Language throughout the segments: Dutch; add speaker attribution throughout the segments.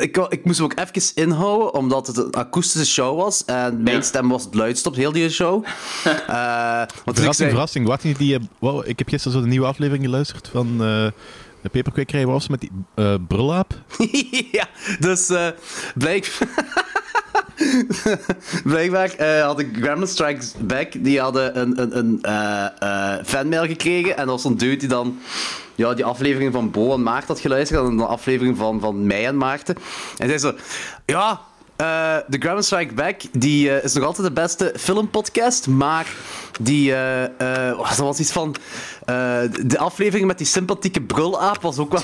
Speaker 1: ik, ik moest hem ook even inhouden, omdat het een akoestische show was. En mijn
Speaker 2: Ja.
Speaker 1: stem was het luidst op heel die show. Eh, want ik
Speaker 3: Verrassing,
Speaker 1: zei-
Speaker 3: verrassing. Wat niet die, eh, wow, ik heb gisteren zo de nieuwe aflevering geluisterd van eh de Peperkwekerij. Was met die eh brulaap?
Speaker 1: ja, dus eh blijk... Blijkbaar eh had ik Gremlin Strikes Back, die hadden een, een, een eh, eh, fanmail gekregen. En dat was een die dan ja, die aflevering van Bo en Maarten had geluisterd. En een aflevering van, van mij en Maarten. En zei zo... Ja, de Gremlin Strike Back die, is nog altijd de beste filmpodcast. Maar die... eh, dat was iets van... de aflevering met die sympathieke brulaap was ook wel...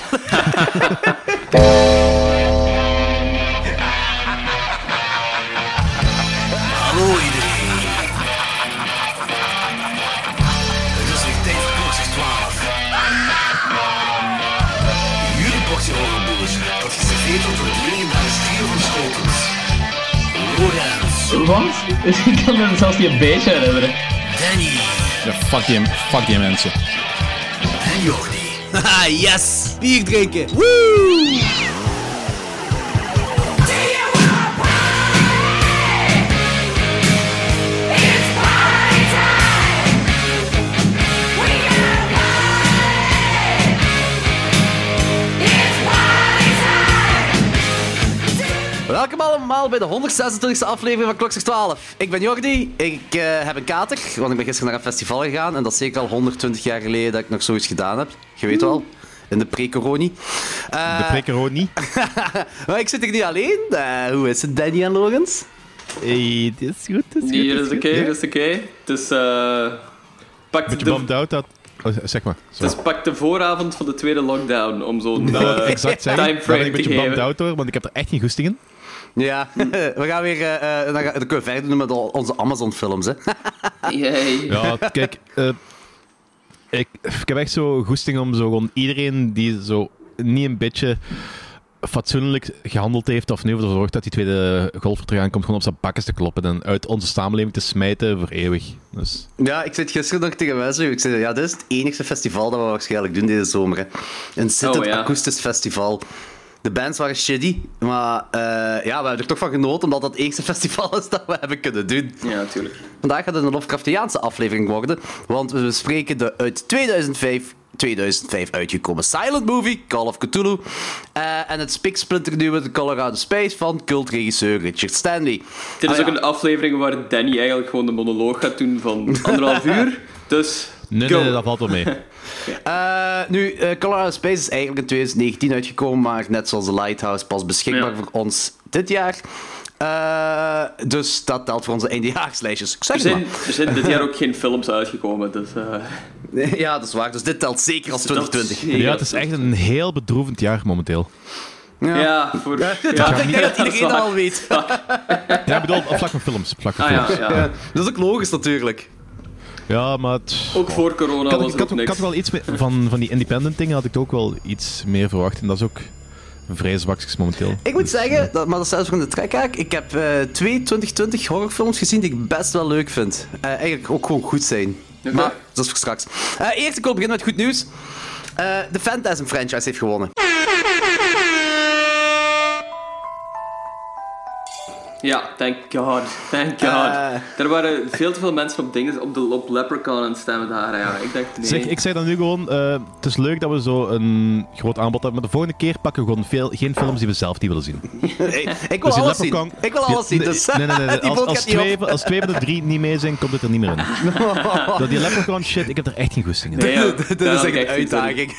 Speaker 4: Lorenz,
Speaker 2: Wat? Ik kan me zelfs niet een beetje herinneren.
Speaker 4: Danny
Speaker 3: Ja, fuck die, fuck die mensen.
Speaker 4: en Jordi.
Speaker 1: Haha, yes! Bier drinken! Woo! Allemaal bij de 126e aflevering van Klokslag 12. Ik ben Jordi, ik eh, heb een kater, want ik ben gisteren naar een festival gegaan en dat is zeker al 120 jaar geleden dat ik nog zoiets gedaan heb. Je weet wel, in de pre-coroni. Eh,
Speaker 3: De preker niet.
Speaker 1: maar ik zit hier niet alleen. Eh, hoe is het, Danny en Logans?
Speaker 3: Hey, dit is goed, dit is goed.
Speaker 2: Hier is oké,
Speaker 3: goed.
Speaker 2: dat is oké. Het is, eh pak
Speaker 3: Beetje
Speaker 2: de,
Speaker 3: bummed out dat... Oh, zeg maar.
Speaker 2: het is pak de vooravond van de tweede lockdown om zo'n
Speaker 3: Dat wil ik
Speaker 2: eh,
Speaker 3: exact zeggen. Daar ben
Speaker 2: timeframe
Speaker 3: ik een
Speaker 2: te
Speaker 3: beetje bummed
Speaker 2: geven.
Speaker 3: out door, want ik heb er echt geen goesting in.
Speaker 1: Ja, we gaan weer... eh, eh, dan, gaan, dan kunnen we verder doen met onze Amazon-films, hè.
Speaker 3: Ja, kijk, eh, ik, ik heb echt zo goesting om zo gewoon iedereen die zo niet een beetje fatsoenlijk gehandeld heeft of nu ervoor zorgt dat die tweede golf er terug aankomt, gewoon op zijn bakken te kloppen en uit onze samenleving te smijten voor eeuwig. Dus,
Speaker 1: Ja, ik zit gisteren nog tegen mensen. Ik zei, ja, dit is het enigste festival dat we waarschijnlijk doen deze zomer. Hè. Een zittend
Speaker 2: Oh, ja.
Speaker 1: akoestisch festival. De bands waren shitty, maar eh, ja, we hebben er toch van genoten, omdat dat het enigste festival is dat we hebben kunnen doen.
Speaker 2: Ja, natuurlijk.
Speaker 1: Vandaag gaat het een Lovecraftiaanse aflevering worden, want we bespreken de uit 2005, 2005 uitgekomen silent movie, Call of Cthulhu, eh, en het spiksplinternieuwe The Colorado Space van cultregisseur Richard Stanley.
Speaker 2: Dit is
Speaker 1: Ah,
Speaker 2: ook
Speaker 1: ja.
Speaker 2: een aflevering waar Danny eigenlijk gewoon de monoloog gaat doen van anderhalf uur. Dus,
Speaker 3: nee,
Speaker 2: go.
Speaker 3: nee, dat valt wel mee.
Speaker 1: Eh, nu, eh, Colorado Space is eigenlijk in 2019 uitgekomen, maar net zoals The Lighthouse pas beschikbaar
Speaker 2: Ja.
Speaker 1: voor ons dit jaar. Eh, dus dat telt voor onze eindejaarslijstjes. Ik zeg
Speaker 2: Er
Speaker 1: het
Speaker 2: zijn, er zijn dit jaar ook geen films uitgekomen, dus... eh.
Speaker 1: Ja, dat is waar. Dus dit telt zeker als 2020.
Speaker 3: Ja, het is echt een heel bedroevend jaar momenteel.
Speaker 2: Ja, voor... Ja,
Speaker 1: ik denk dat iedereen dat al weet.
Speaker 3: Ja, ik bedoel, op vlak van films. vlak van
Speaker 2: Ah ja,
Speaker 3: films.
Speaker 2: ja.
Speaker 1: Ja, dat is ook logisch natuurlijk.
Speaker 3: Ja, maar het...
Speaker 2: Ook voor corona
Speaker 3: Ik had,
Speaker 2: was
Speaker 3: ik,
Speaker 2: er
Speaker 3: had, ik had wel iets meer, van, van die independent dingen had ik ook wel iets meer verwacht. En dat is ook vrij zwakjes momenteel.
Speaker 1: Ik moet zeggen, dat, maar dat is zelfs van de trekhaak. Ik heb eh, twee 2020 horrorfilms gezien die ik best wel leuk vind. Eh, eigenlijk ook gewoon goed zijn. Maar dat is voor straks. Eh, eerst, ik wil beginnen met goed nieuws. Eh, de Phantasm franchise heeft gewonnen.
Speaker 2: Ja, thank god. Thank god.
Speaker 1: Eh.
Speaker 2: er waren veel te veel mensen op dingen, op, de, op Leprechaun aan het stemmen daar. Ja. Ik dacht, nee.
Speaker 3: Zeg, ik zei dan nu gewoon, eh, het is leuk dat we zo een groot aanbod hebben, maar de volgende keer pakken we gewoon veel, geen films die we zelf niet willen zien.
Speaker 1: Hey, ik wil
Speaker 3: Dus
Speaker 1: alles zien. Ik wil alles zien. Dus
Speaker 3: Nee, nee, nee. Als, als, twee, als twee van de drie niet mee zijn, komt het er niet meer in. Dat die Leprechaun shit, ik heb er echt geen goesting in.
Speaker 2: Nee, ja,
Speaker 1: Dit
Speaker 2: daar
Speaker 1: is echt een uitdaging.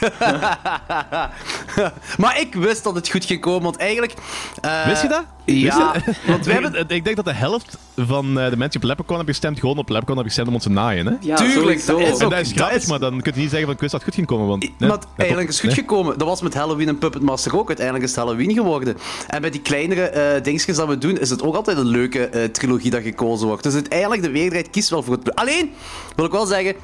Speaker 1: maar ik wist dat het goed ging komen, want eigenlijk... eh,
Speaker 3: Wist je dat?
Speaker 1: Ja,
Speaker 3: Wist je-
Speaker 1: want we hebben...
Speaker 3: Ik denk dat de helft van eh, de mensen die op Leprechaun hebben gestemd, gewoon op Leprechaun hebben gestemd om ons te naaien. Hè?
Speaker 2: Ja,
Speaker 1: Tuurlijk,
Speaker 2: sowieso.
Speaker 1: dat is
Speaker 3: En
Speaker 1: ook-
Speaker 3: dat is
Speaker 1: dat
Speaker 3: grappig,
Speaker 1: is-
Speaker 3: maar dan kun je niet zeggen van ik wist dat het goed ging komen. Want, nee,
Speaker 1: maar het eigenlijk is goed
Speaker 3: nee.
Speaker 1: gekomen. Dat was met Halloween en Puppet Master ook. Uiteindelijk is het Halloween geworden. En bij die kleinere eh dingetjes dat we doen, is het ook altijd een leuke eh, trilogie dat gekozen wordt. Dus uiteindelijk, de meerderheid kiest wel voor het... Alleen, wil ik wel zeggen...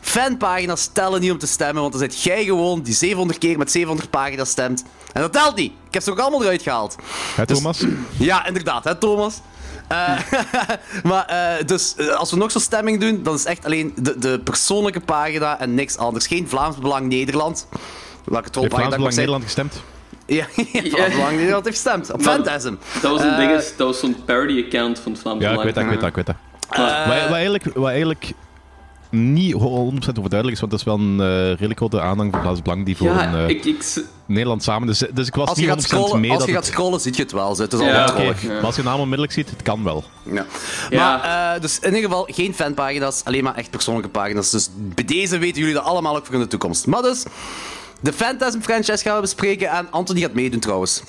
Speaker 1: Fanpagina's tellen niet om te stemmen, want dan zit jij gewoon die 700 keer met 700 pagina's stemt. En dat telt niet. Ik heb ze ook allemaal eruit gehaald.
Speaker 3: Hè, Thomas?
Speaker 1: Ja, inderdaad, hè, Thomas. Eh, maar eh, dus eh, als we nog zo'n stemming doen, dan is het echt alleen de, de persoonlijke pagina en niks anders. Geen Vlaams Belang Nederland. Welke
Speaker 3: Heeft
Speaker 1: trollpagina
Speaker 3: Vlaams Belang. Nederland gestemd?
Speaker 1: Ja, ja. lang niet dat heeft gestemd. Op Phantasm.
Speaker 2: Dat was een ding, is- dat was zo'n parody-account van het Vlaams
Speaker 3: Ja, ik
Speaker 2: Belang.
Speaker 3: weet dat, ik weet dat, ik weet dat. Wat, wat, eigenlijk, wat eigenlijk niet 100% overduidelijk is, want dat is wel een eh, redelijk grote aanhang van Vlaams Belang die voor
Speaker 2: Ja,
Speaker 3: een, eh,
Speaker 2: ik, ik,
Speaker 3: Nederland samen. Dus, dus ik was
Speaker 1: Als je,
Speaker 3: niet
Speaker 1: gaat
Speaker 3: 100%
Speaker 1: scrollen,
Speaker 3: mee
Speaker 1: als
Speaker 3: dat
Speaker 1: je gaat
Speaker 3: het-
Speaker 1: scrollen, zie je het wel. zo. Het is al
Speaker 2: Ja,
Speaker 1: wel trollig.
Speaker 2: Ja.
Speaker 3: maar als je naam onmiddellijk ziet, het kan wel.
Speaker 1: Ja.
Speaker 2: Ja.
Speaker 1: Maar, eh, dus in ieder geval geen fanpagina's, alleen maar echt persoonlijke pagina's. Dus bij deze weten jullie dat allemaal ook voor in de toekomst. Maar dus, de Phantasm franchise gaan we bespreken en Anthony gaat meedoen trouwens.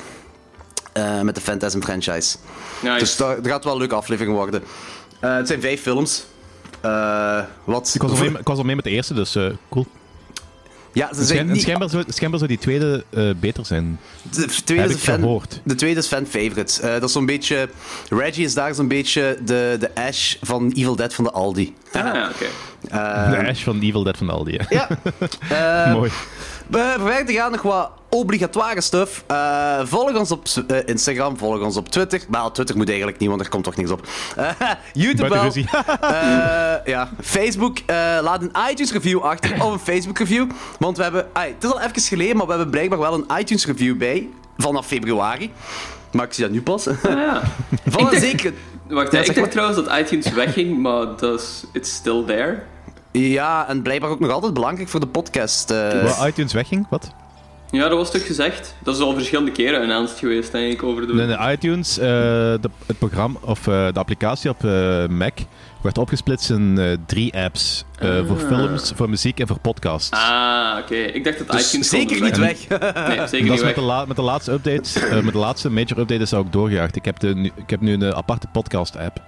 Speaker 1: Eh, met de Phantasm franchise.
Speaker 2: nice.
Speaker 1: Dus dat, dat gaat wel een leuke aflevering worden. Eh, het zijn vijf films. Eh, wat?
Speaker 3: Ik was, al mee, ik was al mee met de eerste, dus eh, cool.
Speaker 1: Ja, ze
Speaker 3: En
Speaker 1: zijn niet...
Speaker 3: schijnbaar, zou, schijnbaar zou die tweede eh, beter zijn.
Speaker 1: De tweede,
Speaker 3: Heb
Speaker 1: is
Speaker 3: ik
Speaker 1: fan,
Speaker 3: gehoord.
Speaker 1: de tweede is fan favorite. Eh, dat is zo'n beetje... Reggie is daar zo'n beetje de, de Ash van Evil Dead van de Aldi.
Speaker 2: Ah, ja, oké.
Speaker 1: Eh,
Speaker 3: de Ash van Evil Dead van Aldi.
Speaker 1: Ja. Eh,
Speaker 3: Mooi.
Speaker 1: We verder te gaan nog wat obligatoire stuff. Eh, volg ons op eh, Instagram, volg ons op Twitter. Maar Twitter moet eigenlijk niet, want er komt toch niks op. Eh, YouTube wel. Eh, ja. Facebook, eh, laat een iTunes review achter of een Facebook review. Want we hebben, het is al even geleden, maar we hebben blijkbaar wel een iTunes review bij. Vanaf februari. Maar ik zie dat nu pas.
Speaker 2: Ah, ja.
Speaker 1: Van
Speaker 2: Ik dacht-
Speaker 1: zeker.
Speaker 2: Wacht,
Speaker 1: Ja,
Speaker 2: ik dacht
Speaker 1: maar.
Speaker 2: trouwens dat iTunes wegging, maar dat is, it's still there.
Speaker 1: Ja, en blijkbaar ook nog altijd belangrijk voor de podcast. eh.
Speaker 3: Waar iTunes wegging? Wat?
Speaker 2: Ja, dat was toch gezegd? Dat is al verschillende keren announced geweest, denk ik, over de...
Speaker 3: Nee, nee, iTunes, eh, de, het programma, of eh, de applicatie op eh, Mac, werd opgesplitst in eh, drie apps. eh, Voor films, voor muziek en voor podcasts.
Speaker 2: Ah, oké. Ik dacht dat
Speaker 1: Dus
Speaker 2: iTunes
Speaker 1: zeker niet weg.
Speaker 2: Nee, zeker
Speaker 3: dat
Speaker 2: niet
Speaker 3: is met
Speaker 2: weg.
Speaker 3: de, la- met de laatste update, eh, met de laatste major update is dat ook doorgejaagd. Ik heb, de, ik heb nu een aparte podcast app.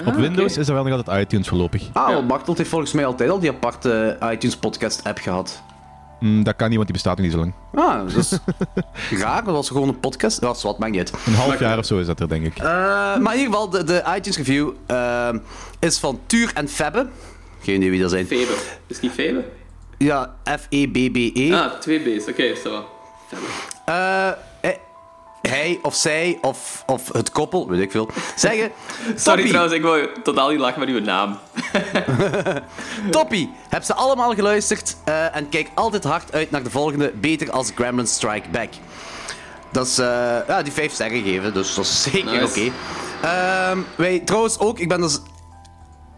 Speaker 3: Op
Speaker 2: Ah,
Speaker 3: Windows is er wel nog altijd iTunes voorlopig.
Speaker 1: Ah,
Speaker 2: Ja.
Speaker 1: want Bartelt heeft volgens mij altijd al die aparte iTunes podcast app gehad.
Speaker 3: Mm, dat kan niet, want die bestaat nog niet zo lang.
Speaker 1: Ah, dat is raar. Dat was gewoon een podcast. Dat is wat, maakt niet uit.
Speaker 3: Een half
Speaker 2: Maar-
Speaker 3: jaar of zo is dat er, denk ik.
Speaker 1: Eh, maar in ieder geval, de, de iTunes review eh, is van Tuur en Febbe. Geen idee wie dat zijn.
Speaker 2: Febe. Is het niet Febe?
Speaker 1: Ja, F-E-B-B-E.
Speaker 2: Ah, twee B's. Oké, is dat wel. Febe.
Speaker 1: Eh, eh, hij of zij of, of het koppel, weet ik veel, zeggen...
Speaker 2: Sorry
Speaker 1: Toppie,
Speaker 2: trouwens, ik wou totaal niet lachen met uw naam.
Speaker 1: Toppie, heb ze allemaal geluisterd eh, en kijk altijd hard uit naar de volgende, beter als Gremlin Strike Back. Dat is, eh, ja, die vijf sterren geven, dus dat is zeker
Speaker 2: Nice.
Speaker 1: oké. Ehm, wij trouwens ook, ik ben dus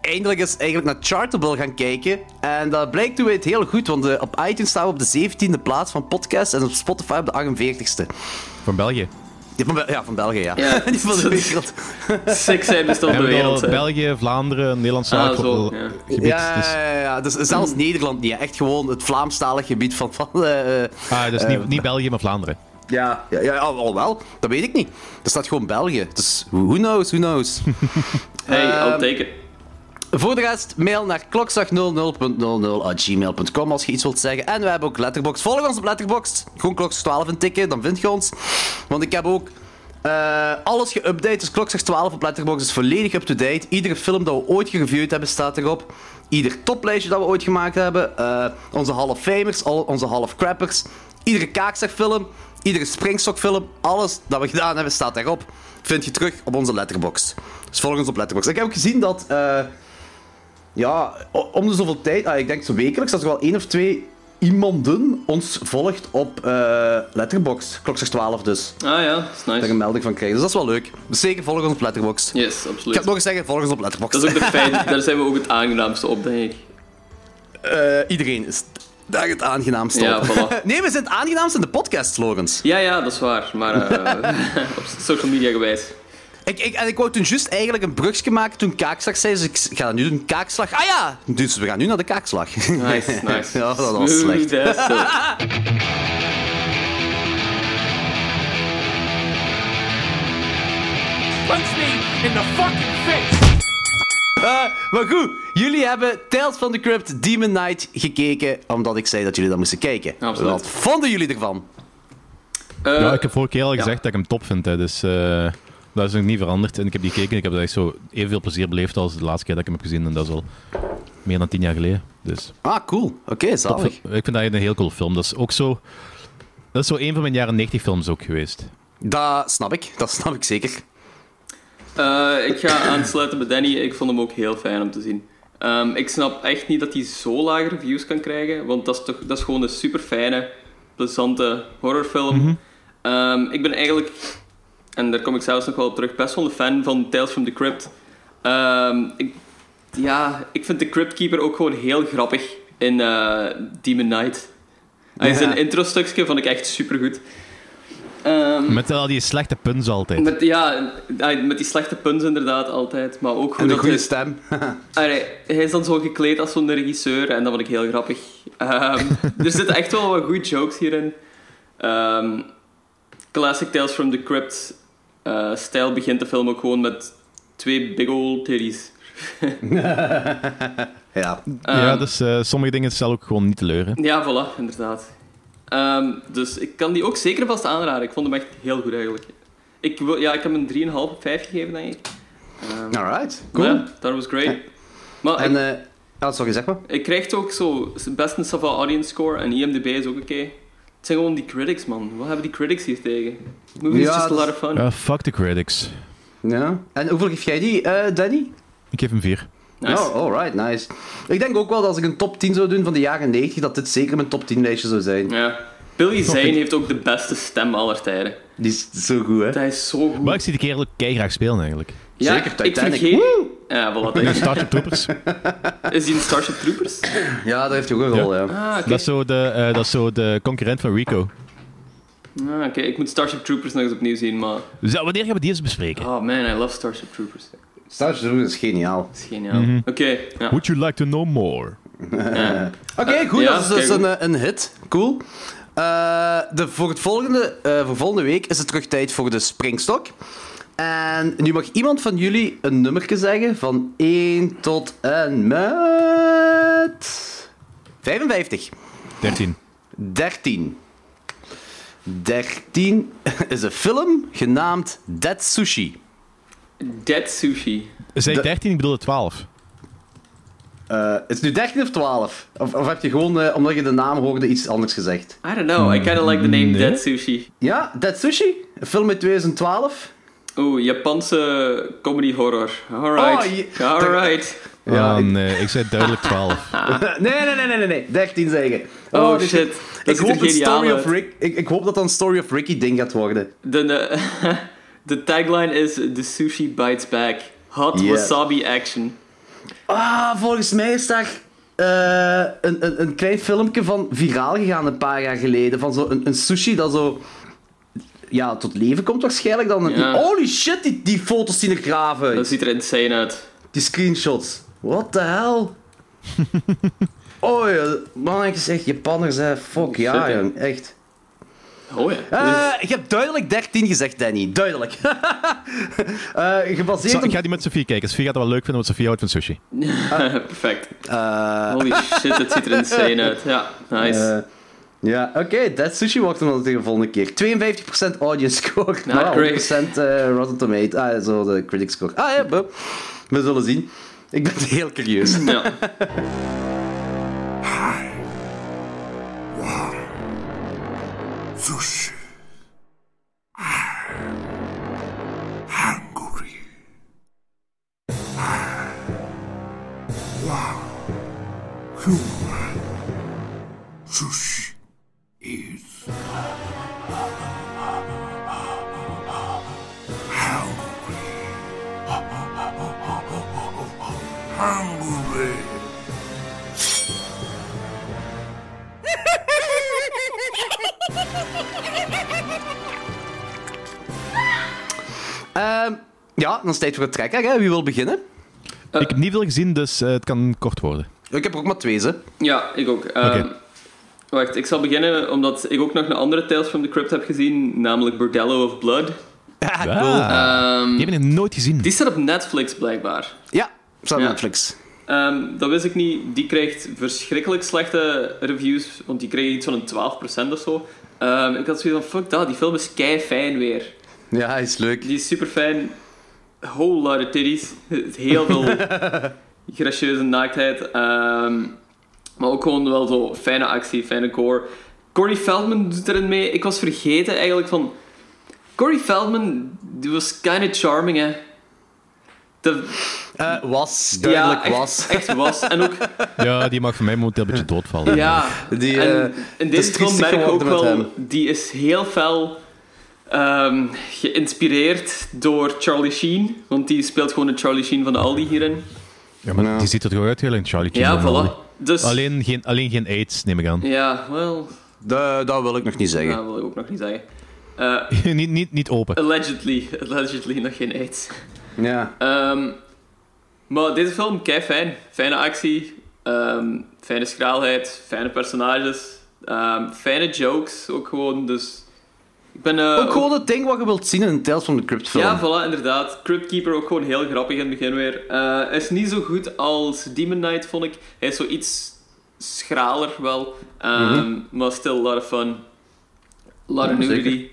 Speaker 1: eindelijk eens eigenlijk naar Chartable gaan kijken. En dat blijkt toen het heel goed, want eh, op iTunes staan we op de 17e plaats van podcast en op Spotify op de 48e.
Speaker 3: Van België.
Speaker 1: Ja, van, Bel- ja, van België, ja.
Speaker 2: Ja.
Speaker 1: Niet van de wereld.
Speaker 2: Sick zijn bestond de wereld.
Speaker 3: België, Vlaanderen, Nederland,
Speaker 2: Ah, zo, ja.
Speaker 3: gebied.
Speaker 1: Ja,
Speaker 3: Dus,
Speaker 1: ja. Dus zelfs Nederland niet. Echt gewoon het Vlaamstalig gebied van... van eh, eh,
Speaker 3: ah, dus niet, niet België, maar Vlaanderen.
Speaker 1: ja, ja, ja, al wel. Dat weet ik niet. Er staat gewoon België. Dus who knows, who knows.
Speaker 2: Hey, I'll take it.
Speaker 1: Voor de rest, mail naar klokslag00.00.gmail.com als je iets wilt zeggen. En we hebben ook Letterboxd. Volg ons op Letterboxd. Gewoon klokslag 12 intikken, dan vind je ons. Want ik heb ook eh, alles geüpdate. Dus klokslag 12 op Letterboxd is volledig up-to-date. Iedere film dat we ooit gereviewd hebben staat erop. Ieder toplijstje dat we ooit gemaakt hebben. Eh, onze Hall of Famers, al onze Hall of Crappers. Iedere kaakzakfilm, iedere springstokfilm. Alles dat we gedaan hebben staat daarop. Vind je terug op onze Letterboxd. Dus volg ons op Letterboxd. Ik heb ook gezien dat... eh, ja, om de zoveel tijd, ah, ik denk zo wekelijks, dat er wel één of twee iemanden ons volgt op eh Letterboxd. Klokslag 12 dus.
Speaker 2: Ah ja, dat is
Speaker 1: Daar
Speaker 2: nice.
Speaker 1: een melding van krijgen. Dus dat is wel leuk. Dus zeker volg ons op Letterboxd.
Speaker 2: Yes,
Speaker 1: Ik ga
Speaker 2: absoluut.
Speaker 1: het nog eens zeggen, volg ons op Letterboxd.
Speaker 2: Dat is ook de fijn. Daar zijn we ook het aangenaamste op, denk ik.
Speaker 1: Eh, iedereen is daar het aangenaamste
Speaker 2: Ja,
Speaker 1: op.
Speaker 2: voilà.
Speaker 1: nee, we zijn het aangenaamste in de podcast slogans.
Speaker 2: Ja, ja, dat is waar. Maar eh, op social media gewijs.
Speaker 1: Ik, ik, en ik wou toen juist eigenlijk een brugje maken toen kaakslag zei, dus ik ga dat nu doen. Kaakslag. Ah ja! Dus we gaan nu naar de kaakslag.
Speaker 2: Nice, nice.
Speaker 1: ja, dat was slecht.
Speaker 5: Punch me in the fucking face!
Speaker 1: Eh, maar goed, jullie hebben Tales from the Crypt Demon Knight gekeken, omdat ik zei dat jullie dat moesten kijken.
Speaker 2: Absoluut.
Speaker 1: Wat vonden jullie ervan?
Speaker 2: Eh,
Speaker 3: ja, ik heb vorige keer al
Speaker 2: ja.
Speaker 3: gezegd dat ik hem top vind, hè, dus eh, dat is nog niet veranderd. En ik heb die gekeken en ik heb er echt zo evenveel plezier beleefd als de laatste keer dat ik hem heb gezien. En dat is al meer dan tien jaar geleden. Dus
Speaker 1: Ah, cool. Oké, zalig.
Speaker 3: ik vind dat een heel cool film. Dat is ook zo... Dat is zo een van mijn jaren 90 films ook geweest.
Speaker 1: Dat snap ik. Dat snap ik zeker.
Speaker 2: Eh, ik ga aansluiten bij Danny. Ik vond hem ook heel fijn om te zien. Ehm, ik snap echt niet dat hij zo lage reviews kan krijgen, want dat is, toch, dat is gewoon een super fijne, plezante horrorfilm.
Speaker 3: Mhm.
Speaker 2: Ehm, ik ben eigenlijk, en daar kom ik zelfs nog wel op terug, best wel een fan van Tales from the Crypt. Ehm, ik, ja, ik vind de Crypt Keeper ook gewoon heel grappig in eh, Demon Knight. Hij
Speaker 1: Ja.
Speaker 2: Zijn intro-stukje vond ik echt supergoed. Ehm,
Speaker 3: Met al die slechte puns altijd.
Speaker 2: met, ja, met die slechte puns inderdaad altijd. Maar ook
Speaker 1: een
Speaker 2: dat
Speaker 1: goede
Speaker 2: hij,
Speaker 1: stem.
Speaker 2: Allee, hij is dan zo gekleed als zo'n regisseur en dat vond ik heel grappig. Ehm, er zitten echt wel wat goede jokes hierin. Ehm, classic Tales from the Crypt eh, stijl begint de film ook gewoon met twee big old titties.
Speaker 1: ja.
Speaker 3: ja,
Speaker 2: Ehm,
Speaker 3: dus eh, sommige dingen stel ook gewoon niet teleur.
Speaker 2: Ja, voilà, inderdaad. Ehm, dus ik kan die ook zeker vast aanraden. Ik vond hem echt heel goed eigenlijk. Ik, wil, ja, ik heb hem een 3,5 op 5 gegeven, denk ik. Ehm,
Speaker 1: Alright, cool.
Speaker 2: Ja, dat was great. Maar
Speaker 1: En,
Speaker 2: ik,
Speaker 1: ja, sorry, zeg maar.
Speaker 2: ik krijg ook zo best een Sava audience score en IMDb is ook oké. Het zijn gewoon die critics, man. Wat hebben die critics hier tegen? Movie is
Speaker 1: Ja,
Speaker 2: just a
Speaker 1: dat-
Speaker 2: lot of fun.
Speaker 3: Ja, fuck the critics.
Speaker 1: Ja. En hoeveel geef jij die, eh, Danny?
Speaker 3: Ik geef hem 4.
Speaker 2: Nice.
Speaker 1: Oh, alright, nice. Ik denk ook wel dat als ik een top 10 zou doen van de jaren 90, dat dit zeker mijn top 10 lijstje zou zijn.
Speaker 2: Ja. Billy Zane heeft ook de beste stem aller tijden.
Speaker 1: Die is zo goed, hè?
Speaker 2: Hij is zo goed.
Speaker 3: Maar ik zie die kerel ook keihard spelen eigenlijk.
Speaker 2: ja,
Speaker 1: Zeker,
Speaker 2: ik
Speaker 1: Titanic.
Speaker 2: vergeet... Ja, voilà.
Speaker 3: In
Speaker 2: dat-
Speaker 3: Starship Troopers.
Speaker 2: Is hij in Starship Troopers?
Speaker 1: Ja, daar heeft hij ook een rol, ja.
Speaker 2: Ah.
Speaker 3: Dat, is zo de, eh, dat is zo de concurrent van Rico.
Speaker 2: Ah, oké. Ik moet Starship Troopers nog eens opnieuw zien, maar...
Speaker 3: Zo, wanneer gaan we die eens bespreken?
Speaker 2: Oh man, I love Starship Troopers.
Speaker 1: Starship Troopers is geniaal.
Speaker 2: Dat is geniaal. Oké, ja.
Speaker 3: Would you like to know more?
Speaker 1: Oké, goed,
Speaker 2: Ja,
Speaker 1: dat is dus
Speaker 2: kijk,
Speaker 1: een, eh, een hit. Cool. Eh, de, voor, het volgende, eh, voor volgende week is het terug tijd voor de springstok. En nu mag iemand van jullie een nummerke zeggen van 1 tot en met 55.
Speaker 3: 13.
Speaker 1: 13. 13 is een film genaamd Dead Sushi.
Speaker 2: Dead Sushi.
Speaker 3: Zei
Speaker 1: De-
Speaker 3: 13, ik bedoelde 12.
Speaker 1: Eh, is het nu 13 of 12? Of, of heb je gewoon, eh, omdat je de naam hoorde, iets anders gezegd?
Speaker 2: I don't know, I kinda like the name
Speaker 3: Nee.
Speaker 2: Dead Sushi.
Speaker 1: Ja, Dead Sushi. Een film uit 2012.
Speaker 2: Oeh, Japanse comedy horror. Alright.
Speaker 1: Oh, je-
Speaker 2: Alright.
Speaker 1: Ja, ik-
Speaker 3: nee, ik zei duidelijk 12.
Speaker 1: nee, nee, nee, nee, nee, nee. 13 zeggen.
Speaker 2: Oh,
Speaker 1: dit-
Speaker 2: shit. Dat
Speaker 1: Ik hoop, story of. Rick, ik, ik hoop dat dat een Story of Ricky ding gaat worden.
Speaker 2: De, de tagline is The Sushi Bites Back. Hot
Speaker 1: Yeah.
Speaker 2: wasabi action.
Speaker 1: Ah, volgens mij is daar eh, een, een, een klein filmpje van viraal gegaan een paar jaar geleden. Van zo een, een sushi dat zo... Ja, tot leven komt waarschijnlijk dan.
Speaker 2: Ja.
Speaker 1: Holy shit, die, die foto's zien er uit.
Speaker 2: Dat ziet er insane uit.
Speaker 1: Die screenshots. What the hell? oh ja, man, ik zeg Japanners, hè. Fuck ja,
Speaker 2: shit, hè.
Speaker 1: jong. Echt.
Speaker 2: Oh ja.
Speaker 1: Eh, ik heb duidelijk 13 gezegd, Danny. Duidelijk. Eh, gebaseerd
Speaker 3: Zo,
Speaker 1: op...
Speaker 3: ik ga die met Sofie kijken. Sofie gaat het wel leuk vinden, want Sofie houdt van sushi.
Speaker 2: Perfect.
Speaker 1: Eh,
Speaker 2: Holy shit, het ziet er insane uit. Ja, nice.
Speaker 1: Ja, oké. That Sushi wordt hem dan tegen de volgende keer. 52% audience score. Maar
Speaker 2: great.
Speaker 1: 100% eh, Rotten Tomatoes. Ah, zo de critic score. Ah ja, boh. we zullen zien. Ik ben heel curieus.
Speaker 2: ja.
Speaker 4: Sushi. Hungry. Wow. Human. Sushi
Speaker 1: Ehm, ja, dan is het tijd voor het trekken. Hè. Wie wil beginnen?
Speaker 2: Eh.
Speaker 3: Ik heb niet veel gezien, dus eh, het kan kort worden.
Speaker 1: Ik heb er ook maar twee, ze.
Speaker 2: ja, ik ook. Ehm,
Speaker 3: Oké.
Speaker 2: Wacht, ik zal beginnen omdat ik ook nog een andere Tales from the Crypt heb gezien, namelijk Bordello of Blood.
Speaker 1: Ja, cool.
Speaker 2: Ehm,
Speaker 3: die heb ik nooit gezien.
Speaker 2: die staat op Netflix blijkbaar.
Speaker 1: Ja, staat op
Speaker 2: Ja.
Speaker 1: Netflix.
Speaker 2: Ehm, dat wist ik niet. Die krijgt verschrikkelijk slechte reviews, want die kreeg iets van een 12% of zo. Ehm, ik had zoiets van, fuck dat, die film is kei fijn weer.
Speaker 1: Ja, is leuk.
Speaker 2: Die is super fijn. Whole lot of titties. Heel veel gracieuze naaktheid. Ehm, maar ook gewoon wel zo fijne actie, fijne gore. Corey Feldman doet erin mee. Ik was vergeten eigenlijk van... Corey Feldman, die was kind of charming, hè.
Speaker 1: Eh, was, duidelijk
Speaker 2: ja, echt,
Speaker 1: was.
Speaker 2: Echt was. En ook,
Speaker 3: Ja, die mag voor mij momenteel een beetje doodvallen.
Speaker 2: ja...
Speaker 1: Die,
Speaker 2: en
Speaker 1: eh,
Speaker 2: in deze film merk ik ook wel...
Speaker 1: hem.
Speaker 2: Die is heel fel Ehm, geïnspireerd door Charlie Sheen, want die speelt gewoon de Charlie Sheen van de Aldi hierin.
Speaker 3: Ja, maar die ziet er toch uit, heel in Charlie Sheen.
Speaker 2: Ja, voilà. Dus,
Speaker 3: Alleen geen, alleen geen AIDS, neem ik aan.
Speaker 2: ja, wel,
Speaker 1: Da- dat wil ik nog niet zeggen.
Speaker 2: dat wil ik ook nog niet zeggen. Eh,
Speaker 3: niet, niet, niet open.
Speaker 2: allegedly, allegedly nog geen AIDS.
Speaker 1: Ja.
Speaker 2: Ehm, maar deze film, kei fijn. Fijne actie, ehm, fijne schraalheid, fijne personages, ehm, fijne jokes ook gewoon. Dus ik ben eh,
Speaker 1: Ook gewoon het ding wat je wilt zien in een Tales from the Crypt film.
Speaker 2: Ja, voilà, inderdaad. Crypt Keeper ook gewoon heel grappig in het begin weer. Hij is niet zo goed als Demon Knight, vond ik. Hij is zo iets schraler wel. Ehm, Maar still a lot of fun. A lot
Speaker 1: Ja,
Speaker 2: of nudity.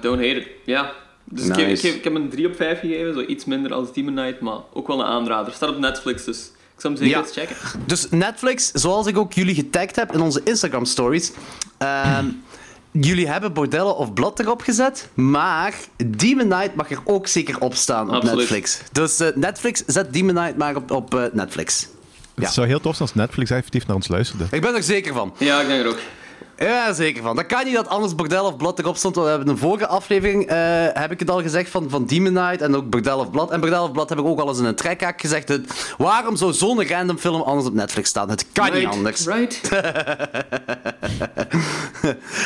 Speaker 2: Don't hate it. Ja. Dus ik, heb hem een 3 op 5 gegeven. Zo iets minder als Demon Knight, maar ook wel een aanrader. Staat op Netflix, dus ik zou hem zeker
Speaker 1: Ja.
Speaker 2: eens checken.
Speaker 1: Dus Netflix, zoals ik ook jullie getagd heb in onze Instagram stories. ehm, jullie hebben Bordello of Blood erop gezet, maar Demon Knight mag er ook zeker op staan op
Speaker 2: Absoluut.
Speaker 1: Netflix. Dus eh, Netflix, zet Demon Knight maar op, op eh, Netflix. Ja.
Speaker 3: Het zou heel tof zijn als Netflix effectief naar ons luisterde.
Speaker 1: Ik ben er zeker van.
Speaker 2: Ja, ik denk er ook.
Speaker 1: Ja, zeker van. Dat kan niet dat anders Bordel of Blood erop stond. want We hebben in de vorige aflevering, eh, heb ik het al gezegd, van, van Demon Knight en ook Bordel of Blood. En Bordel of Blood heb ik ook al eens in een trekhaak gezegd. Het, waarom zou zo'n random film anders op Netflix staan? Het kan niet anders.
Speaker 2: Right.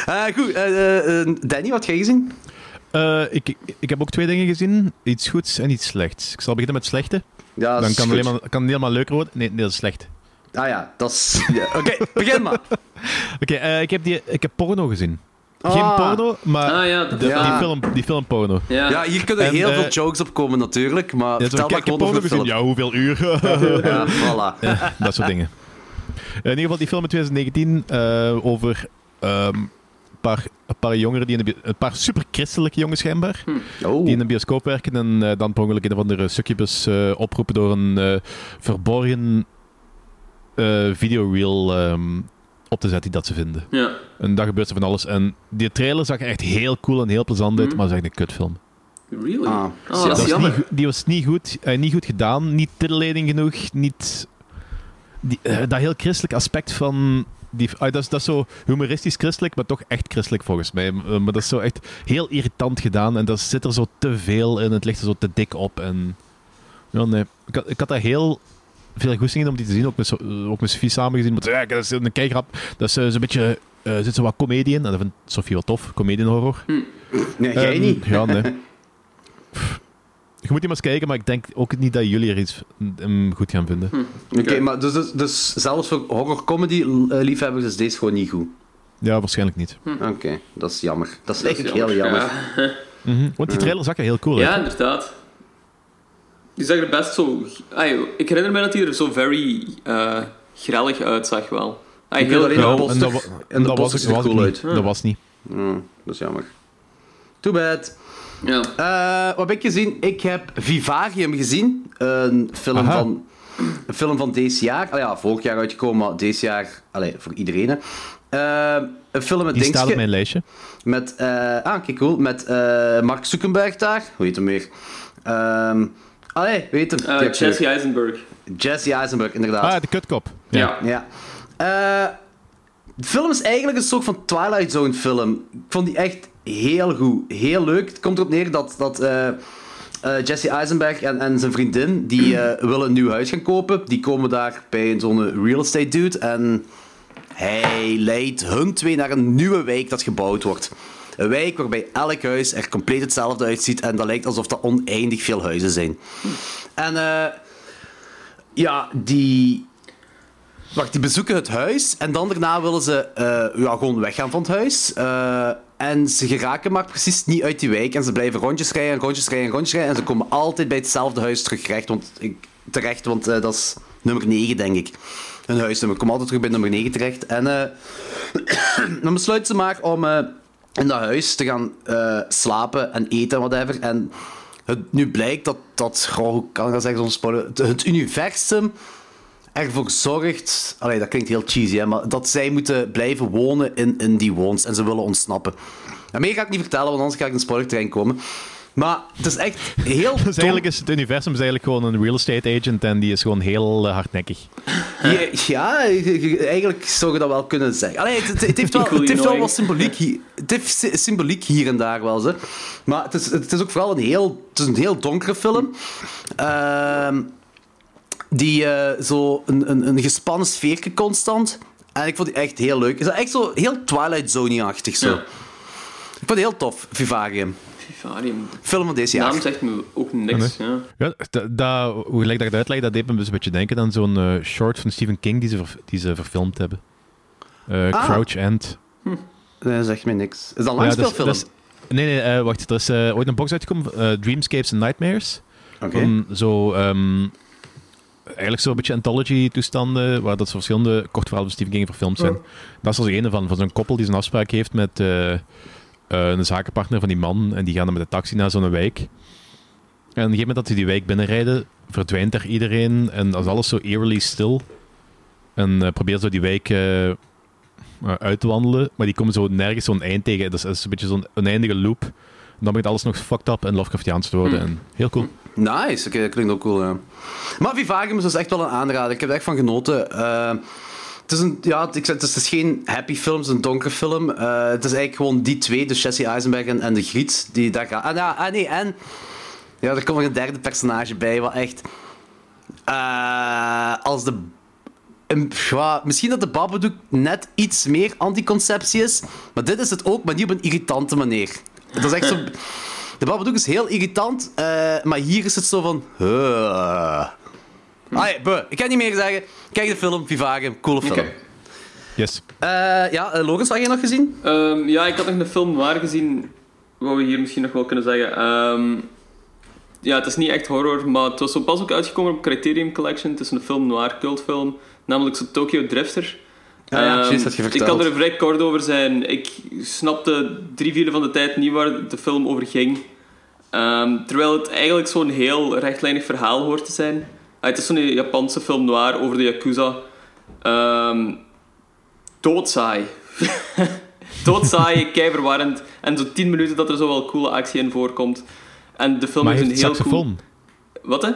Speaker 1: Eh, goed, eh, eh, Danny, wat heb jij gezien?
Speaker 3: Eh, ik, ik heb ook twee dingen gezien. Iets goeds en iets slechts. Ik zal beginnen met het slechte.
Speaker 1: Ja, dat
Speaker 3: Dan
Speaker 1: is
Speaker 3: kan het, maar, kan het helemaal leuker worden. Nee, nee, dat is slecht.
Speaker 1: Ah ja, dat is... ja, Oké, begin maar.
Speaker 3: Oké, eh, ik, heb die- ik heb porno gezien. Geen
Speaker 1: Ah.
Speaker 3: porno, maar
Speaker 2: Ah ja, de,
Speaker 1: Ja.
Speaker 3: Die, film, die film porno.
Speaker 2: ja.
Speaker 1: Ja, hier kunnen
Speaker 3: En,
Speaker 1: heel
Speaker 3: eh,
Speaker 1: veel jokes op komen natuurlijk, maar
Speaker 3: Ja, zo,
Speaker 1: vertel maar gewoon
Speaker 3: porno
Speaker 1: over de
Speaker 3: gezien.
Speaker 1: film.
Speaker 3: Ja, hoeveel uur?
Speaker 1: Ja, voilà.
Speaker 3: Ja, dat soort dingen. Eh, in ieder geval, die film in 2019 eh, over ehm, een, paar, een paar jongeren, die in de, bi- een paar super christelijke jongens schijnbaar,
Speaker 1: Oh.
Speaker 3: die in een bioscoop werken en eh, dan per ongeluk een of andere succubus eh, oproepen door een eh, verborgen eh videoreel ehm, op te zetten die dat ze vinden.
Speaker 2: ja.
Speaker 3: En daar gebeurt er van alles. En die trailer zag er echt heel cool en heel plezant uit,
Speaker 2: Mhm.
Speaker 3: maar het is echt een kutfilm.
Speaker 2: Really?
Speaker 1: Ah,
Speaker 2: oh,
Speaker 1: dat
Speaker 2: dat
Speaker 3: Dat
Speaker 2: is jammer.
Speaker 3: niet, die was niet goed, eh, niet goed gedaan, niet titillating genoeg, niet... Die, eh, dat heel christelijk aspect van... Die, ah, dat, is, dat is zo humoristisch christelijk, maar toch echt christelijk volgens mij. Maar dat is zo echt heel irritant gedaan en dat zit er zo te veel in. Het ligt er zo te dik op. En, ja, nee. ik, had, ik had daar heel veel goesting in om die te zien, ook met, eh, ook met Sophie samen gezien. Maar ja, dat is een kijkrap. Dat is eh, zo'n beetje... eh, er zit zo wat comedie in. En dat vindt Sophie wel tof, comedie en horror.
Speaker 1: Nee, jij
Speaker 3: Ehm,
Speaker 1: niet.
Speaker 3: Ja, nee. Je moet die maar eens kijken, maar ik denk ook niet dat jullie er iets goed gaan vinden.
Speaker 1: Oké, maar dus, dus, dus zelfs voor horror-comedy-liefhebbers is deze gewoon niet goed.
Speaker 3: Ja, waarschijnlijk niet.
Speaker 1: Oké, dat is jammer. Dat is
Speaker 2: Dat is
Speaker 1: eigenlijk heel jammer.
Speaker 2: Ja.
Speaker 3: Mhm. Want die trailer zag er heel cool
Speaker 2: Ja, inderdaad. Die zag er best zo... Ay, ik herinner me dat hij er zo very eh grellig uitzag wel. Ay,
Speaker 1: Ik
Speaker 2: heel
Speaker 1: alleen
Speaker 3: en dat,
Speaker 1: poster-
Speaker 3: wa-
Speaker 1: en de
Speaker 3: dat was,
Speaker 1: er cool
Speaker 3: niet. Dat was niet.
Speaker 1: Hmm, dat is jammer. Too bad.
Speaker 2: Ja.
Speaker 1: Eh, wat heb ik gezien? Ik heb Vivarium gezien. Een film,
Speaker 3: Aha.
Speaker 1: van, een film van deze jaar. Ah ja, vorig jaar uitgekomen, maar deze jaar... Allee, voor iedereen. hè. Eh, een film met
Speaker 3: Die staat op mijn lijstje.
Speaker 1: Met, eh ah, oké, cool. Met eh, Mark Zuckerberg daar. Hoe heet hem weer? Ehm allee, heet hem?
Speaker 2: Eh, Jesse Eisenberg.
Speaker 1: Jesse Eisenberg, inderdaad.
Speaker 3: Ah, de kutkop.
Speaker 2: Ja.
Speaker 1: Ja. Eh, de film is eigenlijk een soort van Twilight Zone film. Ik vond die echt heel goed. Heel leuk. Het komt erop neer dat, dat eh, eh, Jesse Eisenberg en, en zijn vriendin... die willen een nieuw huis gaan kopen. Die komen daar bij zo'n real estate dude. En hij leidt hun twee naar een nieuwe wijk dat gebouwd wordt. Een wijk waarbij elk huis er compleet hetzelfde uitziet. En dat lijkt alsof er oneindig veel huizen zijn. En eh, ja, die... Wacht, die bezoeken het huis en dan daarna willen ze eh, ja, gewoon weggaan van het huis. Eh, en ze geraken maar precies niet uit die wijk. En ze blijven rondjes rijden, rondjes rijden, rondjes rijden. En ze komen altijd bij hetzelfde huis teruggerecht. Want, ik, terecht, want dat is nummer 9, denk ik. Een huisnummer. Kom altijd terug bij nummer 9 terecht. En dan besluiten ze maar om in dat huis te gaan eh, slapen en eten en whatever. En het, nu blijkt dat, dat goh, hoe kan ik dat zeggen, spoiler, het, het universum ervoor zorgt... Allee, dat klinkt heel cheesy, hè, maar dat zij moeten blijven wonen in, in die woons en ze willen ontsnappen. En meer ga ik niet vertellen, want anders ga ik een spoilerterrein komen. Maar het is echt heel
Speaker 3: Dus eigenlijk is het universum is eigenlijk gewoon een real estate agent en die is gewoon heel eh, hardnekkig.
Speaker 1: Ja, ja, eigenlijk zou je dat wel kunnen zeggen. Allee, het, het- het heeft wel, het heeft wel wat symboliek hier. Het heeft sy- symboliek hier en daar wel. Ze. Maar het is, het is ook vooral een heel, het is een heel donkere film. Ehm, die eh, zo een, een, een gespannen sfeerke constant. En ik vond die echt heel leuk. Het is echt zo heel Twilight Zone-achtig zo.
Speaker 2: Ja.
Speaker 1: Ik vond het heel tof,
Speaker 2: Vivarium.
Speaker 1: Film van deze
Speaker 2: De
Speaker 1: jaar.
Speaker 2: naam zegt me ook niks. Ja.
Speaker 3: Ja, dat, dat, hoe gelijk dat ik dat uitleg, dat deed me dus een beetje denken aan zo'n eh, short van Stephen King die ze, ver- die ze verfilmd hebben. Eh,
Speaker 1: Ah.
Speaker 3: Crouch End.
Speaker 1: Nee, dat zegt mij niks. Is dat een langspeelfilm?
Speaker 3: dat is- nee, nee, eh, wacht. Er is eh, ooit een box uitgekomen, Dreamscapes and Nightmares.
Speaker 1: Oké.
Speaker 3: Van zo, ehm, eigenlijk zo'n beetje anthology-toestanden, waar dat zo verschillende korte verhalen van Stephen King verfilmd zijn. Dat is er een van, van zo'n koppel die zo'n afspraak heeft met een zakenpartner van die man, en die gaan dan met de taxi naar zo'n wijk. En op een gegeven moment dat ze die wijk binnenrijden, verdwijnt daar iedereen, en dan is alles zo eerily stil. En eh probeert zo die wijk eh, eh, uit te wandelen, maar die komen zo nergens zo'n eind tegen. Dat is, dat is een beetje zo'n oneindige loop. En dan begint alles nog fucked up en Lovecraftiaans te worden. En heel cool.
Speaker 1: Nice, oké, dat klinkt ook cool. Ja. Maar Vivarium is dus echt wel een aanrader. Ik heb er echt van genoten. Eh, het is een, ja, ik zeg, het is, geen happy film, het is een donkere film. Eh, het is eigenlijk gewoon die twee, dus Jesse Eisenberg en, en de Griet, die daar gaan. Ah, ja, ah, nee, en ja, er komt nog een derde personage bij, wat echt eh, als de een- ja, misschien dat de Babadook net iets meer anticonceptie is, maar dit is het ook, maar niet op een irritante manier. Dat is echt zo... De Babadook is heel irritant, eh, maar hier is het zo van... Uh. Ah, buh, ik kan niet meer zeggen. Kijk de film, Vivarium, coole film.
Speaker 3: Yes.
Speaker 1: Eh, ja, uh, Logans, had je nog gezien?
Speaker 2: Ehm, ja, ik had nog een film waar gezien, wat we hier misschien nog wel kunnen zeggen. Ehm, ja, het is niet echt horror, maar het was zo pas ook uitgekomen op Criterion Collection. Het is een film noir cultfilm, namelijk zo Tokyo Drifter.
Speaker 1: Ah ja,
Speaker 2: Ehm,
Speaker 1: precies, had je
Speaker 2: ik
Speaker 1: verteld.
Speaker 2: kan er vrij kort over zijn. Ik snapte drie vierde van de tijd niet waar de film over ging. Ehm, terwijl het eigenlijk zo'n heel rechtlijnig verhaal hoort te zijn. Ah, het is zo'n Japanse film noir over de Yakuza. Ehm doodsaai. doodsaai, keiverwarrend. En zo tien minuten dat er zo wel coole actie in voorkomt. En de film
Speaker 3: Maar
Speaker 2: heeft
Speaker 3: heeft
Speaker 2: een heel cool...
Speaker 3: saxofoon?
Speaker 2: Wat hè?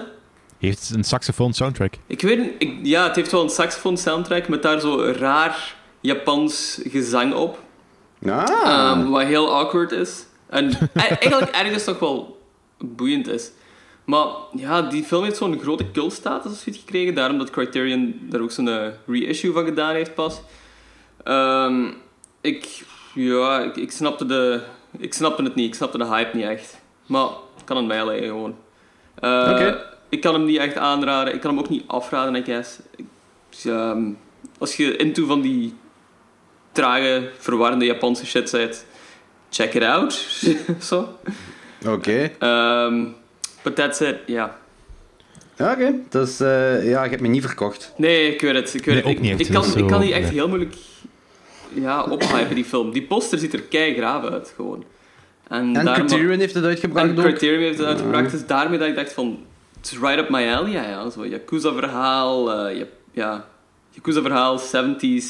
Speaker 3: Heeft een saxofoon soundtrack?
Speaker 2: Ik weet niet, ik, ja, het heeft wel een saxofoon soundtrack met daar zo raar Japans gezang op.
Speaker 1: Ah.
Speaker 2: Ehm, wat heel awkward is. En e- eigenlijk ergens toch wel boeiend is. Maar ja, die film heeft zo'n grote cultstatus of zoiets gekregen. Daarom dat Criterion daar ook zo'n eh, reissue van gedaan heeft pas. Ehm, ik, ja, ik, ik, snapte de, ik snapte het niet. Ik snapte de hype niet echt. Maar het kan aan mij liggen gewoon.
Speaker 1: Oké.
Speaker 2: Ik kan hem niet echt aanraden. Ik kan hem ook niet afraden, I guess. Ik, ehm, als je into van die trage, verwarrende Japanse shit bent, check it out. Zo.
Speaker 1: Oké.
Speaker 2: Ehm, but that's it, ja.
Speaker 1: Ja, Oké, dus eh, ja, je hebt me niet verkocht.
Speaker 2: Nee, ik weet het. Ik, weet
Speaker 3: Nee,
Speaker 2: het. ik,
Speaker 3: niet
Speaker 2: ik, kan, ik kan die echt
Speaker 3: nee.
Speaker 2: heel moeilijk ja, ophypen, die film. Die poster ziet er kei graaf uit, gewoon. En,
Speaker 1: En
Speaker 2: daarom-
Speaker 1: Criterion heeft het uitgebracht
Speaker 2: En
Speaker 1: ook.
Speaker 2: Criterion heeft het uitgebracht, dus daarmee dat ik dacht van... Het is right up my alley, ja. ja. Zo Yakuza-verhaal, eh, ja. Yakuza-verhaal, 70s,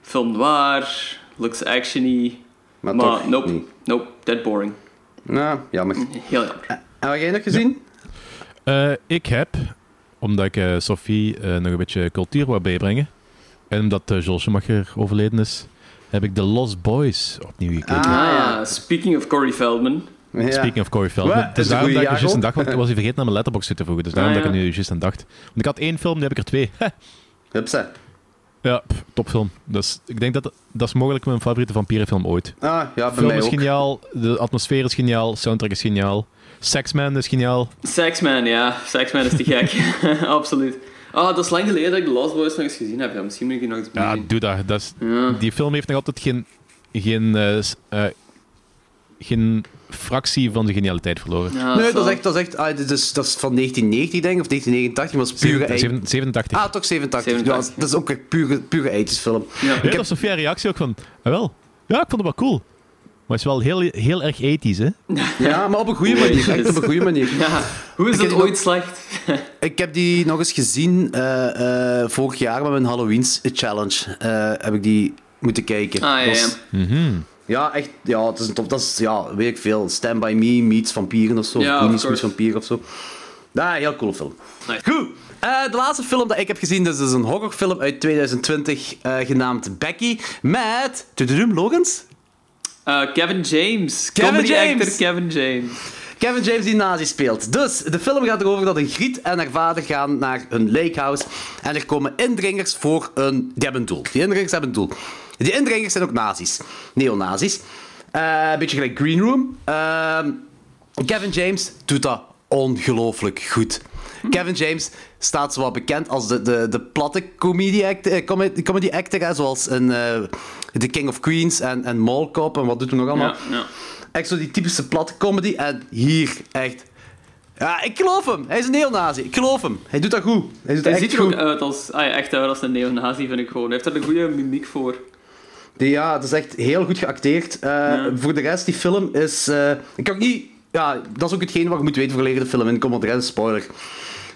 Speaker 2: film noir, looks actiony.
Speaker 1: Maar,
Speaker 2: Maar,
Speaker 1: toch
Speaker 2: nope,
Speaker 1: niet.
Speaker 2: nope, dead boring.
Speaker 1: Nou, jammer.
Speaker 2: Heel jammer.
Speaker 1: En wat jij nog gezien?
Speaker 3: Eh, ik heb, omdat ik eh, Sophie eh, nog een beetje cultuur wou bijbrengen, en omdat uh, Joel Schumacher overleden is, heb ik The Lost Boys opnieuw gekeken.
Speaker 1: Ah.
Speaker 2: Ah ja, speaking of Corey Feldman.
Speaker 1: Ja.
Speaker 3: Speaking of Corey Feldman. Het is
Speaker 1: een
Speaker 3: daarom dat ik er juist aan dacht, want ik was vergeten naar mijn letterbox te voegen. Dus daarom
Speaker 2: Ah,
Speaker 3: dat ik er nu juist aan dacht. Want ik had één film, nu heb ik er twee.
Speaker 1: Hupsa.
Speaker 3: ja, topfilm. Dus ik denk dat dat is mogelijk mijn favoriete vampierenfilm ooit.
Speaker 1: Ah, ja, bij
Speaker 3: film
Speaker 1: mij
Speaker 3: is
Speaker 1: ook.
Speaker 3: geniaal, de atmosfeer is geniaal, soundtrack is geniaal. Sexman is geniaal.
Speaker 2: Sexman, ja. Sexman is te gek. Absoluut. Ah, dat is lang geleden dat ik The Lost Boys nog eens gezien heb. Ja, misschien moet ik die nog eens
Speaker 3: Ja, doe dat. dat is,
Speaker 2: Ja.
Speaker 3: Die film heeft nog altijd geen, geen, eh, eh, geen fractie van zijn genialiteit verloren.
Speaker 2: Ja,
Speaker 1: Nee, dat is echt, dat is, echt ah, is, dat is van 1990, denk ik, of 1989, maar dat is pure... ei-
Speaker 3: Zeven- 87.
Speaker 1: Ah, toch 87.
Speaker 2: 87.
Speaker 1: Ja, dat is ook echt pure, pure eitjesfilm.
Speaker 2: Ja.
Speaker 3: Ja, dat was Sofia reactie ook van, ah, wel, ja, ik vond het wel cool. Maar het is wel heel, heel erg ethisch, hè?
Speaker 1: Ja, maar op een goede manier. Echt op een goede manier.
Speaker 2: Ja, hoe is
Speaker 1: Ik
Speaker 2: dat
Speaker 1: heb
Speaker 2: ooit slecht?
Speaker 1: Ik heb die nog eens gezien eh, eh, vorig jaar met mijn Halloween challenge. eh, heb ik die moeten kijken.
Speaker 2: Ah, ja,
Speaker 1: Dat
Speaker 2: ja.
Speaker 1: was-
Speaker 3: Mhm.
Speaker 1: ja, echt. Ja, het is een top. Dat is, ja, weet ik veel. Stand By Me meets vampieren of zo.
Speaker 2: Ja,
Speaker 1: Goonies meets vampieren of zo. Ja, heel coole film.
Speaker 2: Nice.
Speaker 1: Goed. Eh, de laatste film dat ik heb gezien, dus is een horrorfilm uit 2020 eh, genaamd Becky. Met. Tududum, Logans?
Speaker 2: Eh, Kevin James.
Speaker 1: Kevin
Speaker 2: Comedy
Speaker 1: James.
Speaker 2: actor Kevin James.
Speaker 1: Kevin James die nazi speelt. Dus de film gaat erover dat een Griet en haar vader gaan naar hun lakehouse. En er komen indringers voor een. Die hebben een doel. Die indringers hebben een doel. Die indringers zijn ook nazi's. Neonazis. Eh, een beetje gelijk Green Room. Ehm, Kevin James doet dat ongelooflijk goed. Kevin James staat zo wat bekend als de, de, de platte comedy, act, eh, comedy, comedy actor, hè, zoals in eh, The King of Queens en, en Mall Cop en wat doet hij nog allemaal.
Speaker 2: Ja, ja.
Speaker 1: Echt zo die typische platte comedy. En hier, echt... Ja, ik geloof hem. Hij is een neonazi. Ik geloof hem. Hij doet dat goed. Hij doet
Speaker 2: Hij
Speaker 1: echt
Speaker 2: ziet er
Speaker 1: goed.
Speaker 2: ook uit als, ah ja, echt uit als een neonazi, vind ik gewoon. Hij heeft er een goede mimiek voor.
Speaker 1: Die, ja, het is echt heel goed geacteerd. Eh, Voor de rest, die film is... ik kan niet... Ja, dat is ook hetgeen wat je moet weten voor de film. En kom op de rest, spoiler.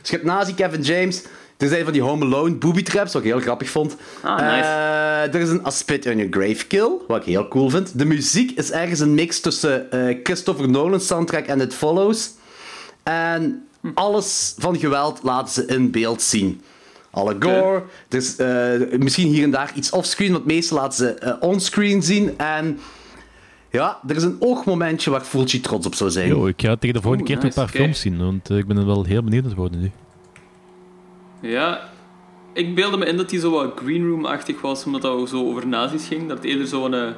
Speaker 1: Dus je hebt nazi Kevin James. Er zijn van die Home Alone booby traps, wat ik heel grappig vond.
Speaker 2: Ah, nice.
Speaker 1: Eh, er is een A Spit on Your Grave Kill, wat ik heel cool vind. De muziek is ergens een mix tussen eh, Christopher Nolan's soundtrack en It Follows. En alles van geweld laten ze in beeld zien. Alle gore, is eh, misschien hier en daar iets offscreen, want meestal laten ze onscreen zien. En ja, er is een oogmomentje waar Fulci trots op zou zijn.
Speaker 3: Yo, ik ga tegen de volgende
Speaker 2: Oeh,
Speaker 3: keer toch een
Speaker 2: nice,
Speaker 3: paar films zien, want eh, ik ben er wel heel benieuwd naar worden nu.
Speaker 2: Ja, ik beelde me in dat hij zo wat Green Room-achtig was, omdat dat zo over nazi's ging. Dat het eerder zo'n eh,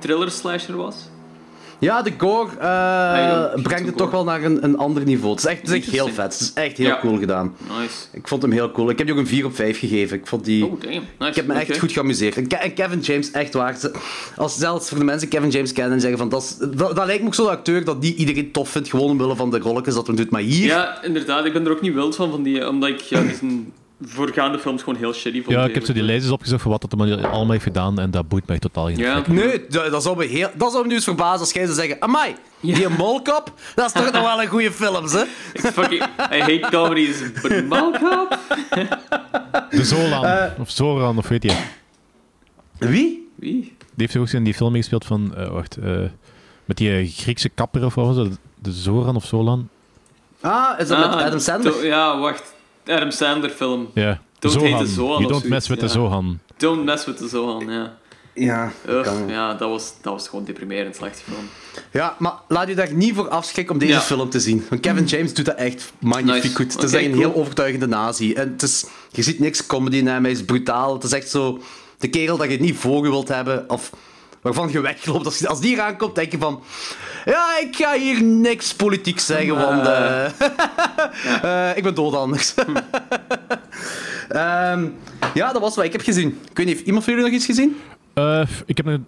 Speaker 2: thriller-slasher was.
Speaker 1: Ja, de gore eh, brengt het toch wel naar een, een ander niveau. Het is echt, het is echt heel vet. Het is echt heel
Speaker 2: Ja.
Speaker 1: cool gedaan.
Speaker 2: Nice.
Speaker 1: Ik vond hem heel cool. Ik heb die ook een 4 op 5 gegeven. Ik, vond die...
Speaker 2: Oh. Nice.
Speaker 1: ik heb me echt goed geamuseerd. En, Ke- en Kevin James, echt waar. Als zelfs voor de mensen Kevin James kennen en zeggen van... Dat, is- dat, dat lijkt me ook zo'n acteur dat die iedereen tof vindt, gewoon omwille van de rolletjes dat hij doet. Maar hier...
Speaker 2: Ja, inderdaad. Ik ben er ook niet wild van, van die, omdat ik ja, die zijn voorgaande films gewoon heel shitty vond.
Speaker 3: Ja, ik heb zo die lijstjes opgezocht van wat dat allemaal allemaal heeft gedaan en dat boeit mij totaal geen
Speaker 2: Ja.
Speaker 1: Nee, dat, dat zou me heel... Dat zou me nu eens verbazen als jij zou zeggen... Amai, die molkop, dat is toch nog wel een goede film, hè?
Speaker 2: Ik fucking... I hate comedies, but Malcolm?
Speaker 3: De Zolan,
Speaker 1: Eh.
Speaker 3: of Zoran, of weet je. Die
Speaker 1: Wie?
Speaker 2: Wie?
Speaker 3: heeft toch ook in die film meegespeeld van, eh, wacht, eh, met die Griekse kapper of wat was dat? De Zoran of Zolan?
Speaker 1: Ah, is dat met
Speaker 2: Ah,
Speaker 1: Adam Sandler?
Speaker 2: to- ja, wacht. Adam Sandler film.
Speaker 3: Ja,
Speaker 2: Don't
Speaker 3: Zohan.
Speaker 2: hate the Zohan
Speaker 3: You don't mess with the. Zohan.
Speaker 2: Don't mess with the Zohan, ja.
Speaker 1: Ja,
Speaker 2: Ugh, ja, dat was, dat was gewoon deprimerend slechte film.
Speaker 1: Ja, maar laat je daar niet voor afschrikken om deze
Speaker 2: Ja.
Speaker 1: film te zien. Want Kevin James doet dat echt magnifiek
Speaker 2: Nice.
Speaker 1: goed. Het is echt een
Speaker 2: cool.
Speaker 1: heel overtuigende nazi. En het is, je ziet niks comedy in hem, hij is brutaal. Het is echt zo de kerel dat je niet voor je wilt hebben, of waarvan je wegloopt. Als, als die eraan komt, denk je van... Ja, ik ga hier niks politiek zeggen, want... eh, eh, ik ben dood anders. Ehm, ja, dat was wat ik heb gezien. Ik weet niet, heeft iemand van jullie nog iets gezien?
Speaker 3: Eh, ik, heb nog,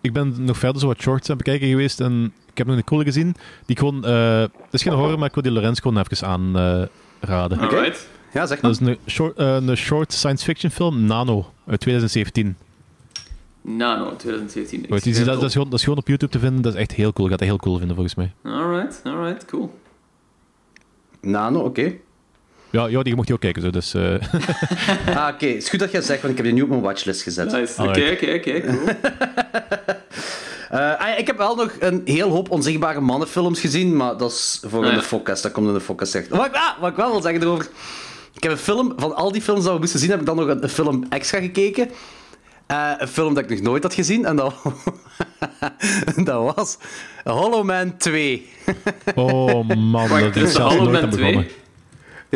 Speaker 3: ik ben nog verder zo wat shorts aan het bekijken geweest en ik heb nog een coole gezien. Die gewoon, eh, het is geen horror, maar ik wil die Lorenz gewoon even aanraden.
Speaker 1: Oké. Ja, zeg maar.
Speaker 3: Dat is een short, een short science fiction film, Nano, uit 2017.
Speaker 2: Nano, 2017. Ik
Speaker 3: Goed, die-
Speaker 2: schrijf
Speaker 3: dat, dat, is gewoon, dat is gewoon op YouTube te vinden, dat is echt heel cool. Je gaat dat heel cool vinden volgens mij.
Speaker 2: Alright, alright, cool.
Speaker 1: Nano, oké.
Speaker 3: Ja, ja die mocht je ook kijken, zo, dus... eh,
Speaker 1: Ah, oké. Het is goed dat je het zegt, want ik heb die nu op mijn watchlist gezet.
Speaker 2: Nice. Oké, oké, oké, cool.
Speaker 1: Eh, ah ik heb wel nog een heel hoop onzichtbare mannenfilms gezien, maar dat is voor
Speaker 2: Ah,
Speaker 1: in
Speaker 2: ja.
Speaker 1: de podcast. Dat komt in de podcast terecht. Wat, ik- ah, wat ik wel wil zeggen erover... Ik heb een film... Van al die films dat we moesten zien, heb ik dan nog een, een film extra gekeken. Eh, een film dat ik nog nooit had gezien. En dat, dat was Hollow Man 2.
Speaker 3: oh man, dat is zelfs
Speaker 2: Hollow
Speaker 3: nooit
Speaker 2: Man
Speaker 3: aan begonnen.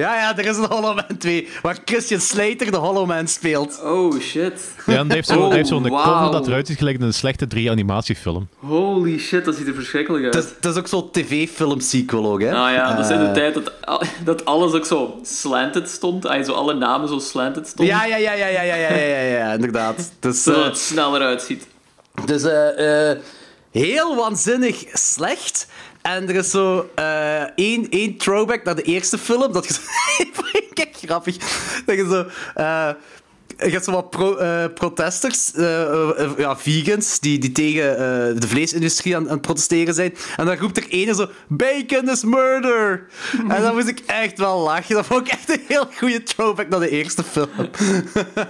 Speaker 2: 2?
Speaker 1: Ja, ja, er is een Hollow Man 2. Waar Christian Slater de Hollow Man speelt.
Speaker 2: Oh, shit.
Speaker 3: Ja, en die heeft zo'n
Speaker 2: Oh,
Speaker 3: heeft zo'n
Speaker 2: wauw.
Speaker 3: cover dat eruit ziet gelijk in een slechte 3-animatiefilm.
Speaker 2: Holy shit, dat ziet er verschrikkelijk uit.
Speaker 1: Het is, is ook zo'n tv-film-sequel ook, hè?
Speaker 2: Ah ja, dat is in de
Speaker 1: Eh,
Speaker 2: tijd dat, dat alles ook zo slanted stond. Zo alle namen zo slanted stonden.
Speaker 1: Ja, ja, ja, ja, ja, ja, ja, ja, ja, ja, inderdaad. Dus,
Speaker 2: Zodat
Speaker 1: eh,
Speaker 2: het sneller uitziet.
Speaker 1: Dus eh, eh, heel waanzinnig slecht. En er is zo eh, één, één throwback naar de eerste film. Dat zo... Kijk, grappig. Dat je zo... eh, je hebt zo wat pro, eh, protesters, eh, eh, ja, vegans, die, die tegen eh, de vleesindustrie aan, aan het protesteren zijn. En dan roept er ene zo, bacon is murder! en dan moest ik echt wel lachen. Dat vond ik echt een heel goede throwback naar de eerste film.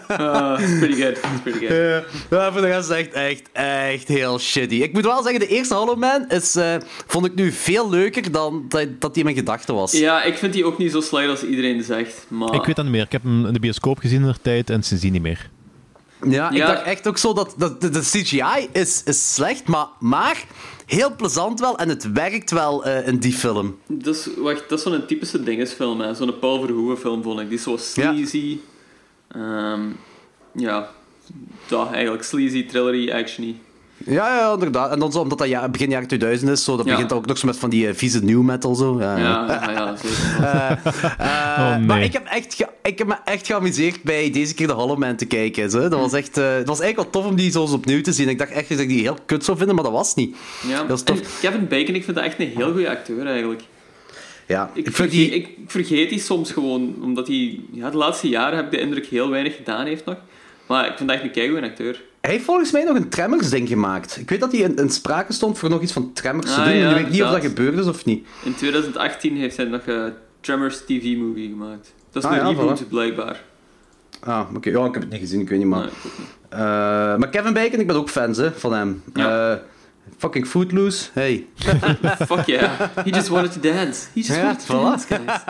Speaker 2: Ah, pretty good. Pretty good.
Speaker 1: Ja, maar voor de rest echt, echt, echt heel shitty. Ik moet wel zeggen, de eerste Hollow Man is, eh, vond ik nu veel leuker dan dat, dat die in mijn gedachten was.
Speaker 2: Ja, ik vind die ook niet zo slecht als iedereen zegt. Maar...
Speaker 3: Ik weet dat niet meer. Ik heb hem in de bioscoop gezien in de tijd en niet meer.
Speaker 1: Ja, ik
Speaker 2: Ja.
Speaker 1: dacht echt ook zo dat, dat de, de CGI is, is slecht, maar, maar heel plezant wel en het werkt wel eh, in die film.
Speaker 2: Dat is, wacht, dat is zo'n typische dingesfilm, hè. Zo'n Paul Verhoeven film, vond ik. Die is zo sleazy. Ehm, ja, dat eigenlijk. Sleazy, thrillery, actiony.
Speaker 1: Ja, ja, inderdaad. En dan zo, omdat dat ja, begin jaren 2000 is, zo, dat
Speaker 2: Ja.
Speaker 1: begint ook nog zo met van die eh, vieze new metal. Zo. Ja,
Speaker 2: Ja,
Speaker 1: ja.
Speaker 2: ja, ja, zeker.
Speaker 1: Eh, eh,
Speaker 3: Oh, nee.
Speaker 1: Maar ik heb, echt ge- ik heb me echt geamuseerd bij deze keer de Hollow Man te kijken. Zo. Dat, was echt, eh, het was eigenlijk wel tof om die zo eens opnieuw te zien. Ik dacht echt dat ik die heel kut zou vinden, maar dat was niet.
Speaker 2: Ja.
Speaker 1: Dat tof.
Speaker 2: En Kevin Bacon, ik vind dat echt een heel goede acteur, eigenlijk.
Speaker 1: Ja,
Speaker 2: Ik,
Speaker 1: vind
Speaker 2: vergeet,
Speaker 1: die...
Speaker 2: ik vergeet die soms gewoon, omdat hij... Ja, de laatste jaren heb ik de indruk heel weinig gedaan heeft nog. Maar ik vind dat echt een keigoede acteur.
Speaker 1: Hij heeft volgens mij nog een Tremors-ding gemaakt. Ik weet dat hij in, in sprake stond voor nog iets van Tremors te
Speaker 2: Ah,
Speaker 1: doen,
Speaker 2: ja,
Speaker 1: maar ik weet niet of dat gebeurd is of niet.
Speaker 2: In 2018 heeft hij nog een Tremors TV-movie gemaakt. Dat is
Speaker 1: Ah,
Speaker 2: een
Speaker 1: ja,
Speaker 2: reboot,
Speaker 1: voilà.
Speaker 2: blijkbaar.
Speaker 1: Ah, oké. Ja, ik heb het niet gezien, ik weet niet, maar...
Speaker 2: Nee, niet.
Speaker 1: Eh, maar Kevin Bacon, ik ben ook fan hè, van hem.
Speaker 2: Ja.
Speaker 1: Eh, fucking Footloose, hey.
Speaker 2: Fuck yeah. He just wanted to dance. He just
Speaker 1: Ja,
Speaker 2: wanted to
Speaker 1: voilà.
Speaker 2: dance, guys.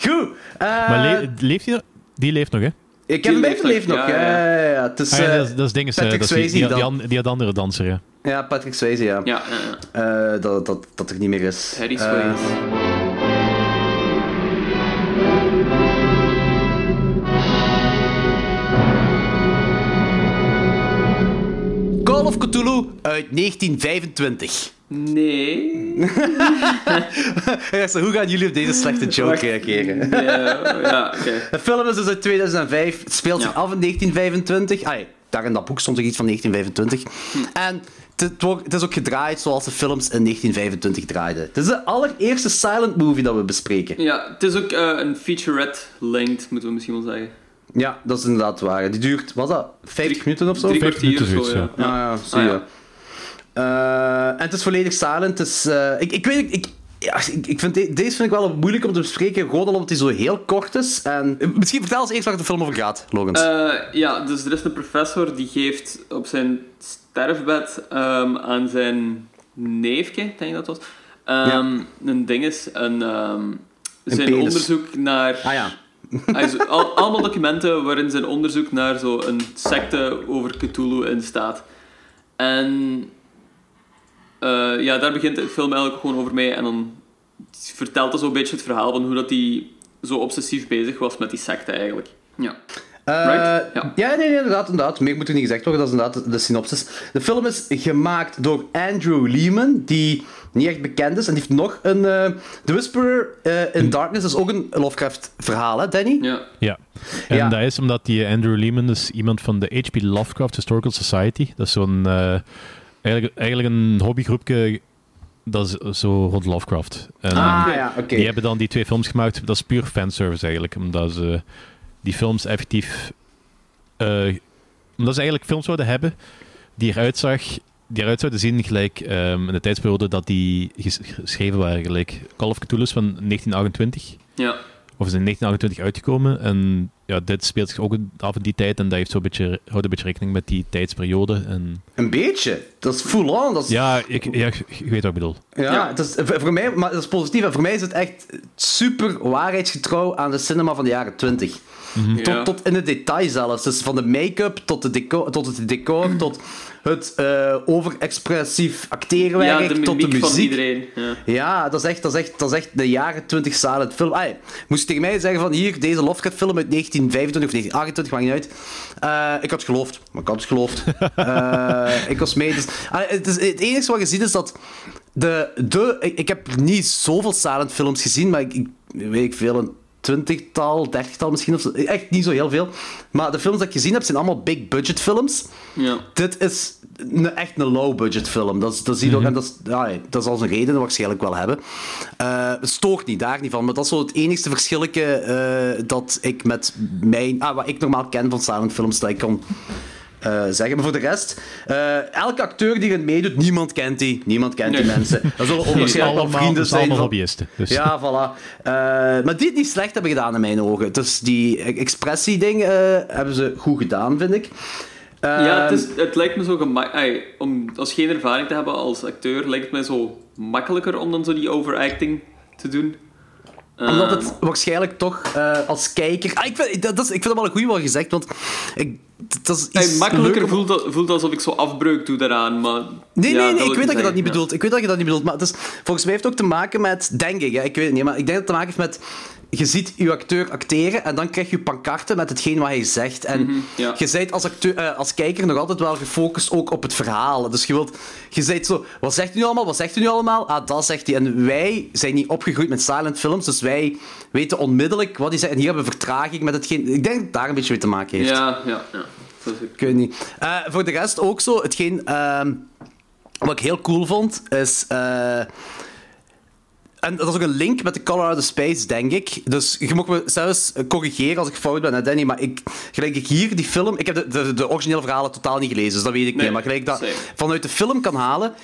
Speaker 1: Goed. eh,
Speaker 3: Maar le- leeft hij nog? Die leeft nog, hè?
Speaker 2: Die
Speaker 1: Bacon
Speaker 2: leeft
Speaker 1: leeft
Speaker 2: nog, ja,
Speaker 1: Ja,
Speaker 2: ja.
Speaker 1: Het is,
Speaker 3: Ah, ja,
Speaker 1: eh,
Speaker 3: dat, is- dat is dinges, eh,
Speaker 1: Patrick
Speaker 3: dat is die, die,
Speaker 1: Swayze
Speaker 3: die, die andere danser, ja.
Speaker 1: ja, Patrick Swayze, ja.
Speaker 2: Ja, ja, ja.
Speaker 1: Eh, dat, dat, dat er niet meer is.
Speaker 2: Harry Swayze.
Speaker 1: Call of Cthulhu uit 1925.
Speaker 2: Nee.
Speaker 1: Ja, zo, hoe gaan jullie op deze slechte joke
Speaker 2: Wacht.
Speaker 1: reageren?
Speaker 2: Ja, ja oké.
Speaker 1: De film is dus uit 2005. Het speelt zich
Speaker 2: Ja.
Speaker 1: af in 1925. Ah, daar in dat boek stond er iets van 1925. En het, is ook gedraaid zoals de films in 1925 draaiden. Het is de allereerste silent movie dat we bespreken.
Speaker 2: Ja, het is ook eh, een featurette-length, moeten we misschien wel zeggen.
Speaker 1: Ja, dat is inderdaad waar. Die duurt, was dat 50
Speaker 2: Drie-
Speaker 1: minuten of zo?
Speaker 2: Drie
Speaker 3: Vijf
Speaker 2: kwartier of
Speaker 3: minuten
Speaker 2: zo, ja.
Speaker 3: zoiets,
Speaker 1: Ah, ja, zie
Speaker 2: Ah,
Speaker 1: je.
Speaker 2: ja.
Speaker 1: Eh, en het is volledig silent. Het is, eh, ik, ik weet ik, ja, ik, ik vind de- deze vind ik wel moeilijk om te bespreken, gewoon omdat hij zo heel kort is. En, eh, misschien vertel eens eerst waar de film over gaat, Logans.
Speaker 2: Eh, ja, dus er is een professor die geeft op zijn sterfbed ehm, aan zijn neefje, denk ik dat was, ehm, een ding is, een, ehm, zijn onderzoek naar...
Speaker 1: ah ja.
Speaker 2: Hij zo- al, allemaal documenten waarin zijn onderzoek naar zo een secte over Cthulhu in staat. En eh, ja, daar begint de film eigenlijk gewoon over mee. En dan vertelt hij zo'n beetje het verhaal van hoe dat hij zo obsessief bezig was met die secte eigenlijk. Ja.
Speaker 1: Eh,
Speaker 2: Right? Ja.
Speaker 1: ja, nee, nee, inderdaad, inderdaad. Meer moet er niet gezegd worden, dat is inderdaad de, synopsis. De film is gemaakt door Andrew Lehman, die niet echt bekend is. En die heeft nog een... eh The Whisperer in Darkness is ook een Lovecraft-verhaal, hè, Danny?
Speaker 2: Ja.
Speaker 3: Ja. En
Speaker 1: Ja.
Speaker 3: dat is omdat die Andrew Lehman is iemand van de H.P. Lovecraft Historical Society. Dat is zo'n... eigenlijk, eigenlijk een hobbygroepje dat is zo rond Lovecraft. En
Speaker 1: Ah, ja, oké.
Speaker 3: die hebben dan die twee films gemaakt. Dat is puur fanservice eigenlijk. Omdat ze die films effectief... eh, omdat ze eigenlijk films zouden hebben die eruit zag... Die eruit zouden zien gelijk ehm, in de tijdsperiode dat die ges- geschreven waren. Gelijk Call of Cthulhu van 1928.
Speaker 2: Ja.
Speaker 3: Of is in 1928 uitgekomen. En ja, dit speelt zich ook af in die tijd. En dat heeft zo een beetje, houdt een beetje rekening met die tijdsperiode. En,
Speaker 1: Een beetje. Dat is full on. Dat is,
Speaker 3: ja, ik, ja, je weet wat ik bedoel.
Speaker 1: Ja,
Speaker 2: Ja.
Speaker 1: Het is, voor voor mij, maar dat is positief. En voor mij is het echt super waarheidsgetrouw aan de cinema van de jaren 20.
Speaker 2: Ja.
Speaker 1: Tot, tot in het detail zelfs. Dus van de make-up tot, de decor, tot het decor, tot het eh, overexpressief acteerwerk,
Speaker 2: ja, de
Speaker 1: tot de
Speaker 2: mimiek van
Speaker 1: muziek.
Speaker 2: iedereen. Ja.
Speaker 1: Ja, dat is echt, dat is echt, dat is echt de jaren 20 silent film. Ay, moest je tegen mij zeggen van hier, deze Lovecraft film uit 1925 of 1928, maakt niet uit. Eh, ik had geloofd, maar ik had het geloofd. Eh, ik was mee. Dus, ah, het, is, het enige wat je ziet is dat de... de ik, ik heb niet zoveel silent films gezien, maar ik, ik weet ik veel, een twintigtal, dertigtal misschien. Of zo. Echt niet zo heel veel. Maar de films dat ik gezien heb, zijn allemaal big-budget films.
Speaker 2: Ja.
Speaker 1: Dit is een, echt een low-budget film. Dat, is- dat zie je ook, en dat, is, ja, dat zal zijn reden waarschijnlijk wel hebben. Eh, het stoort niet, daar niet van. Maar dat is zo het enigste verschilletje eh, dat ik met mijn... Ah, wat ik normaal ken van silent films, dat ik kan eh, zeggen. Maar voor de rest, eh, elke acteur die erin meedoet, niemand kent die. Niemand kent die mensen. Dat zullen ook
Speaker 3: Het is
Speaker 1: waarschijnlijk wel
Speaker 3: allemaal,
Speaker 1: vrienden zijn.
Speaker 3: allemaal
Speaker 1: van-
Speaker 3: hobbyisten. Dus.
Speaker 1: ja, voilà. Eh, maar die het niet slecht hebben gedaan in mijn ogen. Dus die expressie-ding eh, hebben ze goed gedaan, vind ik.
Speaker 2: Ja, het,
Speaker 1: Ehm,
Speaker 2: is, het lijkt me zo gemakkelijk. Om als geen ervaring te hebben als acteur, lijkt het mij zo makkelijker om dan zo die overacting te doen.
Speaker 1: Omdat
Speaker 2: Ehm,
Speaker 1: het waarschijnlijk toch eh, als kijker... Ah, ik, vind, dat, dat is, ik vind dat wel een goeie wat gezegd, want ik, dat is
Speaker 2: makkelijker voelt, dat, voelt alsof ik zo afbreuk doe daaraan, maar...
Speaker 1: Nee,
Speaker 2: ja,
Speaker 1: nee, nee, ik weet dat je dat
Speaker 2: zeggen,
Speaker 1: niet
Speaker 2: ja.
Speaker 1: bedoelt. Ik weet dat je dat niet bedoelt, maar het is, volgens mij heeft het ook te maken met, denk ik, hè, ik weet het niet, maar ik denk dat het te maken heeft met, je ziet je acteur acteren en dan krijg je pankarten met hetgeen wat hij zegt. En
Speaker 2: Mhm, ja.
Speaker 1: je bent als, acteur, eh, als kijker nog altijd wel gefocust ook op het verhaal. Dus je wilt, je bent zo, wat zegt u nu allemaal, wat zegt u nu allemaal? Ah, dat zegt hij. En wij zijn niet opgegroeid met silent films, dus wij weten onmiddellijk wat hij zegt. En hier hebben we vertraging met hetgeen, ik denk dat het daar een beetje mee te maken heeft.
Speaker 2: Ja, ja, ja.
Speaker 1: Ik weet niet. Eh, voor de rest ook zo, hetgeen ehm, wat ik heel cool vond, is... eh, en dat is ook een link met de Colorado Space, denk ik. Dus je mag me zelfs corrigeren als ik fout ben, hè, Danny. Maar ik, gelijk ik hier die film... Ik heb de, de, de originele verhalen totaal niet gelezen, dus dat weet ik
Speaker 2: Nee,
Speaker 1: niet. Maar gelijk ik dat vanuit de film kan halen...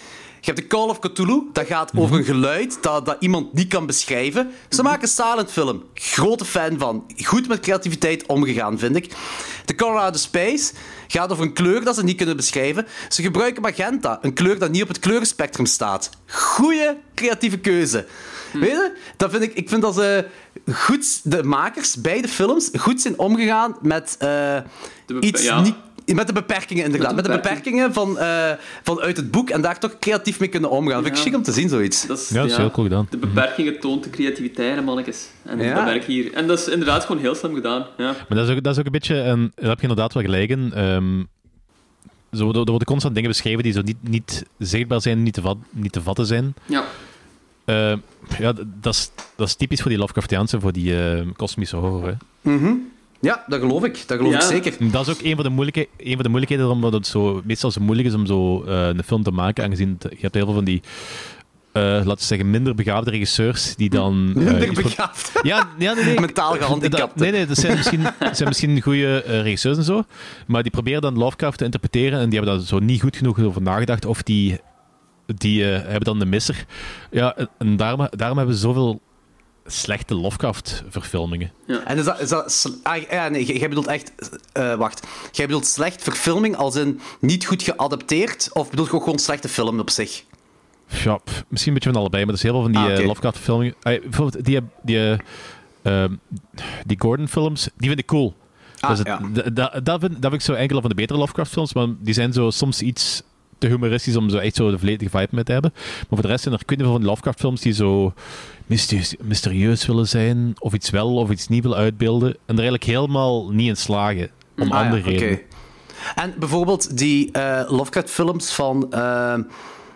Speaker 1: Je hebt de Call of Cthulhu, dat gaat over een geluid dat, dat iemand niet kan beschrijven. Ze maken een silent film. Grote fan van. Goed met creativiteit omgegaan, vind ik. De Colorado Space gaat over een kleur dat ze niet kunnen beschrijven. Ze gebruiken magenta, een kleur dat niet op het kleurenspectrum staat. Goeie creatieve keuze. Weet je? Dat vind ik, ik vind dat ze goed, de makers bij de films, goed zijn omgegaan met eh,
Speaker 2: De
Speaker 1: iets
Speaker 2: ja.
Speaker 1: niet met de beperkingen, inderdaad. Met
Speaker 2: Met
Speaker 1: de,
Speaker 2: de
Speaker 1: beperkingen van, eh, vanuit het boek en daar toch creatief mee kunnen omgaan. Vind ik chic om te zien, zoiets.
Speaker 2: Dat is,
Speaker 3: Ja, dat is heel cool gedaan.
Speaker 2: De beperkingen toont de creativiteit, hè, mannetjes. En
Speaker 1: Ja.
Speaker 2: dat werkt hier. En dat is inderdaad gewoon heel slim gedaan. Ja.
Speaker 3: Maar dat is, ook, dat is ook een beetje, en daar heb je inderdaad wel gelijk in. ehm, zo, er, er worden constant dingen beschreven die zo niet, niet zichtbaar zijn, niet te, vat, niet te vatten zijn.
Speaker 2: ja.
Speaker 3: Eh, ja, dat is, dat is typisch voor die Lovecraftiaanse, voor die eh, kosmische horror. Hè.
Speaker 1: Ja, dat geloof ik. Dat geloof
Speaker 2: Ja.
Speaker 1: ik zeker.
Speaker 3: Dat is ook een van de, moeilijke, een van de moeilijkheden, omdat het zo, meestal zo moeilijk is om zo, eh, een film te maken, aangezien het- je hebt heel veel van die, eh, laten we zeggen, minder begaafde regisseurs die dan... eh,
Speaker 1: Minder begaafd.
Speaker 3: Ja, ja nee, nee.
Speaker 1: Mentaal gehandicapt.
Speaker 3: Nee, nee, dat zijn misschien, zijn misschien goede regisseurs en zo. Maar die proberen dan Lovecraft te interpreteren en die hebben daar zo niet goed genoeg over nagedacht. Of die, die hebben dan de misser. Ja, en- en daarom, daarom hebben we zoveel slechte Lovecraft-verfilmingen.
Speaker 1: En is dat... Is dat ah, ja, nee, jij bedoelt echt... eh, wacht. Jij bedoelt slecht verfilming als in niet goed geadapteerd? Of bedoel je ook gewoon slechte film op zich?
Speaker 3: Ja, pff, misschien een beetje van allebei, maar er is heel veel van die
Speaker 1: Ah,
Speaker 3: eh, Lovecraft-verfilmingen. Ah, bijvoorbeeld die, die, eh, ehm, die Gordon-films, die vind ik cool.
Speaker 1: Ah,
Speaker 3: Dus het-
Speaker 1: ja.
Speaker 3: dat, vind, dat vind ik zo enkele van de betere Lovecraft-films, maar die zijn zo soms iets te humoristisch om zo echt zo de volledige vibe mee te hebben. Maar voor de rest zijn er ik weet niet veel van die Lovecraft-films die zo mysterieus, mysterieus willen zijn, of iets wel of iets niet willen uitbeelden, en er eigenlijk helemaal niet in slagen. Om
Speaker 1: Ah, ja,
Speaker 3: andere
Speaker 1: oké.
Speaker 3: redenen.
Speaker 1: En bijvoorbeeld die eh Lovecraft-films van eh,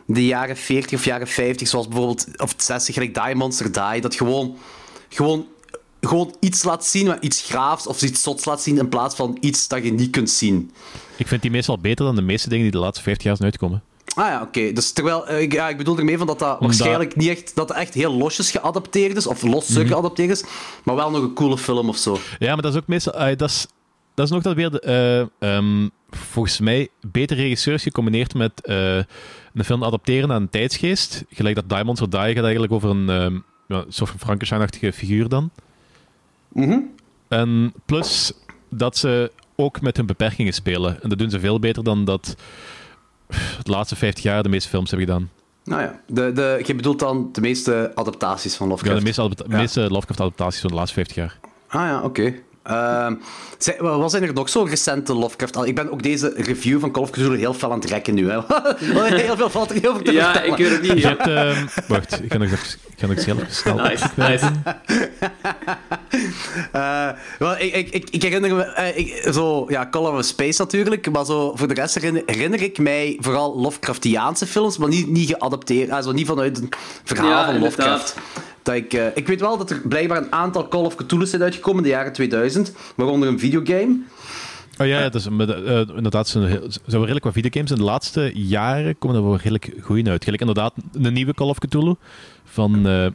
Speaker 1: de jaren 40 of jaren 50, zoals bijvoorbeeld, of 60, gelijk Die Monster Die, dat gewoon, gewoon, gewoon iets laat zien, maar iets graafs of iets zots laat zien, in plaats van iets dat je niet kunt zien.
Speaker 3: Ik vind die meestal beter dan de meeste dingen die de laatste 50 jaar zijn uitgekomen.
Speaker 1: Ah ja, oké. Dus terwijl, eh, ik, ja, ik bedoel ermee van dat dat waarschijnlijk niet echt, dat echt heel losjes geadapteerd is, of los
Speaker 3: Mhm.
Speaker 1: geadapteerd is, maar wel nog een coole film of zo.
Speaker 3: Ja, maar dat is ook meestal. eh, dat, is, dat is nog dat weer. De, eh, ehm, volgens mij betere regisseurs gecombineerd met een film adapteren aan een tijdsgeest. Gelijk dat Diamonds or Die gaat eigenlijk over een ehm, ja, soort van Frankenstein-achtige figuur dan.
Speaker 1: Mhm.
Speaker 3: En plus dat ze ook met hun beperkingen spelen. En dat doen ze veel beter dan dat de laatste 50 jaar de meeste films hebben gedaan.
Speaker 1: Nou ja, de, de, je bedoelt dan de meeste adaptaties van
Speaker 3: Ja,
Speaker 1: Lovecraft?
Speaker 3: de meeste,
Speaker 1: Ja.
Speaker 3: meeste Lovecraft-adaptaties van de laatste 50 jaar.
Speaker 1: Ah ja, oké. Ehm, wat zijn er nog zo recente Lovecraft? Ik ben ook deze review van Call of Cthulhu heel fel aan het rekken nu. Hè. heel veel valt er heel veel te
Speaker 2: Ja,
Speaker 1: vertellen.
Speaker 2: ik weet het niet.
Speaker 3: Je hebt, ehm, wacht, ik ga nog ik ga nog even snel.
Speaker 2: Nice, nice.
Speaker 1: Eh, wel, ik, ik, ik, ik herinner me... eh, ik, zo, ja, Call of Space natuurlijk, maar zo, voor de rest herinner, herinner ik mij vooral Lovecraftiaanse films, maar niet, niet geadapteerd. Also niet vanuit een verhaal
Speaker 2: Ja,
Speaker 1: van
Speaker 2: inderdaad.
Speaker 1: Dat ik, eh, ik weet wel dat er blijkbaar een aantal Call of Cthulhu's zijn uitgekomen in de jaren 2000, waaronder een videogame.
Speaker 3: Oh ja, ja dus, eh, inderdaad, zijn zijn redelijk wat videogames. In de laatste jaren komen er wel redelijk goeie uit. Gelijk inderdaad een nieuwe Call of Cthulhu van, eh,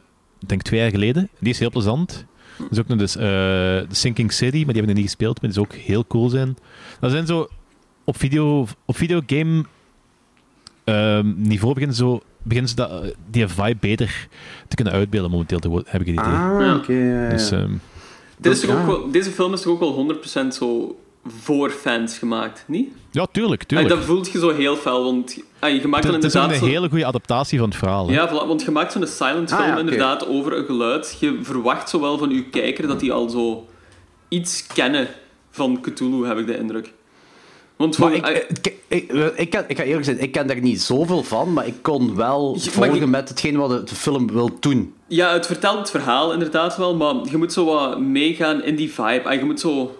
Speaker 3: denk twee jaar geleden. Die is heel plezant. Er is ook nog dus, The Sinking City, maar die hebben we niet gespeeld, maar die is ook heel cool zijn. Dat zijn zo op, video, op videogame ehm, niveau beginnen, zo, beginnen ze dat, eh, die vibe beter te kunnen uitbeelden momenteel, heb ik het idee.
Speaker 1: Ah, oké. ja, ja.
Speaker 3: Dus, ehm,
Speaker 2: Dit is toch
Speaker 1: Ja.
Speaker 2: ook wel, deze film is toch ook wel 100% zo voor fans gemaakt, niet?
Speaker 3: ja, tuurlijk, tuurlijk.
Speaker 2: dat voelt je zo heel fel, want ah, je maakt dan
Speaker 3: Het is
Speaker 2: inderdaad...
Speaker 3: een hele goede adaptatie van het verhaal. hè.
Speaker 2: Ja, voilà, want je maakt zo'n silent
Speaker 1: Ah,
Speaker 2: film
Speaker 1: ja,
Speaker 2: inderdaad over een geluid. Je verwacht zowel van je kijker dat die al zo iets kennen van Cthulhu, heb ik de indruk. Want
Speaker 1: Maar ik,
Speaker 2: ah,
Speaker 1: ik, ik, ik, ik, kan- ik ga eerlijk zijn, ik ken daar niet zoveel van, maar ik kon wel
Speaker 2: Je-
Speaker 1: volgen met hetgeen wat de, de film wil doen.
Speaker 2: ja, het vertelt het verhaal inderdaad wel, maar je moet zo wat meegaan in die vibe. Ah, je moet zo...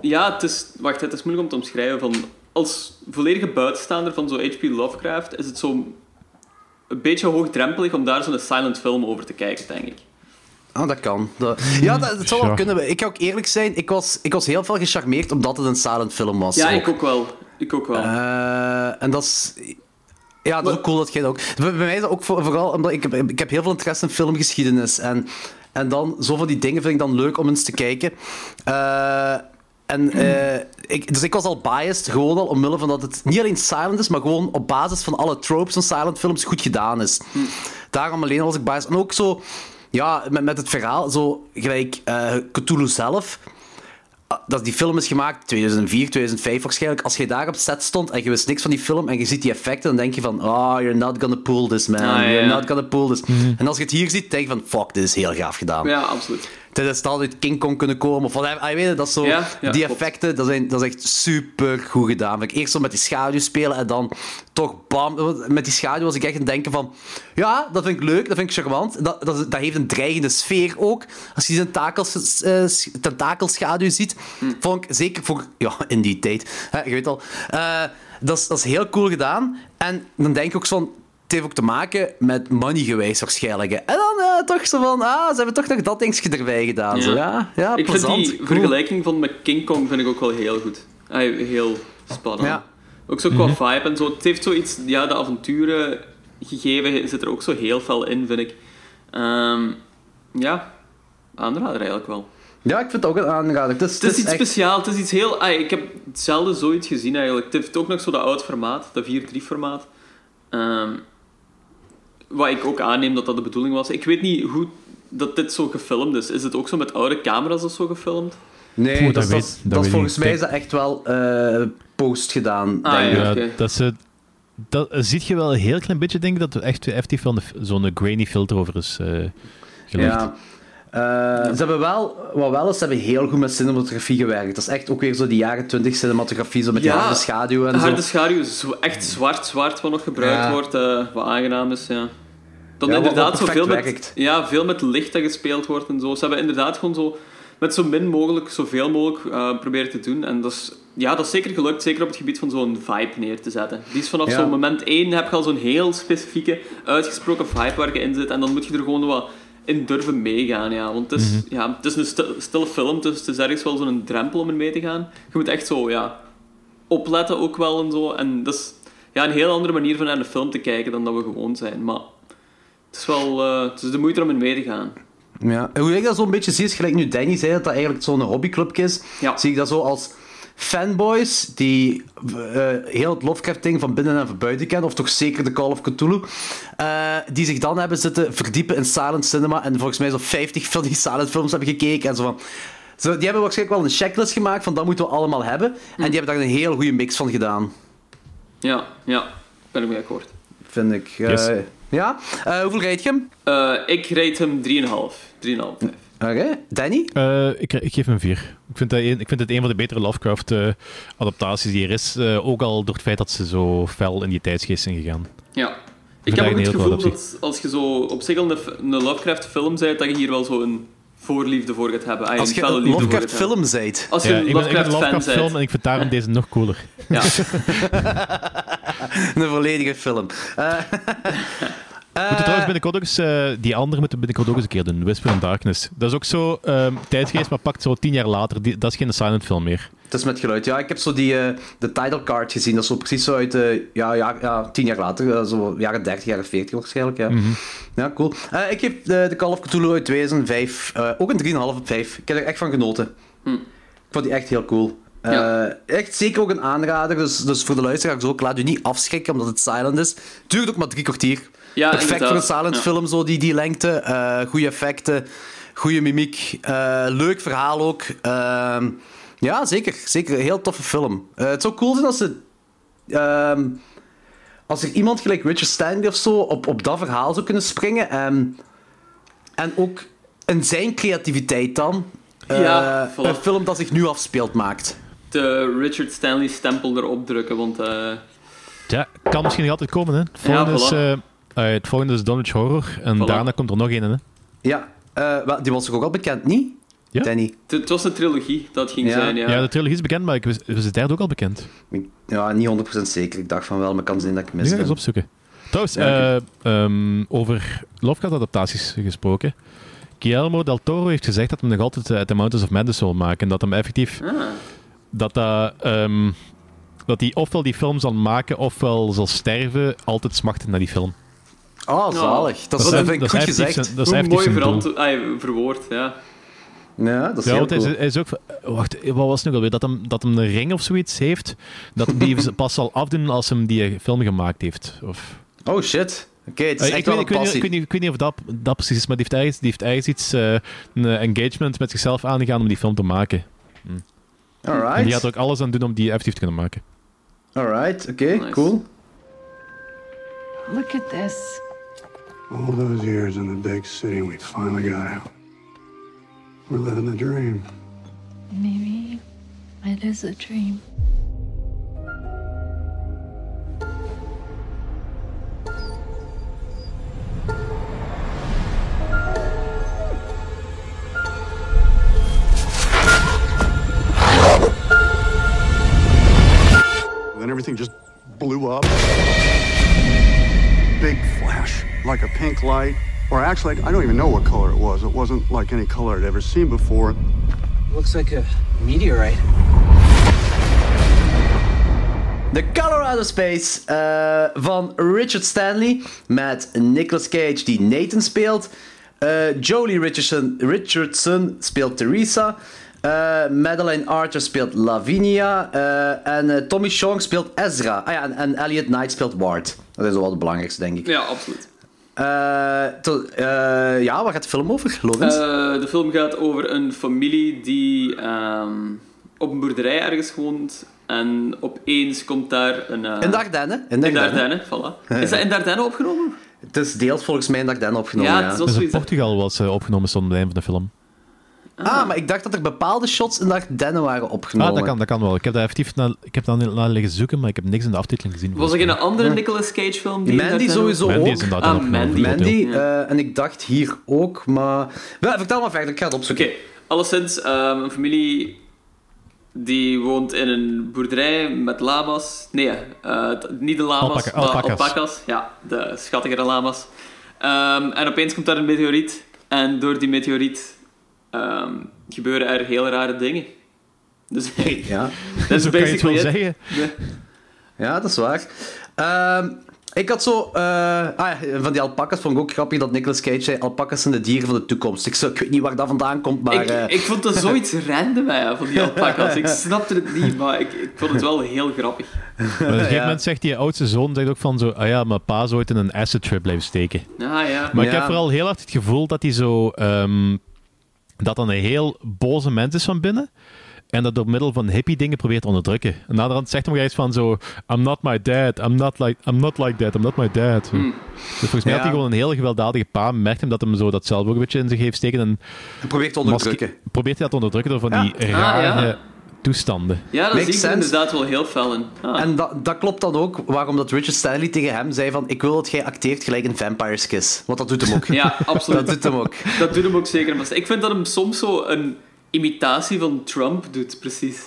Speaker 2: Ja, het is... Wacht, het is moeilijk om te omschrijven. Van, als volledige buitenstaander van zo H.P. Lovecraft is het zo een beetje hoogdrempelig om daar zo'n silent film over te kijken, denk ik.
Speaker 1: Ah, dat kan. Dat, ja, dat, dat zou wel
Speaker 3: Ja.
Speaker 1: kunnen. Ik ga ook eerlijk zijn, ik was, ik was heel veel gecharmeerd omdat het een silent film was.
Speaker 2: Ja,
Speaker 1: ook.
Speaker 2: ik ook wel. Ik ook wel.
Speaker 1: Eh, en dat is... Ja, dat is ook cool dat jij dat ook... Bij, mij is dat ook voor- vooral omdat ik heb, ik heb heel veel interesse in filmgeschiedenis. En, en dan, zo van die dingen vind ik dan leuk om eens te kijken. Eh, en, eh, ik, dus ik was al biased, gewoon al omwille van dat het niet alleen silent is, maar gewoon op basis van alle tropes van silent films goed gedaan is. Daarom alleen was ik biased. En ook zo, ja, met, met het verhaal, zo gelijk eh Cthulhu zelf dat die film is gemaakt 2004, 2005 waarschijnlijk. Als je daar op set stond en je wist niks van die film en je ziet die effecten, dan denk je van, oh, you're not gonna pull this, man.
Speaker 2: Ah, ja,
Speaker 1: You're not gonna pull this. En als je het hier ziet, denk je van, fuck, dit is heel gaaf gedaan.
Speaker 2: Ja, absoluut.
Speaker 1: Is altijd uit King Kong kunnen komen. Of weet het, dat is zo,
Speaker 2: Ja, ja,
Speaker 1: die effecten, dat, zijn, dat is echt super goed gedaan. Ik eerst zo met die schaduw spelen en dan toch bam. Met die schaduw was ik echt aan het denken van, ja, dat vind ik leuk, dat vind ik charmant. Dat, dat, dat heeft een dreigende sfeer ook. Als je die tentakels, eh, tentakelschaduw ziet,
Speaker 2: Hm.
Speaker 1: vond ik zeker voor, ja, in die tijd, hè, je weet al, eh, dat, is, dat is heel cool gedaan. En dan denk ik ook zo van, het heeft ook te maken met money geweest waarschijnlijk. hè. En dan eh, toch zo van, ah, ze hebben toch nog dat dingetje erbij gedaan. Zo, ja, ja,
Speaker 2: ik vind die
Speaker 1: Cool.
Speaker 2: vergelijking van met King Kong vind ik ook wel heel goed. Heel spannend.
Speaker 1: Ja.
Speaker 2: Ook zo qua vibe en zo. Het heeft zoiets, ja, de avonturen gegeven zit er ook zo heel veel in, vind ik. Ehm, ja, aanrader eigenlijk wel.
Speaker 1: Ja, ik vind het ook een aanrader. Het is,
Speaker 2: Het is iets
Speaker 1: echt-
Speaker 2: speciaals, het is iets heel... ik heb zelden zoiets gezien eigenlijk. Het heeft ook nog zo dat oud formaat, dat 4-3 formaat. Ehm, wat ik ook aanneem dat dat de bedoeling was. Ik weet niet hoe dat dit zo gefilmd is. Is het ook zo met oude camera's of zo gefilmd?
Speaker 1: Nee, dat,
Speaker 3: dat weet- weet
Speaker 1: volgens
Speaker 3: ik
Speaker 1: mij is dat echt wel eh, post gedaan,
Speaker 2: Ah,
Speaker 1: denk
Speaker 2: ja.
Speaker 3: Dat, is, eh, dat ziet je wel een heel klein beetje, denk ik, dat er echt effectief van zo'n grainy filter over is eh gelegd.
Speaker 1: Ja. Eh, Ze hebben wel, wat wel is, ze hebben heel goed met cinematografie gewerkt. Dat is echt ook weer zo die jaren 20 cinematografie, zo met die harde schaduw en zo.
Speaker 2: Harde schaduw echt zwart, zwart, wat nog gebruikt
Speaker 1: Ja.
Speaker 2: wordt, eh, wat aangenaam is, ja. Dan
Speaker 1: Ja,
Speaker 2: inderdaad
Speaker 1: wat
Speaker 2: zo veel
Speaker 1: perfect
Speaker 2: met,
Speaker 1: werkt.
Speaker 2: ja, veel met licht dat gespeeld wordt en zo. Ze hebben inderdaad gewoon zo met zo min mogelijk, zoveel mogelijk eh, proberen te doen. En dat is, ja, dat is zeker gelukt, zeker op het gebied van zo'n vibe neer te zetten. Die is vanaf
Speaker 1: Ja.
Speaker 2: zo'n moment één heb je al zo'n heel specifieke, uitgesproken vibe waar je in zit. En dan moet je er gewoon wat in durven meegaan, ja. Want het is, ja, het is een stil- stille film, dus het is ergens wel zo'n drempel om in mee te gaan. Je moet echt zo, ja, opletten ook wel en zo. En dat is ja, een heel andere manier van naar de film te kijken dan dat we gewoon zijn. Maar het is wel eh, het is de moeite om in mee te gaan.
Speaker 1: Ja. En hoe ik dat zo'n beetje zie, is gelijk nu Danny zei dat dat eigenlijk zo'n hobbyclubje is,
Speaker 2: Ja.
Speaker 1: zie ik dat zo als fanboys die eh, heel het Lovecraft-ding van binnen en van buiten kennen, of toch zeker de Call of Cthulhu, eh, die zich dan hebben zitten verdiepen in silent cinema en volgens mij zo 50 van die silent films hebben gekeken en zo van... Zo, die hebben waarschijnlijk wel een checklist gemaakt van dat moeten we allemaal hebben. En die hebben daar een heel goede mix van gedaan,
Speaker 2: Ja, ja, ben ik mee akkoord.
Speaker 1: vind ik. Eh,
Speaker 3: Yes.
Speaker 1: Ja? Eh, hoeveel rijd je hem?
Speaker 2: Eh, ik rate hem 3,5. 3,5.
Speaker 1: Oké. Danny?
Speaker 3: Eh, ik, ik geef hem 4. Ik vind, dat een, ik vind het een van de betere Lovecraft-adaptaties die er is. eh, ook al door het feit dat ze zo fel in die tijdsgeest zijn gegaan.
Speaker 2: Ja. Ik heb ook het gevoel dat als je zo op zich al een, Lovecraft-film bent, dat je hier wel zo een voorliefde voor gaat hebben.
Speaker 1: Als je een. Lovecraft-film zijt.
Speaker 2: Als je
Speaker 3: Ja,
Speaker 2: een Lovecraft-fan
Speaker 3: Lovecraft-film
Speaker 2: bent.
Speaker 3: en ik vind daarom deze nog cooler.
Speaker 2: Ja.
Speaker 1: Een volledige film. Eh,
Speaker 3: moeten trouwens binnenkort ook eens, eh, die andere moeten binnenkort ook eens een keer doen. Whisper in Darkness. Dat is ook zo ehm tijdsgeest, maar pakt zo tien jaar later. Die, dat is geen silent film meer.
Speaker 1: Het is met geluid. Ja, ik heb zo die, eh, de title card gezien. Dat is zo precies zo uit de... Ja, ja, ja tien jaar later. eh, zo jaren 30, jaren 40 waarschijnlijk. Ja, ja cool. Eh, ik heb de, de Call of Cthulhu uit 2005 eh, ook een 3,5 op 5. Ik heb er echt van genoten. Ik vond die echt heel cool. Eh,
Speaker 2: Ja.
Speaker 1: Echt zeker ook een aanrader. Dus, dus voor de luisteraars ook. Laat u niet afschrikken omdat het silent is. Duurt ook maar drie kwartier.
Speaker 2: Ja,
Speaker 1: Perfect voor een silent
Speaker 2: Ja.
Speaker 1: film, zo die, die lengte. eh goede effecten, goede mimiek. eh, leuk verhaal ook. Ehm, ja, zeker. Zeker. Een heel toffe film. Eh, het zou cool zijn als ze... ehm, als er iemand gelijk Richard Stanley of zo op, op dat verhaal zou kunnen springen. En, en ook in zijn creativiteit dan... eh,
Speaker 2: Ja, voilà.
Speaker 1: een film dat zich nu afspeelt maakt.
Speaker 2: De Richard Stanley stempel erop drukken, want... eh,
Speaker 3: Ja, kan misschien nog altijd komen, hè. Het volgende,
Speaker 2: Ja, voilà.
Speaker 3: Eh, eh, het volgende is Dunwich Horror. En
Speaker 2: Voilà.
Speaker 3: daarna komt er nog een, hè.
Speaker 1: Ja, eh, wel, die was toch ook al bekend, niet?
Speaker 3: Ja?
Speaker 1: Danny.
Speaker 2: het, het was een trilogie dat ging
Speaker 1: Ja.
Speaker 2: zijn, ja.
Speaker 3: Ja, de trilogie is bekend, maar ik was, was de derde ook al bekend.
Speaker 1: Ja, niet 100% zeker. Ik dacht van wel, maar kan zijn dat ik mis
Speaker 3: ga ik
Speaker 1: ben.
Speaker 3: eens opzoeken. Trouwens,
Speaker 1: Ja,
Speaker 3: eh, ehm, over Lovecraft-adaptaties gesproken. Guillermo del Toro heeft gezegd dat hij nog altijd eh, The Mountains of Madness wil maken. En dat hem effectief...
Speaker 2: Ah,
Speaker 3: Dat, dat, ehm, dat hij ofwel die film zal maken, ofwel zal sterven, altijd smachten naar die film.
Speaker 1: Oh, zalig. Dat, is,
Speaker 3: is-
Speaker 1: dat vind ik
Speaker 3: dat
Speaker 1: goed gezegd.
Speaker 3: zijn- dat is
Speaker 2: mooi verant- ah, verwoord, ja.
Speaker 1: Ja, dat is
Speaker 3: Ja,
Speaker 1: heel
Speaker 3: want hij,
Speaker 1: cool.
Speaker 3: is, hij is ook... Wacht, wat was het nog alweer? Dat hem, dat hem een ring of zoiets heeft, dat hem die pas zal afdoen als hem die film gemaakt heeft. Of...
Speaker 1: Oh shit. Oké, het is
Speaker 3: Eh,
Speaker 1: echt
Speaker 3: ik,
Speaker 1: wel
Speaker 3: weet,
Speaker 1: een
Speaker 3: ik, weet niet,
Speaker 1: passie.
Speaker 3: ik, weet niet, ik weet niet of dat, dat precies is, maar die heeft ergens, die heeft ergens iets, eh, een engagement met zichzelf aangegaan om die film te maken. En die
Speaker 1: Alright.
Speaker 3: gaat er ook alles aan doen om die effectief te kunnen maken.
Speaker 1: Alright, oké,
Speaker 2: Nice.
Speaker 1: cool.
Speaker 6: Look at this.
Speaker 7: All those years in the big city, we finally got out. We're living the dream.
Speaker 6: Maybe it is a dream.
Speaker 7: Then everything just blew up. Big flash, like a pink light. Or actually, I don't even know what color it was. It wasn't like any color I'd ever seen before.
Speaker 8: It Looks like a meteorite.
Speaker 1: The Colorado Space eh, van Richard Stanley met Nicolas Cage die Nathan speelt. Eh, Jolie Richardson, Richardson speelt Teresa. Eh Madeline Archer speelt Lavinia. eh, en eh, Tommy Chong speelt Ezra. Ah ja, en, en Elliot Knight speelt Ward. Dat is wel het belangrijkste, denk ik.
Speaker 2: Ja, absoluut.
Speaker 1: Eh, to- eh, ja, waar gaat de film over, Lorenz?
Speaker 2: Eh, de film gaat over een familie die ehm, op een boerderij ergens woont. En opeens komt daar een... eh,
Speaker 1: in de Ardennen. In de
Speaker 2: de.
Speaker 1: Ardennen,
Speaker 2: voilà. Is dat in de Ardennen opgenomen?
Speaker 1: Het is deels volgens mij in de Ardennen opgenomen,
Speaker 2: Ja,
Speaker 1: ja.
Speaker 2: het is
Speaker 3: Dus in. Portugal was opgenomen stond een van de film.
Speaker 1: Ah, maar ik dacht dat er bepaalde shots in de Ardennen waren opgenomen.
Speaker 3: Ah, dat kan, dat kan wel. Ik heb daar effectief naar, ik heb daar naar liggen zoeken, maar ik heb niks in de aftiteling gezien.
Speaker 2: Was er geen andere Nicolas Cage film? Die
Speaker 1: Mandy sowieso
Speaker 3: Mandy
Speaker 1: ook.
Speaker 3: is
Speaker 2: Ah,
Speaker 3: opgenomen,
Speaker 2: Mandy.
Speaker 1: eh, en ik dacht hier ook, maar... Wel, vertel maar verder, ik ga het
Speaker 2: Oké,
Speaker 1: opzoeken.
Speaker 2: alleszins, ehm, een familie die woont in een boerderij met lama's. Nee, eh, niet de lama's,
Speaker 3: Alpaca-
Speaker 2: maar
Speaker 3: alpaca's.
Speaker 2: alpaca's. Ja, de schattigere lama's. Ehm, en opeens komt daar een meteoriet. En door die meteoriet ehm, gebeuren er heel rare dingen. Dus
Speaker 1: Ja.
Speaker 2: dat is
Speaker 3: Zo kan je het
Speaker 2: basically
Speaker 3: zeggen.
Speaker 1: ja, dat is waar. Ehm, ik had zo... eh, ah, ja, van die alpakas vond ik ook grappig dat Nicolas Cage zei alpakas zijn de dieren van de toekomst. Ik, zo, ik weet niet waar dat vandaan komt, maar...
Speaker 2: ik,
Speaker 1: eh,
Speaker 2: ik vond dat zoiets random ja, van die alpaca's. Ik snapte het niet, maar ik, ik vond het wel heel grappig.
Speaker 3: Maar op een gegeven
Speaker 1: Ja.
Speaker 3: moment zegt die oudste zoon zegt ook van zo, ah ja, mijn pa is ooit in een acid trip blijven steken.
Speaker 2: Ah ja.
Speaker 3: Maar ik heb vooral heel hard het gevoel dat hij zo, ehm, dat dan een heel boze mens is van binnen. En dat door middel van hippie dingen probeert te onderdrukken. En naderhand zegt hem iets van zo, I'm not my dad, I'm not like, I'm not like that, I'm not my dad.
Speaker 2: Hmm.
Speaker 3: Dus volgens mij
Speaker 1: Ja.
Speaker 3: had hij gewoon een heel gewelddadige pa. Merkt hem dat hem zo dat zelf ook een beetje in zich heeft steken. En
Speaker 1: probeert te onderdrukken.
Speaker 3: probeert hij dat te onderdrukken door van die
Speaker 2: Ah,
Speaker 3: rare
Speaker 2: ja.
Speaker 3: Toestanden.
Speaker 2: Ja, dat
Speaker 1: Makes
Speaker 2: zie ik er inderdaad wel heel fel in. Ah.
Speaker 1: En dat, dat klopt dan ook waarom dat Richard Stanley tegen hem zei van ik wil dat jij acteert gelijk in Vampire's Kiss. Want dat doet hem ook.
Speaker 2: Ja, absoluut.
Speaker 1: Dat doet hem ook.
Speaker 2: Dat doet hem ook zeker. Maar ik vind dat hem soms zo een imitatie van Trump doet, precies.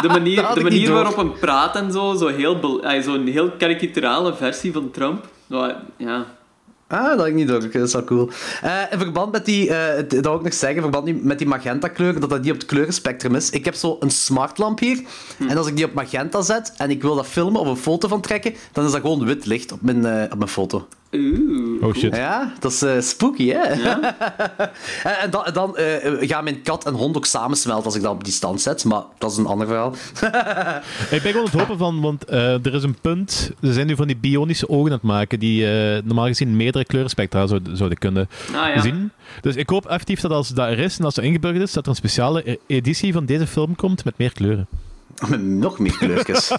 Speaker 2: De manier, de manier waarop hem praat en zo, zo heel, ay, zo'n heel karikaturale versie van Trump. Ja,
Speaker 1: Ah, dat had ik niet door. Dat is wel cool. Eh, in verband met die, d- dat wil ik nog zeggen, in verband die- met die magenta kleur, dat dat niet op het kleurenspectrum is. Ik heb zo een smartlamp hier. En als ik die op magenta zet en ik wil dat filmen of een foto van trekken, dan is dat gewoon wit licht op mijn, eh, op mijn foto.
Speaker 2: Oeh.
Speaker 3: Oh shit.
Speaker 1: Ja, dat is eh, spooky, hè? en en dan, dan eh, gaan mijn kat en hond ook samensmelten als ik dat op die stand zet, maar dat is een ander verhaal.
Speaker 3: Ik ben gewoon het hopen van, want eh, er is een punt. Ze zijn nu van die bionische ogen aan het maken, die eh, normaal gezien meerdere kleurenspectra zouden, zouden kunnen
Speaker 2: Ah, ja.
Speaker 3: zien. Dus ik hoop effectief dat als dat er is en als dat ingeburgerd is, dat er een speciale e- editie van deze film komt met meer kleuren.
Speaker 1: Met nog meer kleurtjes.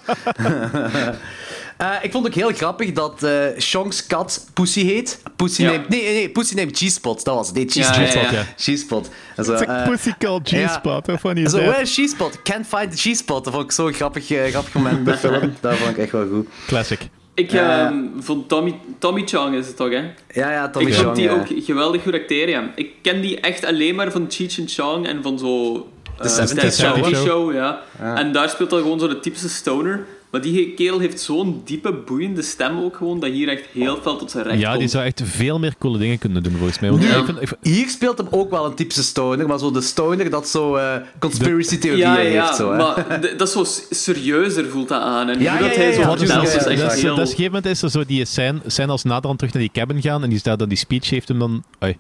Speaker 1: Eh, ik vond ook heel grappig dat eh Shong's kat Pussy heet. Pussy
Speaker 2: Ja.
Speaker 1: neemt... Nee, nee, Pussy neemt G-Spot. Dat was het. Nee, G-Spot.
Speaker 2: ja.
Speaker 1: G-Spot.
Speaker 3: It's a
Speaker 1: eh,
Speaker 3: pussy called G-spot. How funny is
Speaker 1: zo,
Speaker 3: that?
Speaker 1: where is G-Spot? Can't find the G-Spot. Dat vond ik zo'n grappig, grappig moment in de film. Dat vond ik echt wel goed.
Speaker 3: Classic.
Speaker 2: Ik ehm, vond Tommy, Tommy Chong is het toch, hè?
Speaker 1: Ja, ja, Tommy
Speaker 2: ik
Speaker 1: Chong,
Speaker 2: vond die
Speaker 1: ja.
Speaker 2: ook geweldig goed acteren. Ik ken die echt alleen maar van Cheech and Chong en van zo...
Speaker 1: 70s
Speaker 2: Dead
Speaker 1: Show,
Speaker 2: 70s
Speaker 3: hè?
Speaker 2: Show, ja. En daar speelt hij gewoon zo de typische stoner. Maar die kerel heeft zo'n diepe, boeiende stem ook gewoon, dat hier echt heel veel tot zijn recht
Speaker 3: Ja, die
Speaker 2: komt.
Speaker 3: zou echt veel meer coole dingen kunnen doen, volgens mij. Want
Speaker 1: Nu-
Speaker 3: ik vind, ik vind-
Speaker 1: Hier speelt hem ook wel een typische stoner, maar zo de stoner dat zo eh conspiracy theorieën
Speaker 2: Ja, ja,
Speaker 1: heeft. Zo, hè.
Speaker 2: maar dat is zo serieuzer voelt dat aan. En
Speaker 1: Ja,
Speaker 2: dat
Speaker 1: ja,
Speaker 2: hij zo
Speaker 3: is dat?
Speaker 1: ja,
Speaker 2: is echt
Speaker 3: Dat is-
Speaker 2: heel...
Speaker 3: dat is op een gegeven moment is er zo die scène, scène als naderhand terug naar die cabin gaan en die staat dan die speech heeft hem dan... Ai.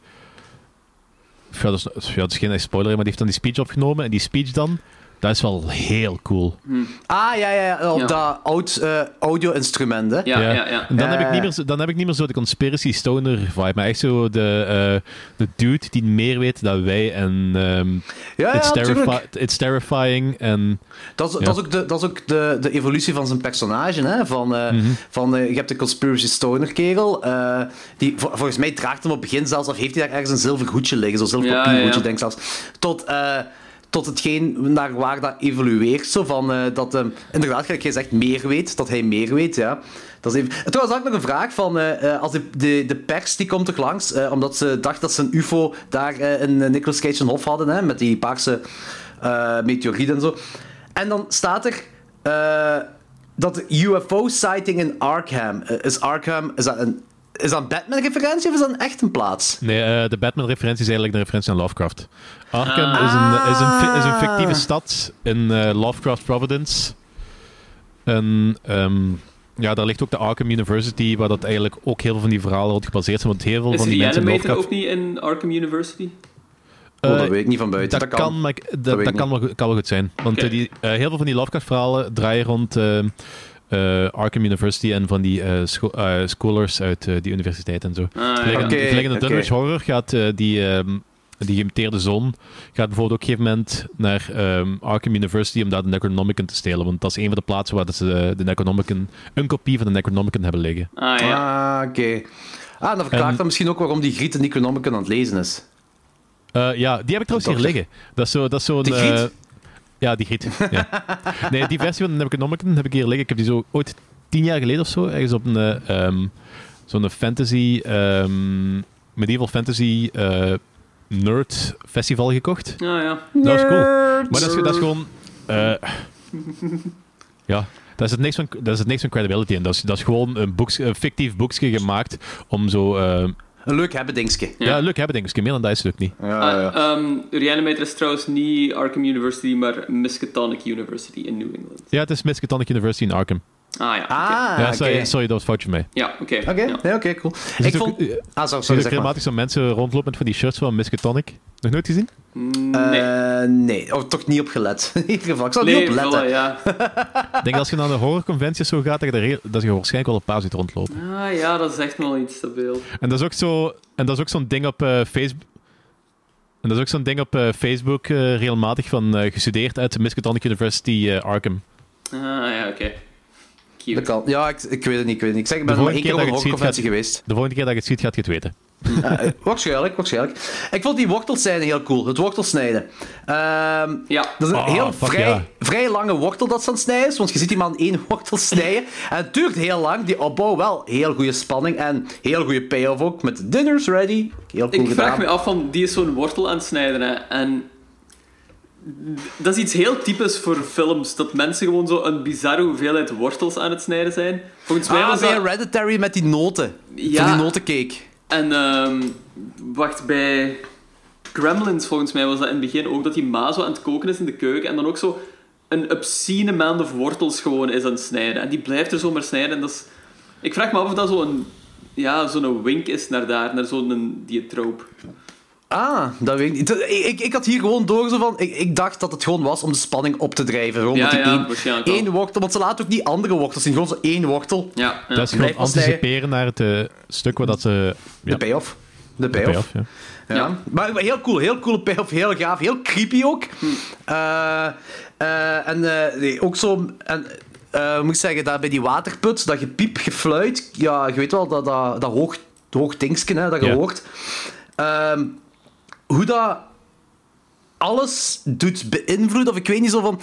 Speaker 3: Ja, dat is, ja, dat is geen spoiler, maar die heeft dan die speech opgenomen en die speech dan, dat is wel heel cool.
Speaker 1: Ah, ja, ja, ja. Op
Speaker 2: Ja.
Speaker 1: dat oud, eh, audio-instrument, hè.
Speaker 2: Ja, ja, ja.
Speaker 3: En dan, heb ik niet
Speaker 1: ja.
Speaker 3: meer, zo- dan heb ik niet meer zo de conspiracy stoner vibe, maar echt zo de, eh, de dude die meer weet dan wij en ehm,
Speaker 1: Ja,
Speaker 3: it's,
Speaker 1: ja,
Speaker 3: terrifi-
Speaker 1: tuurlijk.
Speaker 3: it's terrifying en
Speaker 1: Dat is,
Speaker 3: Ja.
Speaker 1: dat is ook, de, dat is ook de, de evolutie van zijn personage. Hè? Van, eh,
Speaker 3: Mhm.
Speaker 1: van, eh, je hebt de conspiracy stoner kerel. eh, die, vol- volgens mij draagt hem op het begin zelfs, of heeft hij daar ergens een zilver hoedje liggen. Zo'n zilver
Speaker 2: Ja,
Speaker 1: papierhoedje,
Speaker 2: ja, ja.
Speaker 1: denk ik zelfs. Tot, eh, tot hetgeen naar waar dat evolueert. Zo van, eh, dat hem inderdaad, gelijk jij zegt, meer weet. Dat hij meer weet, ja. Dat is even... En Trouwens, had ik nog een vraag van... eh, eh, als de, de, de pers die komt toch langs, eh, omdat ze dacht dat ze een ufo daar eh, in eh, Nicolas Cage hof hadden, hè, met die paarse eh meteoriet en zo. En dan staat er eh, dat de UFO-sighting in Arkham. eh, is Arkham, is dat een, is dat een Batman-referentie of is dat een echt een plaats?
Speaker 3: Nee, eh, de Batman-referentie is eigenlijk een referentie aan Lovecraft. Arkham is, een, is, een, is een fictieve stad in eh, Lovecraft Providence. En ehm, ja, daar ligt ook de Arkham University, waar dat eigenlijk ook heel veel van die verhalen op gebaseerd zijn. Want heel veel
Speaker 2: Is
Speaker 3: van die mensen in Lovecraft...
Speaker 2: ook niet in Arkham University?
Speaker 1: Oh, dat
Speaker 3: Eh,
Speaker 1: weet ik niet van buiten.
Speaker 3: Dat, kan, maar dat, kan, wel, goed- kan wel goed zijn. Want eh, die, eh, heel veel van die Lovecraft-verhalen draaien rond eh, Arkham University en van die eh, scho- eh, scholars uit eh, die universiteit en zo.
Speaker 2: Ah, ja.
Speaker 3: In de
Speaker 1: oké.
Speaker 3: Dunwich Horror gaat eh, die, ehm, die zoon gaat bijvoorbeeld ook op een gegeven moment naar ehm, Arkham University om daar de Necronomicon te stelen. Want dat is een van de plaatsen waar dat ze de Necronomicon, een kopie van de Necronomicon hebben liggen.
Speaker 2: Ah, ja.
Speaker 1: Ah, oké. Ah, dan verklaart
Speaker 3: En-
Speaker 1: dat misschien ook waarom die Griet in Economicon aan het lezen is.
Speaker 3: Eh, ja, die heb ik trouwens hier liggen. Dat is zo- dat is zo'n...
Speaker 1: Die Griet?
Speaker 3: eh, ja, die Griet. ja. Nee, die versie van Necronomicon heb ik hier liggen. Ik heb die zo ooit tien jaar geleden of zo, ergens op een... ehm, zo'n fantasy... ehm, medieval fantasy eh, nerd festival gekocht.
Speaker 2: Ah, ja.
Speaker 3: Dat was cool. Maar dat is, dat is gewoon... eh, ja, daar zit niks van, daar zit niks van credibility in. Dat is, dat is gewoon een, boeks, een fictief boekje gemaakt om zo... eh,
Speaker 1: Een leuk hebben, dingetje.
Speaker 3: ja.
Speaker 2: Ja.
Speaker 3: leuk hebben, ik. Meer dan dat is het ook niet.
Speaker 1: Ja,
Speaker 2: Ah,
Speaker 1: ja.
Speaker 2: ehm, is trouwens niet Arkham University, maar Miskatonic University in New England.
Speaker 3: Ja, het is Miskatonic University in Arkham.
Speaker 2: Ah ja, oké.
Speaker 1: Ah,
Speaker 3: ja, sorry, sorry, dat was foutje mij.
Speaker 2: Ja, oké.
Speaker 1: Oké,
Speaker 2: ja.
Speaker 1: nee, oké, cool.
Speaker 3: Je
Speaker 1: Ik
Speaker 3: ook,
Speaker 1: vond... Ah, sorry, sorry, zeg maar.
Speaker 3: regelmatig zo mensen rondlopen met van die shirts van Miskatonic. Nog nooit gezien?
Speaker 2: Mm, Nee.
Speaker 1: Eh, nee, oh, toch niet op gelet. In ieder geval, ik zal
Speaker 2: nee,
Speaker 1: niet op letten.
Speaker 2: voilà, ja.
Speaker 3: Ik denk als je naar de horrorconventies zo gaat, dat je, er dat je waarschijnlijk wel een paar ziet rondlopen.
Speaker 2: Ah ja, dat is echt wel iets stabiel.
Speaker 3: En dat is ook zo, en dat is ook zo'n ding op eh, Facebook. En dat is ook zo'n ding op eh, Facebook eh, regelmatig van eh, gestudeerd uit de Miskatonic University eh, Arkham.
Speaker 2: Ah ja, oké. Cute.
Speaker 1: Dat kan. Ja, ik, ik weet het niet, ik weet het niet. Ik zeg, ik ben
Speaker 3: De
Speaker 1: maar
Speaker 3: volgende
Speaker 1: één keer op een
Speaker 3: dat je het ziet,
Speaker 1: horrorconventie geweest.
Speaker 3: De volgende keer dat je het ziet, gaat je het weten.
Speaker 1: Eh, waarschijnlijk, waarschijnlijk. Ik vond die wortelsnijden heel cool. Het wortelsnijden. Ehm
Speaker 2: Ja.
Speaker 1: dat is een
Speaker 3: Ah,
Speaker 1: heel vrij,
Speaker 3: ja.
Speaker 1: vrij lange wortel dat ze aan het snijden is. Want je ziet die man één wortel snijden. En het duurt heel lang. Die opbouw wel heel goede spanning. En heel goede payoff ook. Met dinner's ready. Heel cool
Speaker 2: Ik
Speaker 1: gedaan.
Speaker 2: vraag me af van, die is zo'n wortel aan het snijden hè, en dat is iets heel typisch voor films, dat mensen gewoon zo een bizarre hoeveelheid wortels aan het snijden zijn. Volgens mij
Speaker 1: Ah,
Speaker 2: was
Speaker 1: bij
Speaker 2: dat...
Speaker 1: Hereditary met die noten.
Speaker 2: Ja.
Speaker 1: Van die notencake.
Speaker 2: En ehm, wacht, bij Gremlins volgens mij was dat in het begin ook dat die ma zo aan het koken is in de keuken en dan ook zo een obscene maand of wortels gewoon is aan het snijden. En die blijft er zomaar snijden. En dat is... Ik vraag me af of dat zo'n ja, zo'n wink is naar daar, naar zo'n die trope.
Speaker 1: Ah, dat weet ik niet. Ik, ik, ik had hier gewoon door zo van... Ik, ik dacht dat het gewoon was om de spanning op te drijven. Gewoon
Speaker 2: Ja,
Speaker 1: die
Speaker 2: ja,
Speaker 1: één,
Speaker 2: waarschijnlijk wel.
Speaker 1: één wortel... Want ze laten ook niet andere wortels zien. Gewoon zo één wortel.
Speaker 2: Ja, ja.
Speaker 3: Dat is gewoon
Speaker 1: Blijf
Speaker 3: anticiperen naar het eh, stuk waar dat ze...
Speaker 1: De payoff. De payoff.
Speaker 3: payoff, ja.
Speaker 1: Ja.
Speaker 2: Ja.
Speaker 1: Maar, maar heel cool, heel coole payoff, heel gaaf, heel creepy ook. Eh, eh, en eh, nee, ook zo. En, eh, moet ik zeggen, dat bij die waterput, dat gepiep, gefluit, ja, je weet wel, dat, dat, dat hoog, hoog dingetje, hè, dat je
Speaker 3: Ja.
Speaker 1: hoort. Ehm, hoe dat alles doet beïnvloeden, of ik weet niet zo van.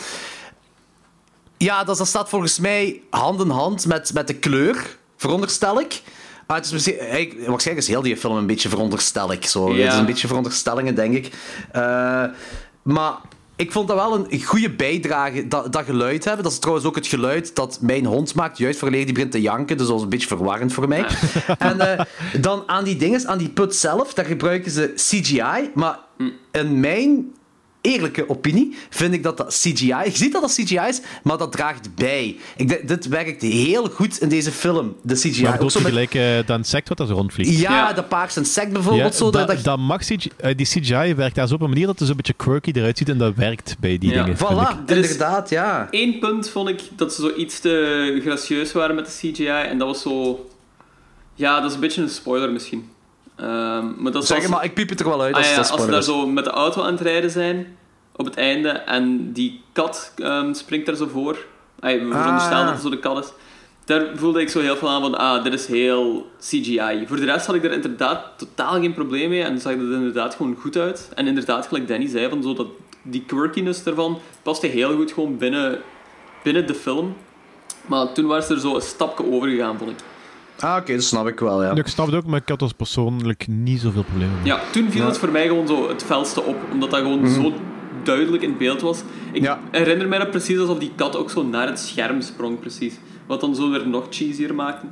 Speaker 1: Ja, dat, dat staat volgens mij hand in hand met, met de kleur, veronderstel ik. Maar het is misschien, waarschijnlijk is heel die film een beetje veronderstel ik. Zo.
Speaker 2: Ja.
Speaker 1: Het is een beetje veronderstellingen, denk ik. Eh, maar ik vond dat wel een goede bijdrage, dat, dat geluid hebben. Dat is trouwens ook het geluid dat mijn hond maakt, juist voordat die begint te janken. Dus dat was een beetje verwarrend voor mij. En eh, dan aan die dinges, aan die put zelf, daar gebruiken ze CGI. Maar in mijn eerlijke opinie vind ik dat dat CGI... Je ziet dat dat CGI is, maar dat draagt bij. Ik denk, dit werkt heel goed in deze film, de CGI.
Speaker 3: Maar
Speaker 1: Ook
Speaker 3: bedoel
Speaker 1: zo
Speaker 3: je
Speaker 1: met-
Speaker 3: gelijk eh, dat insect wat er zo rondvliegt?
Speaker 1: ja,
Speaker 2: Ja.
Speaker 1: de paarse insect bijvoorbeeld.
Speaker 3: Ja,
Speaker 1: zo,
Speaker 3: dat,
Speaker 1: dat, dat-
Speaker 3: dat mag CGI, eh, die CGI werkt daar zo op een manier dat het zo een beetje quirky eruit ziet en dat werkt bij die
Speaker 2: Ja.
Speaker 3: dingen. vind ik.
Speaker 1: Voilà,
Speaker 2: is-
Speaker 1: inderdaad, ja.
Speaker 2: Eén punt vond ik dat ze zo iets te gracieus waren met de CGI. En dat was zo... Ja, dat is een beetje een spoiler misschien. Ehm, maar dat
Speaker 1: Zeg maar, ik piep het er wel uit
Speaker 2: Ah,
Speaker 1: als
Speaker 2: ja,
Speaker 1: het
Speaker 2: als ze daar zo met de auto aan het rijden zijn op het einde en die kat ehm, springt daar zo voor. Ay, we
Speaker 1: Ah.
Speaker 2: veronderstellen dat het zo de kat is. Daar voelde ik zo heel veel aan van, ah, dit is heel CGI. Voor de rest had ik er inderdaad totaal geen probleem mee en zag er inderdaad gewoon goed uit. En inderdaad, gelijk Danny zei, van zo dat, die quirkiness ervan paste heel goed gewoon binnen, binnen de film. Maar toen was er zo een stapje over gegaan, vond ik.
Speaker 1: Ah, oké, dat snap ik wel, ja.
Speaker 3: Ik snap het ook, maar ik had er persoonlijk niet zoveel problemen.
Speaker 2: Ja, toen viel
Speaker 1: Ja.
Speaker 2: het voor mij gewoon zo het felste op, omdat dat gewoon zo duidelijk in beeld was. Ik
Speaker 1: Ja.
Speaker 2: herinner mij dat precies alsof die kat ook zo naar het scherm sprong, precies. Wat dan zo weer nog cheesier maakte.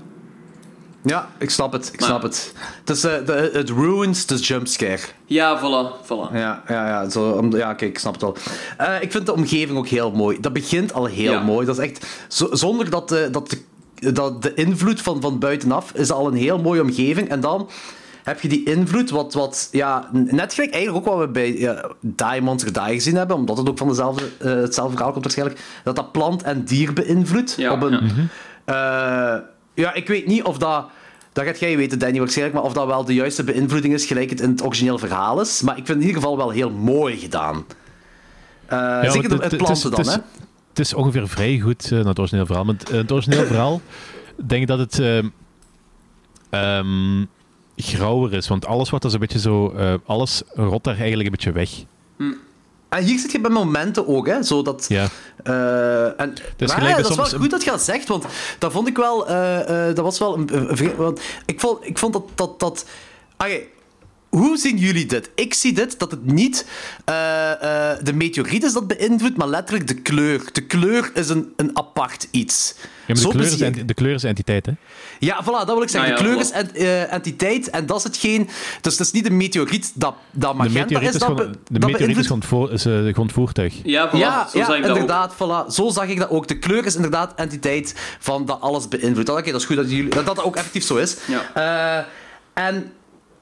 Speaker 1: Ja, ik snap het, ik
Speaker 2: Maar-
Speaker 1: snap het. Het, is, eh, de, het ruins de jumpscare.
Speaker 2: Ja, voilà, voilà.
Speaker 1: Ja, ja, ja, zo, om, ja kijk, ik snap het wel. Eh, ik vind de omgeving ook heel mooi. Dat begint al heel
Speaker 2: Ja.
Speaker 1: mooi. Dat is echt, zo- zonder dat de, dat, de, dat de invloed van, van buitenaf is al een heel mooie omgeving. En dan heb je die invloed, wat, wat ja, net gelijk eigenlijk ook wat we bij ja, Die Monster Die gezien hebben, omdat het ook van dezelfde, eh, hetzelfde verhaal komt waarschijnlijk, dat dat plant en dier beïnvloedt.
Speaker 2: Ja,
Speaker 1: op een,
Speaker 2: ja.
Speaker 1: eh, ja, ik weet niet of dat... Dat gaat jij weten, Danny, waarschijnlijk. Maar of dat wel de juiste beïnvloeding is, gelijk het in het origineel verhaal is. Maar ik vind het in ieder geval wel heel mooi gedaan. Eh,
Speaker 3: Ja,
Speaker 1: zeker het,
Speaker 3: het-
Speaker 1: planten
Speaker 3: het
Speaker 1: dan, hè?
Speaker 3: Het is- ongeveer vrij goed eh, naar het origineel verhaal. Maar het, eh, het origineel verhaal, denk ik dat het ehm, grauwer is. Want alles wordt dus een beetje zo... eh, alles rot daar eigenlijk een beetje weg.
Speaker 1: En hier zit je bij momenten ook, hè? Zo dat,
Speaker 3: Ja.
Speaker 1: en,
Speaker 3: Dus
Speaker 1: maar ja, dat is wel goed dat je dat zegt, want dat vond ik wel... dat was wel een... want ik, vond, ik vond dat... dat, dat Oké, hoe zien jullie dit? Ik zie dit, dat het niet eh, eh, de meteoriet is dat beïnvloedt, maar letterlijk de kleur. De kleur is een, een apart iets.
Speaker 3: Ja, maar
Speaker 1: Zo
Speaker 3: de, kleur is, ent- de kleur is entiteit, hè?
Speaker 1: Ja, voilà, dat wil ik zeggen.
Speaker 2: Ah,
Speaker 1: de kleur is ent- eh, entiteit en dat is hetgeen... Dus het is niet de meteoriet dat, dat
Speaker 3: De
Speaker 1: magenta
Speaker 3: meteoriet
Speaker 1: is,
Speaker 3: is
Speaker 1: dat,
Speaker 3: gewoon, de
Speaker 1: dat
Speaker 3: meteoriet is gewoon, voor, is, gewoon het voertuig.
Speaker 2: Ja, voilà,
Speaker 1: ja,
Speaker 2: zo
Speaker 1: ja
Speaker 2: zag ik dat ook.
Speaker 1: inderdaad, voilà. Zo zag ik dat ook. De kleur is inderdaad entiteit van dat alles beïnvloedt. Oké, dat is goed dat, jullie, dat dat ook effectief zo is.
Speaker 2: Ja.
Speaker 1: Eh, en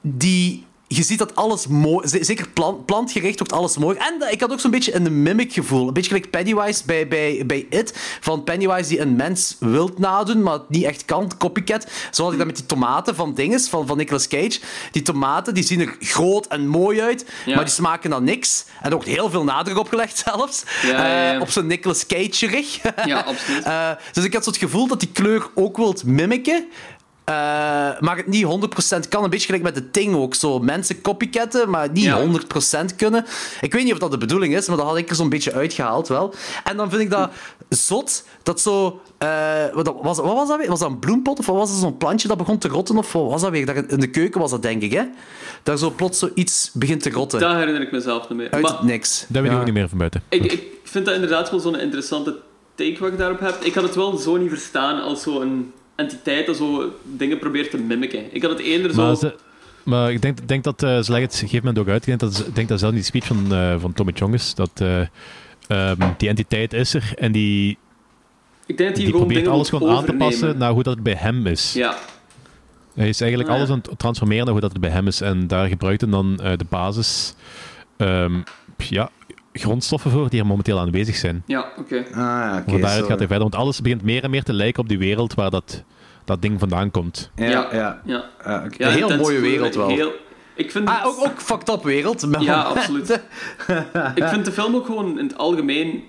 Speaker 1: die... Je ziet dat alles mooi... Zeker plant, plantgericht wordt alles mooi. En eh, ik had ook zo'n beetje een mimic gevoel. Een beetje gelijk Pennywise bij, bij, bij It. Van Pennywise die een mens wilt nadoen, maar het niet echt kan. Copycat. Zo had ik dat met die tomaten van dinges, van, van Nicolas Cage. Die tomaten die zien er groot en mooi uit,
Speaker 2: Ja.
Speaker 1: maar die smaken dan niks. En er wordt heel veel nadruk op gelegd zelfs.
Speaker 2: Ja.
Speaker 1: Eh, op zo'n Nicolas Cage-rig.
Speaker 2: Ja, absoluut.
Speaker 1: Eh, dus ik had zo het gevoel dat die kleur ook wilt mimiken. Eh, maar het niet 100% kan. Een beetje gelijk met de Ting ook. Zo mensen copycatten, maar niet
Speaker 2: Ja.
Speaker 1: 100% kunnen. Ik weet niet of dat de bedoeling is, maar dat had ik er zo'n beetje uitgehaald wel. En dan vind ik dat zot, dat zo... eh, wat, was, wat was dat weer? Was dat een bloempot of wat was dat zo'n plantje dat begon te rotten? Of wat was dat weer? Daar in de keuken was dat, denk ik, hè? Daar zo plots zoiets begint te rotten.
Speaker 2: Dat herinner ik mezelf niet meer.
Speaker 1: Uit
Speaker 2: Maar
Speaker 1: niks.
Speaker 3: Dat weet ik
Speaker 1: Ja.
Speaker 3: ook niet meer van buiten.
Speaker 2: ik, ik vind dat inderdaad wel zo'n interessante take wat ik daarop heb. Ik had het wel zo niet verstaan als zo'n entiteit dat zo dingen probeert te mimiken. Ik had het eerder zo...
Speaker 3: Maar ze, Maar ik denk, denk dat, uh, ze leggen het op een gegeven moment ook uit, ik denk dat, ik denk dat zelf in die speech van, eh, van Tommy Chong is, dat eh, ehm, die entiteit is er en die,
Speaker 2: Ik denk dat hij
Speaker 3: die
Speaker 2: gewoon
Speaker 3: probeert
Speaker 2: dingen
Speaker 3: alles gewoon aan te passen naar hoe dat bij hem is.
Speaker 2: Ja,
Speaker 3: Hij is eigenlijk
Speaker 2: Ah, ja.
Speaker 3: alles aan het transformeren naar hoe dat het bij hem is. En daar gebruikt hij dan eh, de basis ehm, ja, grondstoffen voor die er momenteel aanwezig zijn.
Speaker 2: ja oké.
Speaker 1: Ah, ja, oké.
Speaker 3: Want daaruit gaat hij verder. Want alles begint meer en meer te lijken op die wereld waar dat, dat ding vandaan komt.
Speaker 1: Ja, ja. ja.
Speaker 2: Ja.
Speaker 1: Ah.
Speaker 2: Ja,
Speaker 1: een heel mooie wereld wel.
Speaker 2: Heel, ik vind
Speaker 1: Ah,
Speaker 2: het-
Speaker 1: ook, ook fucked up wereld. maar-
Speaker 2: Ja, absoluut. ik vind de film ook gewoon in het algemeen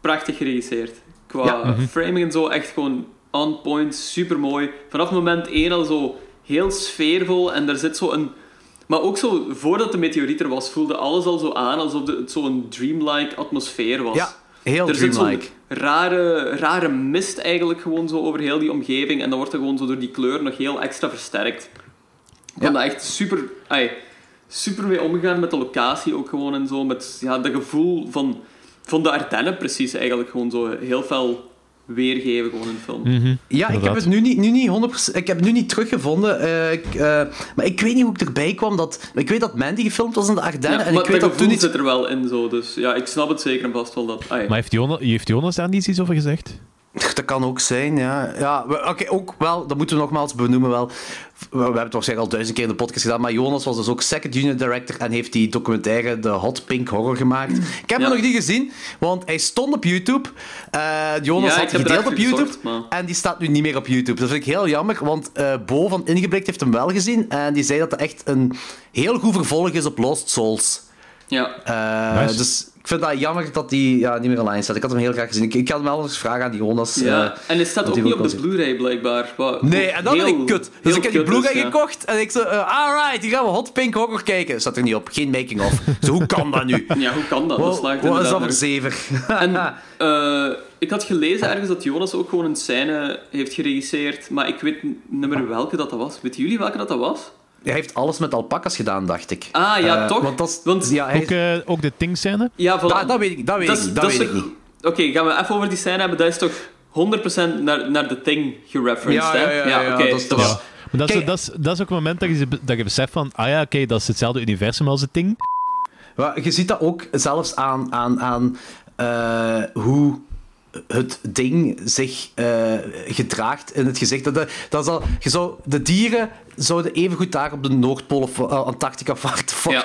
Speaker 2: prachtig geregisseerd. Qua
Speaker 1: Ja.
Speaker 3: Mhm.
Speaker 2: framing en zo echt gewoon on point, super mooi. Vanaf moment 1 al zo heel sfeervol en er zit zo een. Maar ook zo, voordat de meteoriet er was, voelde alles al zo aan alsof het zo'n dreamlike atmosfeer was.
Speaker 1: Ja, heel
Speaker 2: er zit zo'n
Speaker 1: dreamlike.
Speaker 2: rare, rare mist eigenlijk gewoon zo over heel die omgeving en dan wordt er gewoon zo door die kleur nog heel extra versterkt. Ik
Speaker 1: Ja.
Speaker 2: vond dat echt super, super mee omgegaan met de locatie ook gewoon en zo. Met ja, dat gevoel van, van de Ardennen precies eigenlijk gewoon zo heel fel weergeven gewoon in de film.
Speaker 3: Mhm.
Speaker 1: Ja, ik heb het nu niet, nu niet 100%, ik heb het nu niet teruggevonden. eh, ik, eh, maar ik weet niet hoe ik erbij kwam. Dat, ik weet dat Mandy gefilmd was in de Ardennen.
Speaker 2: Ja,
Speaker 1: en
Speaker 2: maar
Speaker 1: ik weet
Speaker 2: dat
Speaker 1: toen
Speaker 2: zit er wel in zo, dus ja, ik snap het zeker en vast wel dat...
Speaker 3: Maar heeft Jonas, heeft Jonas daar niet iets over gezegd?
Speaker 1: Dat kan ook zijn, ja. ja we- Oké, ook wel, dat moeten we nogmaals benoemen wel. We, we hebben het waarschijnlijk al duizend keer in de podcast gedaan, maar Jonas was dus ook second unit director en heeft die documentaire The Hot Pink Horror gemaakt. Ik heb
Speaker 2: Ja.
Speaker 1: hem nog niet gezien, want hij stond op YouTube. Eh, Jonas
Speaker 2: Ja,
Speaker 1: had gedeeld op YouTube
Speaker 2: gezocht, maar-
Speaker 1: en die staat nu niet meer op YouTube. Dat vind ik heel jammer, want eh, Bo van Ingeblikt heeft hem wel gezien en die zei dat het echt een heel goed vervolg is op Lost Souls.
Speaker 2: Ja.
Speaker 1: Eh,
Speaker 3: Nice.
Speaker 1: Dus vind dat jammer dat die ja, niet meer online staat. Ik had hem heel graag gezien. Ik, ik had hem wel eens vragen aan die Jonas.
Speaker 2: Ja,
Speaker 1: eh,
Speaker 2: en het staat
Speaker 1: dat
Speaker 2: ook
Speaker 1: die
Speaker 2: niet op de Blu-ray blijkbaar. Wat
Speaker 1: Nee, en dat
Speaker 2: heel-
Speaker 1: vind ik kut. Dus ik heb die Blu-ray
Speaker 2: ja.
Speaker 1: gekocht en ik zo, eh, alright, hier gaan we Hot Pink Horror kijken. Staat er niet op, geen making-of. Zo, hoe kan dat nu?
Speaker 2: Ja, hoe kan dat? dat
Speaker 1: Wat is dat voor zever?
Speaker 2: En eh, ik had gelezen ergens dat Jonas ook gewoon een scène heeft geregisseerd, maar ik weet niet meer welke dat, dat was. Weten jullie welke dat, dat was?
Speaker 1: Hij heeft alles met alpakas gedaan, dacht ik.
Speaker 2: Ah, ja,
Speaker 1: Eh,
Speaker 2: toch?
Speaker 1: Want dat.
Speaker 2: Want-
Speaker 1: ja, hij,
Speaker 3: Ook, eh, ook de Ting-scène?
Speaker 2: Ja, voilà.
Speaker 1: dat, dat weet ik, dat weet
Speaker 2: Dat
Speaker 1: ik
Speaker 2: is-.
Speaker 1: Dat weet ik
Speaker 2: toch-
Speaker 1: niet.
Speaker 2: Oké, gaan we even over die scène hebben. Dat is toch 100% naar, naar de Thing gereferenced,
Speaker 1: Ja,
Speaker 2: hè?
Speaker 1: ja, ja, ja,
Speaker 2: oké,
Speaker 1: dat is-
Speaker 2: dat
Speaker 1: dat
Speaker 2: was-
Speaker 1: is-
Speaker 3: Maar dat is, dat, is, dat is ook het moment dat je, dat je beseft van, ah ja, oké, dat is hetzelfde universum als het Ting.
Speaker 1: Maar je ziet dat ook zelfs aan, aan, aan eh, hoe het ding zich eh, gedraagt in het gezicht. Dat, dat is al, je zou, de dieren zouden evengoed daar op de Noordpool of eh, Antarctica of fuck,
Speaker 2: Ja.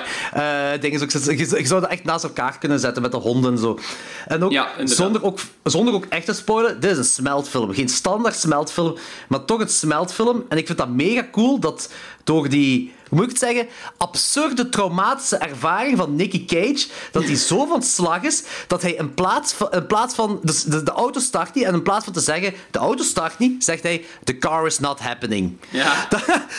Speaker 1: eh, dingen je, je zou dat echt naast elkaar kunnen zetten met de honden en zo. En ook,
Speaker 2: Ja,
Speaker 1: zonder, ook zonder ook echt te spoilen, dit is een smeltfilm. Geen standaard smeltfilm, maar toch een smeltfilm. En ik vind dat mega cool dat door die, hoe moet ik het zeggen, absurde traumatische ervaring van Nicky Cage, dat hij zo van slag is, dat hij in plaats van, in plaats van dus de, de auto start niet, en in plaats van te zeggen, de auto start niet, zegt hij, the car is not happening.
Speaker 2: Ja.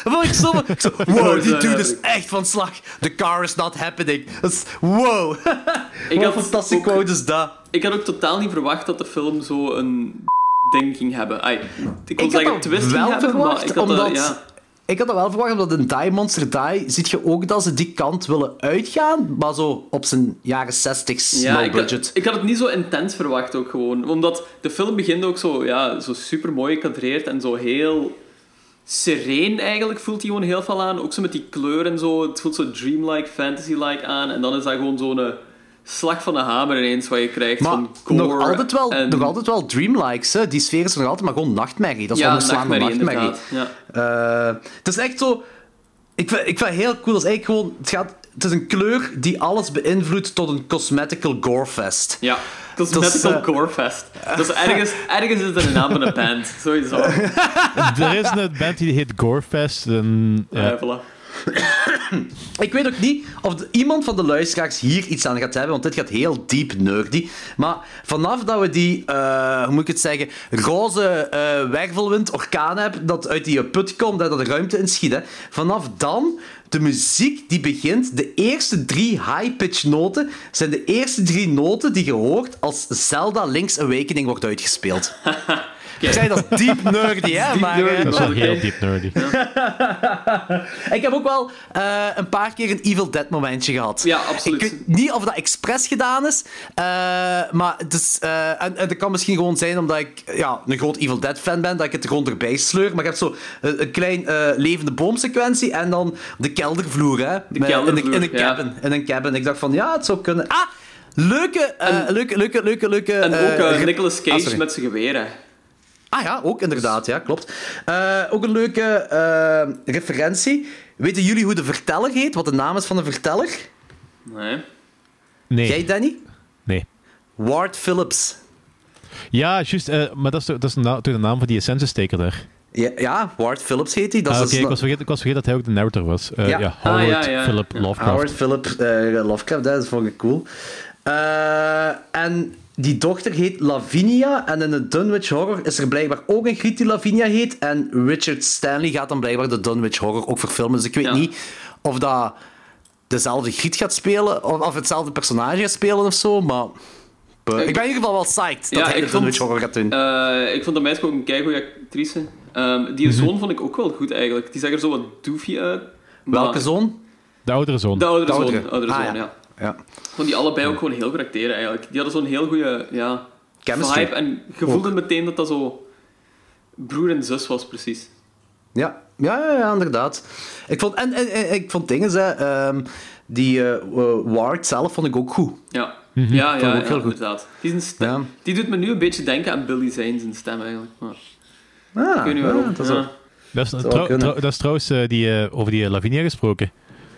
Speaker 1: Dat ik zo, ik zo
Speaker 2: car
Speaker 1: wow, die dude is echt van slag. The car is not happening. Dat is, wow.
Speaker 2: Ik
Speaker 1: Wat
Speaker 2: had
Speaker 1: een fantastische quote is dat.
Speaker 2: Ik had ook totaal niet verwacht dat de film zo een ding ging hebben. Ai, ik wil zeggen twist hebben, maar
Speaker 1: verwacht,
Speaker 2: ik had
Speaker 1: omdat...
Speaker 2: dat, ja.
Speaker 1: Ik had dat wel verwacht, omdat in Die Monster Die ziet je ook dat ze die kant willen uitgaan, maar zo op zijn jaren 60s
Speaker 2: Ja,
Speaker 1: low
Speaker 2: ik had,
Speaker 1: budget.
Speaker 2: ik had het niet zo intens verwacht ook gewoon. Omdat de film begint ook zo, ja, zo super mooi gekadreerd en zo heel sereen eigenlijk voelt hij gewoon heel veel aan. Ook zo met die kleur en zo. Het voelt zo dreamlike, fantasy-like aan. En dan is dat gewoon zo'n eh, slag van de hamer ineens wat je krijgt
Speaker 1: Maar
Speaker 2: van gore.
Speaker 1: nog altijd, wel,
Speaker 2: en-
Speaker 1: nog altijd wel dreamlikes, hè. Die sfeer is er nog altijd, maar gewoon nachtmerrie. Dat is
Speaker 2: ja,
Speaker 1: wel een slaande
Speaker 2: nachtmerrie,
Speaker 1: nachtmerrie.
Speaker 2: Ja.
Speaker 1: Eh, het is echt zo... Ik vind, ik vind het heel cool. Dat is eigenlijk gewoon... Het, gaat, het is een kleur die alles beïnvloedt tot een cosmetical gorefest.
Speaker 2: Ja, dat is
Speaker 1: Dat is,
Speaker 2: Medical
Speaker 1: eh,
Speaker 2: Gorefest. Dat is ergens, ergens is het een naam van een band. Sowieso.
Speaker 3: er is een band die heet Gorefest. En, ja.
Speaker 2: Ja, voilà.
Speaker 1: Ik weet ook niet of iemand van de luisteraars hier iets aan gaat hebben, want dit gaat heel diep nerdy. Maar vanaf dat we die, eh, hoe moet ik het zeggen, roze eh wervelwind, orkaan hebben, dat uit die put komt dat de ruimte inschiet, hè, vanaf dan, de muziek die begint, de eerste drie high-pitch noten, zijn de eerste drie noten die je hoort als Zelda Link's Awakening wordt uitgespeeld. Ik zei dat is diep nerdy, hè? Maar,
Speaker 2: nerdy.
Speaker 1: eh,
Speaker 3: Dat is wel heel diep nerdy.
Speaker 1: ik heb ook wel eh, een paar keer een Evil Dead momentje gehad.
Speaker 2: Ja, absoluut.
Speaker 1: Ik weet niet of dat expres gedaan is, eh, maar het is, eh, en, en dat kan misschien gewoon zijn omdat ik ja, een groot Evil Dead fan ben, dat ik het er gewoon erbij sleur. Maar je hebt zo een, een klein eh, levende boomsequentie en dan de keldervloer, hè? Met-
Speaker 2: keldervloer,
Speaker 1: in, een, in een
Speaker 2: ja.
Speaker 1: cabin. In een cabin. Ik dacht van, ja, het zou kunnen. Ah! Leuke,
Speaker 2: En-
Speaker 1: leuke, leuke, leuke, leuke...
Speaker 2: En ook
Speaker 1: re-
Speaker 2: Nicolas
Speaker 1: Ah,
Speaker 2: Cage
Speaker 1: sorry.
Speaker 2: met zijn geweer, hè.
Speaker 1: Ah ja, ook inderdaad, ja, klopt. Eh, ook een leuke eh, referentie. Weten jullie hoe de verteller heet? Wat de naam is van de verteller?
Speaker 2: Nee.
Speaker 3: Nee.
Speaker 1: Jij, Danny?
Speaker 3: nee.
Speaker 1: Ward Phillips.
Speaker 3: Ja, juist. eh, maar dat is, toch- dat is de, naam van die essentie-steker daar.
Speaker 1: Ja, ja, Ward Phillips heet hij. Dat
Speaker 3: Ah,
Speaker 1: is
Speaker 3: Oké, ik, was vergeten, ik was vergeten dat hij ook de narrator was. Eh,
Speaker 1: Ja.
Speaker 3: ja.
Speaker 1: Ah,
Speaker 3: Howard
Speaker 2: ja, ja.
Speaker 3: Philip. Lovecraft.
Speaker 1: Howard Philip eh, Lovecraft, dat vond ik cool. Eh, en die dochter heet Lavinia. En in de Dunwich Horror is er blijkbaar ook een griet die Lavinia heet. En Richard Stanley gaat dan blijkbaar de Dunwich Horror ook verfilmen. Dus ik weet
Speaker 2: Ja.
Speaker 1: niet of dat dezelfde griet gaat spelen, of, of hetzelfde personage gaat spelen of zo, maar... buh. Ik ben in ieder geval wel psyched dat
Speaker 2: Ja,
Speaker 1: hij
Speaker 2: ik
Speaker 1: de
Speaker 2: vond-
Speaker 1: Dunwich Horror gaat doen.
Speaker 2: Eh, ik vond dat meisje ook een keigoede actrice. Ehm, die zoon vond ik ook wel goed, eigenlijk. Die zag er zo wat doofy uit. maar-
Speaker 1: Welke zoon?
Speaker 3: De oudere zoon.
Speaker 2: De oudere
Speaker 1: De
Speaker 2: zoon.
Speaker 1: oudere.
Speaker 2: oudere
Speaker 1: Ah,
Speaker 2: zoon,
Speaker 1: ja.
Speaker 2: Ja.
Speaker 1: Ja.
Speaker 2: Ik vond die allebei ook gewoon heel goed acteren, eigenlijk. Die hadden zo'n heel goede ja,
Speaker 1: Chemistry.
Speaker 2: vibe. En je voelde meteen dat dat zo broer en zus was, precies.
Speaker 1: Ja, ja, ja, ja, inderdaad. Ik vond, en, en, en ik vond dingen, hè, ehm, die eh, Ward zelf vond ik ook goed.
Speaker 2: Ja, ja, ja,
Speaker 1: ik
Speaker 2: ja,
Speaker 1: heel goed.
Speaker 2: inderdaad. Die, zijn stem-
Speaker 1: Ja.
Speaker 2: die doet me nu een beetje denken aan Billy Zane, zijn stem, eigenlijk. Maar,
Speaker 1: Ah,
Speaker 2: ik weet niet
Speaker 1: ja,
Speaker 2: waarom.
Speaker 1: dat is
Speaker 2: Ja.
Speaker 1: wel-
Speaker 3: Dat is,
Speaker 1: wel
Speaker 3: trouw-
Speaker 1: kunnen.
Speaker 3: trouw- dat is trouwens eh, die, eh, over die Lavinia gesproken.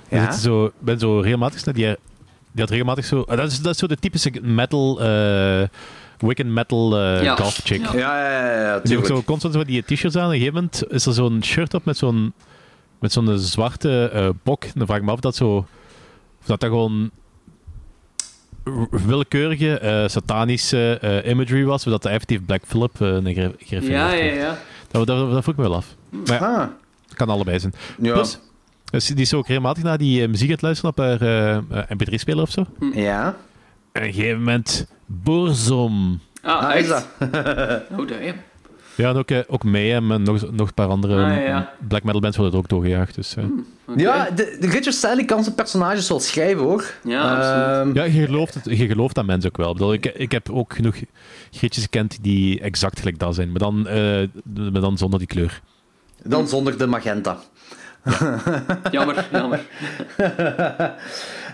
Speaker 1: Ja?
Speaker 3: Ja? Zo, ben zo regelmatig naar die, die had regelmatig zo. ah, dat, is, dat is zo de typische metal, eh Wiccan metal eh
Speaker 2: Ja.
Speaker 3: goth chick.
Speaker 2: Ja.
Speaker 1: Ja, ja, ja, ja,
Speaker 3: Die zo constant zo die t-shirts aan. En op een gegeven moment is er zo'n shirt op met zo'n met zo'n zwarte eh, bok. En dan vraag ik me af of dat zo. Of dat, dat gewoon willekeurige eh, satanische eh, imagery was. Of dat de effectief Black Phillip eh een gerefereerd
Speaker 2: Ja, ja,
Speaker 3: wordt.
Speaker 2: ja.
Speaker 3: Dat, dat, dat vroeg ik me wel af. Maar ja,
Speaker 1: Ah,
Speaker 3: het kan allebei zijn.
Speaker 1: ja.
Speaker 3: Plus, dus die is ook regelmatig naar die eh, muziek aan het luisteren op haar eh, eh, mp3-speler of zo.
Speaker 1: ja.
Speaker 3: En op een gegeven moment Borzom.
Speaker 2: Ah,
Speaker 1: Ah, is dat?
Speaker 2: Oh, damn.
Speaker 3: Ja, en ook, eh, ook Mayhem en nog, nog een paar andere
Speaker 2: Ah, ja, ja.
Speaker 3: black metal bands worden er ook doorgejaagd. Dus, eh.
Speaker 2: Oké.
Speaker 1: Ja, de, de Richard Stanley kan zijn personages wel schrijven, hoor.
Speaker 2: Ja, absoluut.
Speaker 1: Ehm,
Speaker 3: Ja, je gelooft, het, je gelooft aan mensen ook wel. Ik, bedoel, ik, ik heb ook genoeg grietjes gekend die exact gelijk dat zijn, maar dan, eh, maar dan zonder die kleur.
Speaker 1: Dan zonder de magenta.
Speaker 2: Jammer, jammer.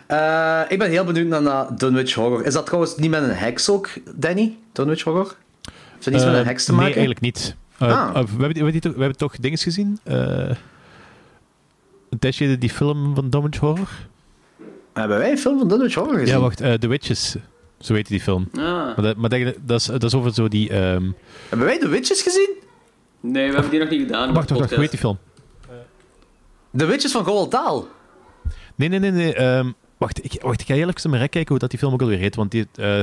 Speaker 1: Eh, ik ben heel benieuwd naar, naar Dunwich Horror. Is dat trouwens niet met een heks ook, Danny? Dunwich Horror? Heeft dat iets met
Speaker 3: Eh,
Speaker 1: een heks te
Speaker 3: nee,
Speaker 1: maken?
Speaker 3: eigenlijk niet. Eh,
Speaker 1: Ah.
Speaker 3: eh, we, hebben, we, hebben toch, we hebben toch dingen gezien? Eh, een tijdje die film van Dunwich Horror?
Speaker 1: Hebben wij een film van Dunwich Horror gezien?
Speaker 3: Ja, wacht, eh, The Witches. Zo heet die film.
Speaker 2: Ah.
Speaker 3: Maar, dat, maar dat, dat, is, dat is over zo die... ehm,
Speaker 1: Hebben wij The Witches gezien?
Speaker 2: Nee, we hebben die nog niet gedaan.
Speaker 3: wacht, wacht, wacht, hoe heet die film?
Speaker 1: The Witches van Roald Dahl.
Speaker 3: Nee, nee, nee. nee ehm, wacht, ik, wacht, ik ga heel even naar mijn rek kijken hoe dat die film ook alweer heet. Want die, eh,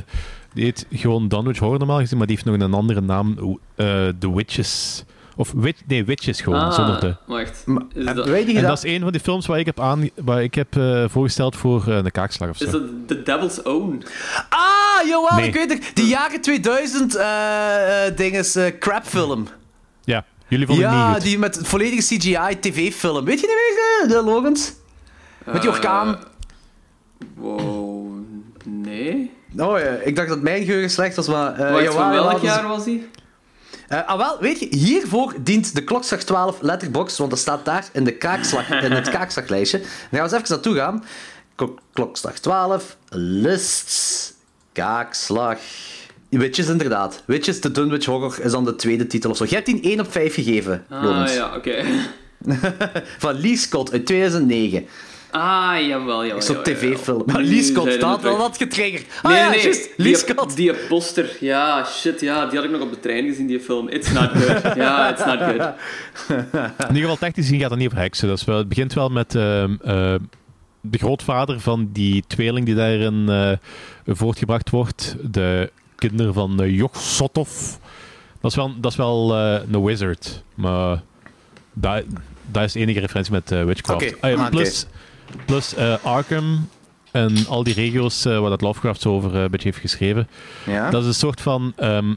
Speaker 3: die heet gewoon Dunwich Horror normaal gezien, maar die heeft nog een andere naam. eh, The Witches. Of wit, nee, Witches gewoon,
Speaker 2: Ah,
Speaker 3: zonder de...
Speaker 2: wacht. Is dat,
Speaker 3: En dat is een van die films waar ik heb, aan, waar ik heb eh, voorgesteld voor eh, een kaakslag of zo.
Speaker 2: is dat The Devil's Own?
Speaker 1: Ah, jawel,
Speaker 3: Nee.
Speaker 1: ik weet het. Die jaren 2000 eh eh dinges, crapfilm.
Speaker 3: Ja, jullie vonden het
Speaker 1: Ja,
Speaker 3: niet goed.
Speaker 1: die met volledige CGI tv-film. Weet je niet meer, eh, de Logans? Met die orkaan.
Speaker 2: Eh, wow, nee.
Speaker 1: Oh ja, ik dacht dat mijn geheugen slecht was, maar... eh
Speaker 2: Wacht,
Speaker 1: jawel,
Speaker 2: van
Speaker 1: jawel,
Speaker 2: welk
Speaker 1: is-
Speaker 2: jaar was die?
Speaker 1: Eh, ah, wel, weet je, hiervoor dient de klokslag 12 letterbox, want dat staat daar in, de kaakslag, in het kaakslaglijstje. Dan gaan we eens even naartoe gaan. Klok- klokslag 12, lists, kaakslag... Witches, inderdaad. Witches, de Dunwich Horror, is dan de tweede titel of zo. Je hebt die een 1 op 5 gegeven,
Speaker 2: Ah,
Speaker 1: Lorenz.
Speaker 2: ja, oké.
Speaker 1: Van Lee Scott uit 2009.
Speaker 2: Ah, jawel, jawel.
Speaker 1: Zo'n tv-film. Maar Lee Scott, dat
Speaker 2: terug.
Speaker 1: had dat getriggerd. Ah
Speaker 2: Nee,
Speaker 1: ja,
Speaker 2: nee, nee.
Speaker 1: juist. Lee
Speaker 2: die,
Speaker 1: Scott.
Speaker 2: Die poster, ja, shit, ja, die had ik nog op de trein gezien, die film. It's not good. Ja, it's not good.
Speaker 3: In ieder geval, technisch gezien gaat het niet over heksen. Dat is wel, het begint wel met ehm, eh, de grootvader van die tweeling die daarin eh, voortgebracht wordt. De kinderen van uh, Joch Sotov. Dat is wel, dat is wel eh, een wizard. Maar dat, dat is de enige referentie met eh, Witchcraft. Ah ja,
Speaker 1: ah,
Speaker 3: plus plus Arkham en al die regio's waar dat Lovecraft zo over een beetje heeft geschreven.
Speaker 1: Ja.
Speaker 3: Dat is een soort van ehm,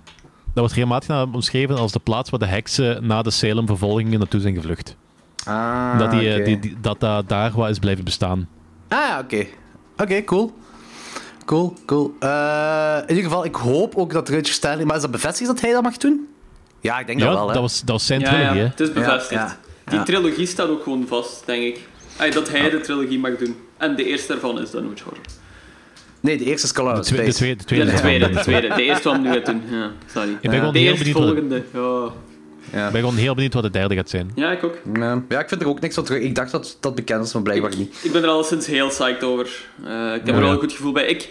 Speaker 3: wordt regelmatig omschreven als de plaats waar de heksen na de Salem-vervolgingen naartoe zijn gevlucht.
Speaker 1: Ah,
Speaker 3: dat, die, die, die- dat dat daar wat is blijven bestaan.
Speaker 1: Ah oké. Oké, cool. Cool, cool. Eh, in ieder geval, ik hoop ook dat Richard Stanley... Maar is dat bevestigd dat hij dat mag doen? Ja, ik denk
Speaker 3: Ja,
Speaker 1: dat wel, hè.
Speaker 3: dat was, dat was zijn
Speaker 2: Ja,
Speaker 3: trilogie,
Speaker 2: ja,
Speaker 3: hè.
Speaker 2: het is bevestigd.
Speaker 1: Ja, ja.
Speaker 2: Die
Speaker 1: Ja.
Speaker 2: trilogie staat ook gewoon vast, denk ik. Ay, dat hij de trilogie mag doen. En de eerste daarvan is dan Witch Horror.
Speaker 1: Nee, de eerste is Color
Speaker 3: De, twe- tweede, de
Speaker 2: Ja,
Speaker 3: tweede.
Speaker 2: de tweede, de tweede. De eerste wat we nu gaat doen. Ja, sorry.
Speaker 3: Ik ben gewoon
Speaker 2: de
Speaker 3: heel
Speaker 2: eerste
Speaker 3: benieuwd
Speaker 2: volgende. Ja.
Speaker 1: Ja.
Speaker 3: Ik ben gewoon heel benieuwd wat de derde gaat zijn.
Speaker 2: ja, ik ook.
Speaker 1: Ja. ja, ik vind er ook niks van terug. Ik dacht dat dat bekend was, maar blijkbaar niet.
Speaker 2: Ik ben er al sinds heel psyched over. Eh, ik heb er wel een goed gevoel bij. Ik,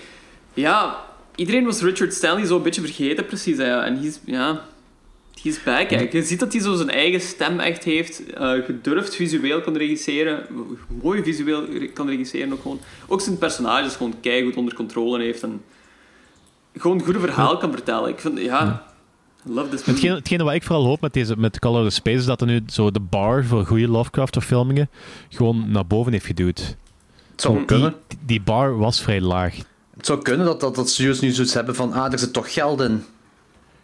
Speaker 2: ja, iedereen was Richard Stanley zo een beetje vergeten, precies. hè, Ja. En he's, ja, he's back. hè. Je ziet dat hij zo zijn eigen stem echt heeft. eh, gedurfd visueel kan regisseren. Mooi visueel kan regisseren ook gewoon. Ook zijn personages gewoon keigoed onder controle heeft. En gewoon een goede verhaal kan vertellen. Ik vind, ja... Love this movie.
Speaker 3: Hetgene, hetgene wat ik vooral hoop met, deze, met Color of Space is dat er nu zo de bar voor goede Lovecraft-verfilmingen gewoon naar boven heeft geduwd.
Speaker 1: Het zou
Speaker 3: Die,
Speaker 1: kunnen.
Speaker 3: die bar was vrij laag.
Speaker 1: Het zou kunnen dat, dat, dat studios nu zoiets hebben van, ah, er zit toch geld in.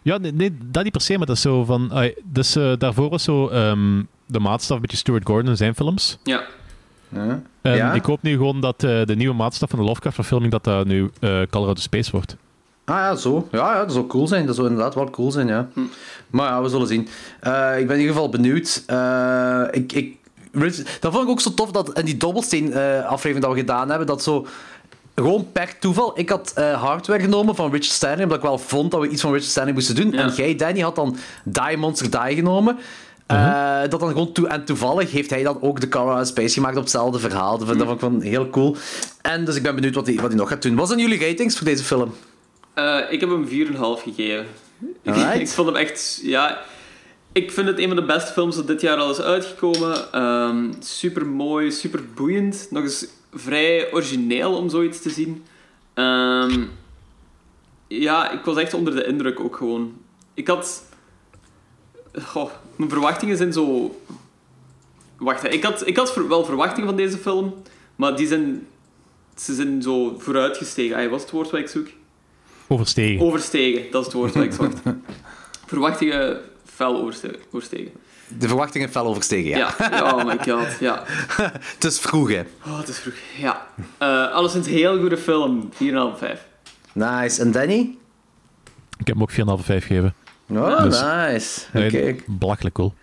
Speaker 3: Ja, nee, nee, dat niet per se, maar dat is zo van... ai, dus eh, daarvoor was zo ehm, de maatstaf een beetje Stuart Gordon in zijn films.
Speaker 2: Ja.
Speaker 1: Ja.
Speaker 3: En
Speaker 1: Ja?
Speaker 3: ik hoop nu gewoon dat eh, de nieuwe maatstaf van de Lovecraft-verfilming dat dat nu eh Color of Space wordt.
Speaker 1: Ah ja, zo. Ja, ja, dat zou cool zijn. Dat zou inderdaad wel cool zijn, ja. Maar ja, we zullen zien. Eh, ik ben in ieder geval benieuwd. Eh, ik, ik, dat vond ik ook zo tof dat in die Dobbelsteen-aflevering dat we gedaan hebben, dat zo gewoon per toeval. Ik had eh, hardware genomen van Richard Stanley, omdat ik wel vond dat we iets van Richard Stanley moesten doen.
Speaker 2: Ja.
Speaker 1: En jij, Danny, had dan Die Monster Die genomen. Eh, dat dan gewoon toe en toevallig heeft hij dan ook de Colorado Space gemaakt op hetzelfde verhaal. Dat vond, dat vond ik van heel cool. En dus ik ben benieuwd wat hij, wat hij nog gaat doen. Wat zijn jullie ratings voor deze film?
Speaker 2: Eh, ik heb hem 4,5 gegeven. Ik vond hem echt... Ja, ik vind het een van de beste films dat dit jaar al is uitgekomen. Ehm super mooi, super boeiend. Nog eens vrij origineel om zoiets te zien. Ehm, ja, ik was echt onder de indruk ook gewoon. Ik had... Goh, mijn verwachtingen zijn zo... Wacht, hè. ik had, ik had wel verwachtingen van deze film, maar die zijn... Ze zijn zo vooruitgestegen. Wat is het woord wat ik zoek?
Speaker 3: Overstegen.
Speaker 2: Overstegen, dat is het woord dat ik zocht. Verwachtingen fel overste- overstegen.
Speaker 1: De verwachtingen fel overstegen, ja.
Speaker 2: Ja. oh my god, ja.
Speaker 1: Het is vroeg, hè.
Speaker 2: Oh, het is vroeg. Ja. Eh alleszins een heel goede film. 4,5, 5.
Speaker 1: Nice. En Danny?
Speaker 3: Ik heb hem ook 4,5 5 gegeven.
Speaker 1: Oh,
Speaker 3: Dus-
Speaker 1: nice. Oké.
Speaker 3: Nee, Belachelijk cool.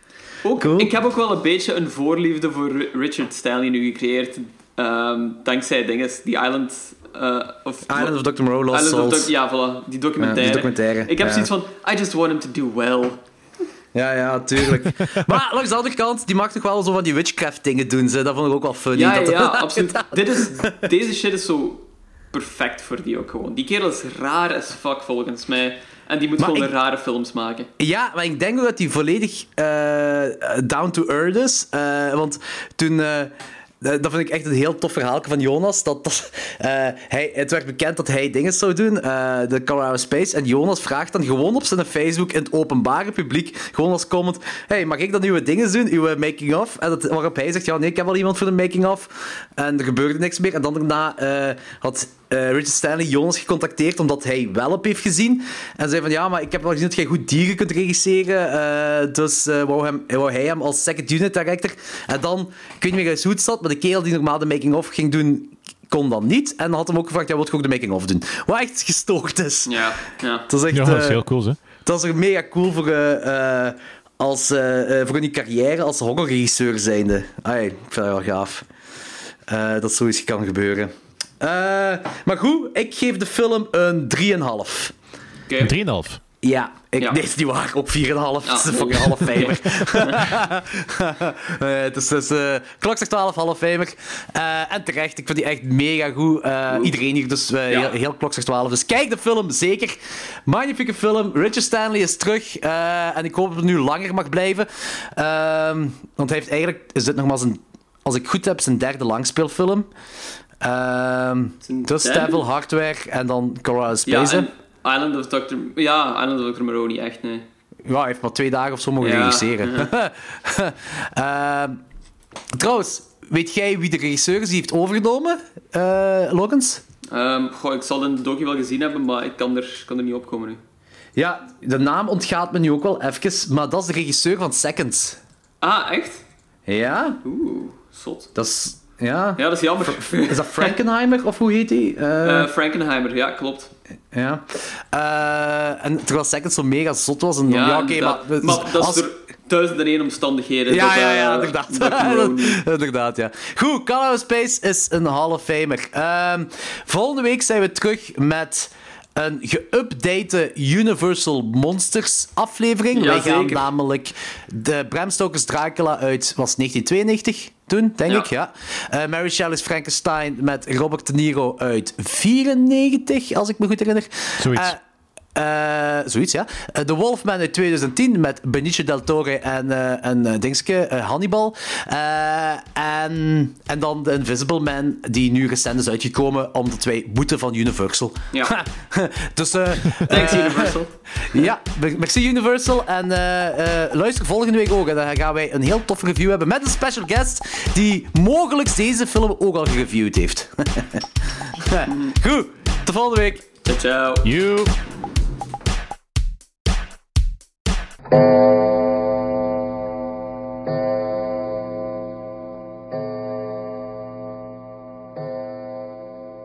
Speaker 2: Ook,
Speaker 1: Cool.
Speaker 2: Ik heb ook wel een beetje een voorliefde voor Ri- Richard Stanley nu gecreëerd. Ehm, dankzij dinges, die Island... eh, of,
Speaker 1: Island of Dr. Moreau, Lost
Speaker 2: Island of. Doc- ja, voilà, die
Speaker 1: Ja,
Speaker 2: documentaire.
Speaker 1: die documentaire.
Speaker 2: Ik heb
Speaker 1: ja.
Speaker 2: zoiets van, I just want him to do well.
Speaker 1: Ja, ja, tuurlijk. maar langs de andere kant, die mag toch wel zo van die witchcraft dingen doen. Ze. Dat vond ik ook wel funny.
Speaker 2: Ja,
Speaker 1: dat
Speaker 2: ja, absoluut. Dit is, deze shit is zo perfect voor die ook gewoon. Die kerel is raar as fuck volgens mij. En die moet
Speaker 1: Maar
Speaker 2: gewoon
Speaker 1: ik-
Speaker 2: rare films maken.
Speaker 1: Ja, maar ik denk ook dat hij volledig eh, down to earth is. Eh, want toen... dat vind ik echt een heel tof verhaal van Jonas. Dat, eh, hij, het werd bekend dat hij dingen zou doen, eh, de Colorado Space. En Jonas vraagt dan gewoon op zijn Facebook in het openbare publiek, gewoon als comment: Hey, mag ik dan uw dingen doen, uw making-of? En dat, waarop hij zegt: Ja, nee, ik heb wel iemand voor de making-of. En er gebeurde niks meer. En dan daarna eh, had eh, Richard Stanley Jonas gecontacteerd omdat hij wel op heeft gezien. En zei van ja, maar ik heb wel gezien dat jij goed dieren kunt regisseren. eh, dus eh, wou, hem, wou hij hem als second unit director. En dan, ik weet niet meer eens hoe het zat, maar de kerel die normaal de making-of ging doen, kon dan niet. En dan had hem ook gevraagd, ja, wil je ook de making-of doen? Wat echt gestoord is.
Speaker 2: Ja, ja.
Speaker 1: Dat is echt...
Speaker 3: Ja, dat is
Speaker 1: eh,
Speaker 3: heel cool, hè.
Speaker 1: dat is echt mega cool voor, als, voor die carrière als horrorregisseur zijnde. Ai, ik vind dat wel gaaf. Eh, dat zoiets kan gebeuren. Eh, maar goed, ik geef de film een 3,5.
Speaker 2: Oké.
Speaker 3: Een 3,5.
Speaker 1: Ja, ik,
Speaker 2: Ja.
Speaker 1: nee, is niet waar. Ook 4,5. Het is een half vijver. Eh, het is dus eh klok zegt 12, half vijver. Eh, en terecht, ik vind die echt mega goed. Eh, iedereen hier, dus
Speaker 2: Ja.
Speaker 1: heel, heel klok zegt 12. Dus kijk de film, zeker. Magnifieke film. Richard Stanley is terug. eh, en ik hoop dat het nu langer mag blijven. Ehm, want hij heeft eigenlijk, is dit nog maar zijn, als ik goed heb, zijn derde langspeelfilm. Dus? Devil, Hardware en dan Colorado Space.
Speaker 2: Island of Dr. Ja, Island of Dr. Niet echt, nee.
Speaker 1: Ja, hij heeft maar twee dagen of zo mogen
Speaker 2: Ja,
Speaker 1: regisseren. Ehm, trouwens, weet jij wie de regisseur is die heeft overgenomen, eh Logans?
Speaker 2: Ehm, goh, ik zal de docu wel gezien hebben, maar ik kan er, kan er niet opkomen nu.
Speaker 1: Ja, de naam ontgaat me nu ook wel even, maar dat is de regisseur van Seconds.
Speaker 2: Ah, echt?
Speaker 1: Ja,
Speaker 2: Oeh, zot.
Speaker 1: dat is... Ja.
Speaker 2: Ja, dat is jammer.
Speaker 1: Is dat Frankenheimer, of hoe heet hij? Eh,
Speaker 2: Eh, Frankenheimer, ja, klopt.
Speaker 1: ja. Eh, en terwijl Seconds zo mega zot was. En, ja,
Speaker 2: Ja,
Speaker 1: oké, maar...
Speaker 2: dat, maar dat
Speaker 1: als-
Speaker 2: is door duizend en één omstandigheden.
Speaker 1: Ja,
Speaker 2: dat,
Speaker 1: ja, ja, inderdaad.
Speaker 2: dat
Speaker 1: inderdaad, ja. Goed, Colorado Space is een Hall of Famer. Ehm, volgende week zijn we terug met een geüpdate Universal Monsters aflevering.
Speaker 2: Ja,
Speaker 1: Wij gaan
Speaker 2: zeker.
Speaker 1: namelijk de Bram Stoker's Dracula uit, was 1992 toen, denk
Speaker 2: Ja.
Speaker 1: ik, ja. Eh, Mary Shelley's Frankenstein met Robert De Niro uit 94, als ik me goed herinner.
Speaker 3: Zoiets.
Speaker 1: Eh, eh, zoiets, ja. Eh, The Wolfman uit 2010 met Benicio del Toro en een dingetje, eh, Hannibal. Eh, en, en dan The Invisible Man, die nu recent is uitgekomen omdat wij moeten van Universal.
Speaker 2: Ja.
Speaker 1: dus, eh,
Speaker 2: Thanks, Universal.
Speaker 1: ja, merci Universal. En eh, eh, luister volgende week ook. En dan gaan wij een heel toffe review hebben met een special guest die mogelijk deze film ook al gereviewd heeft. Goed, tot volgende week.
Speaker 2: Ciao, ciao.
Speaker 3: You.
Speaker 4: Thank you.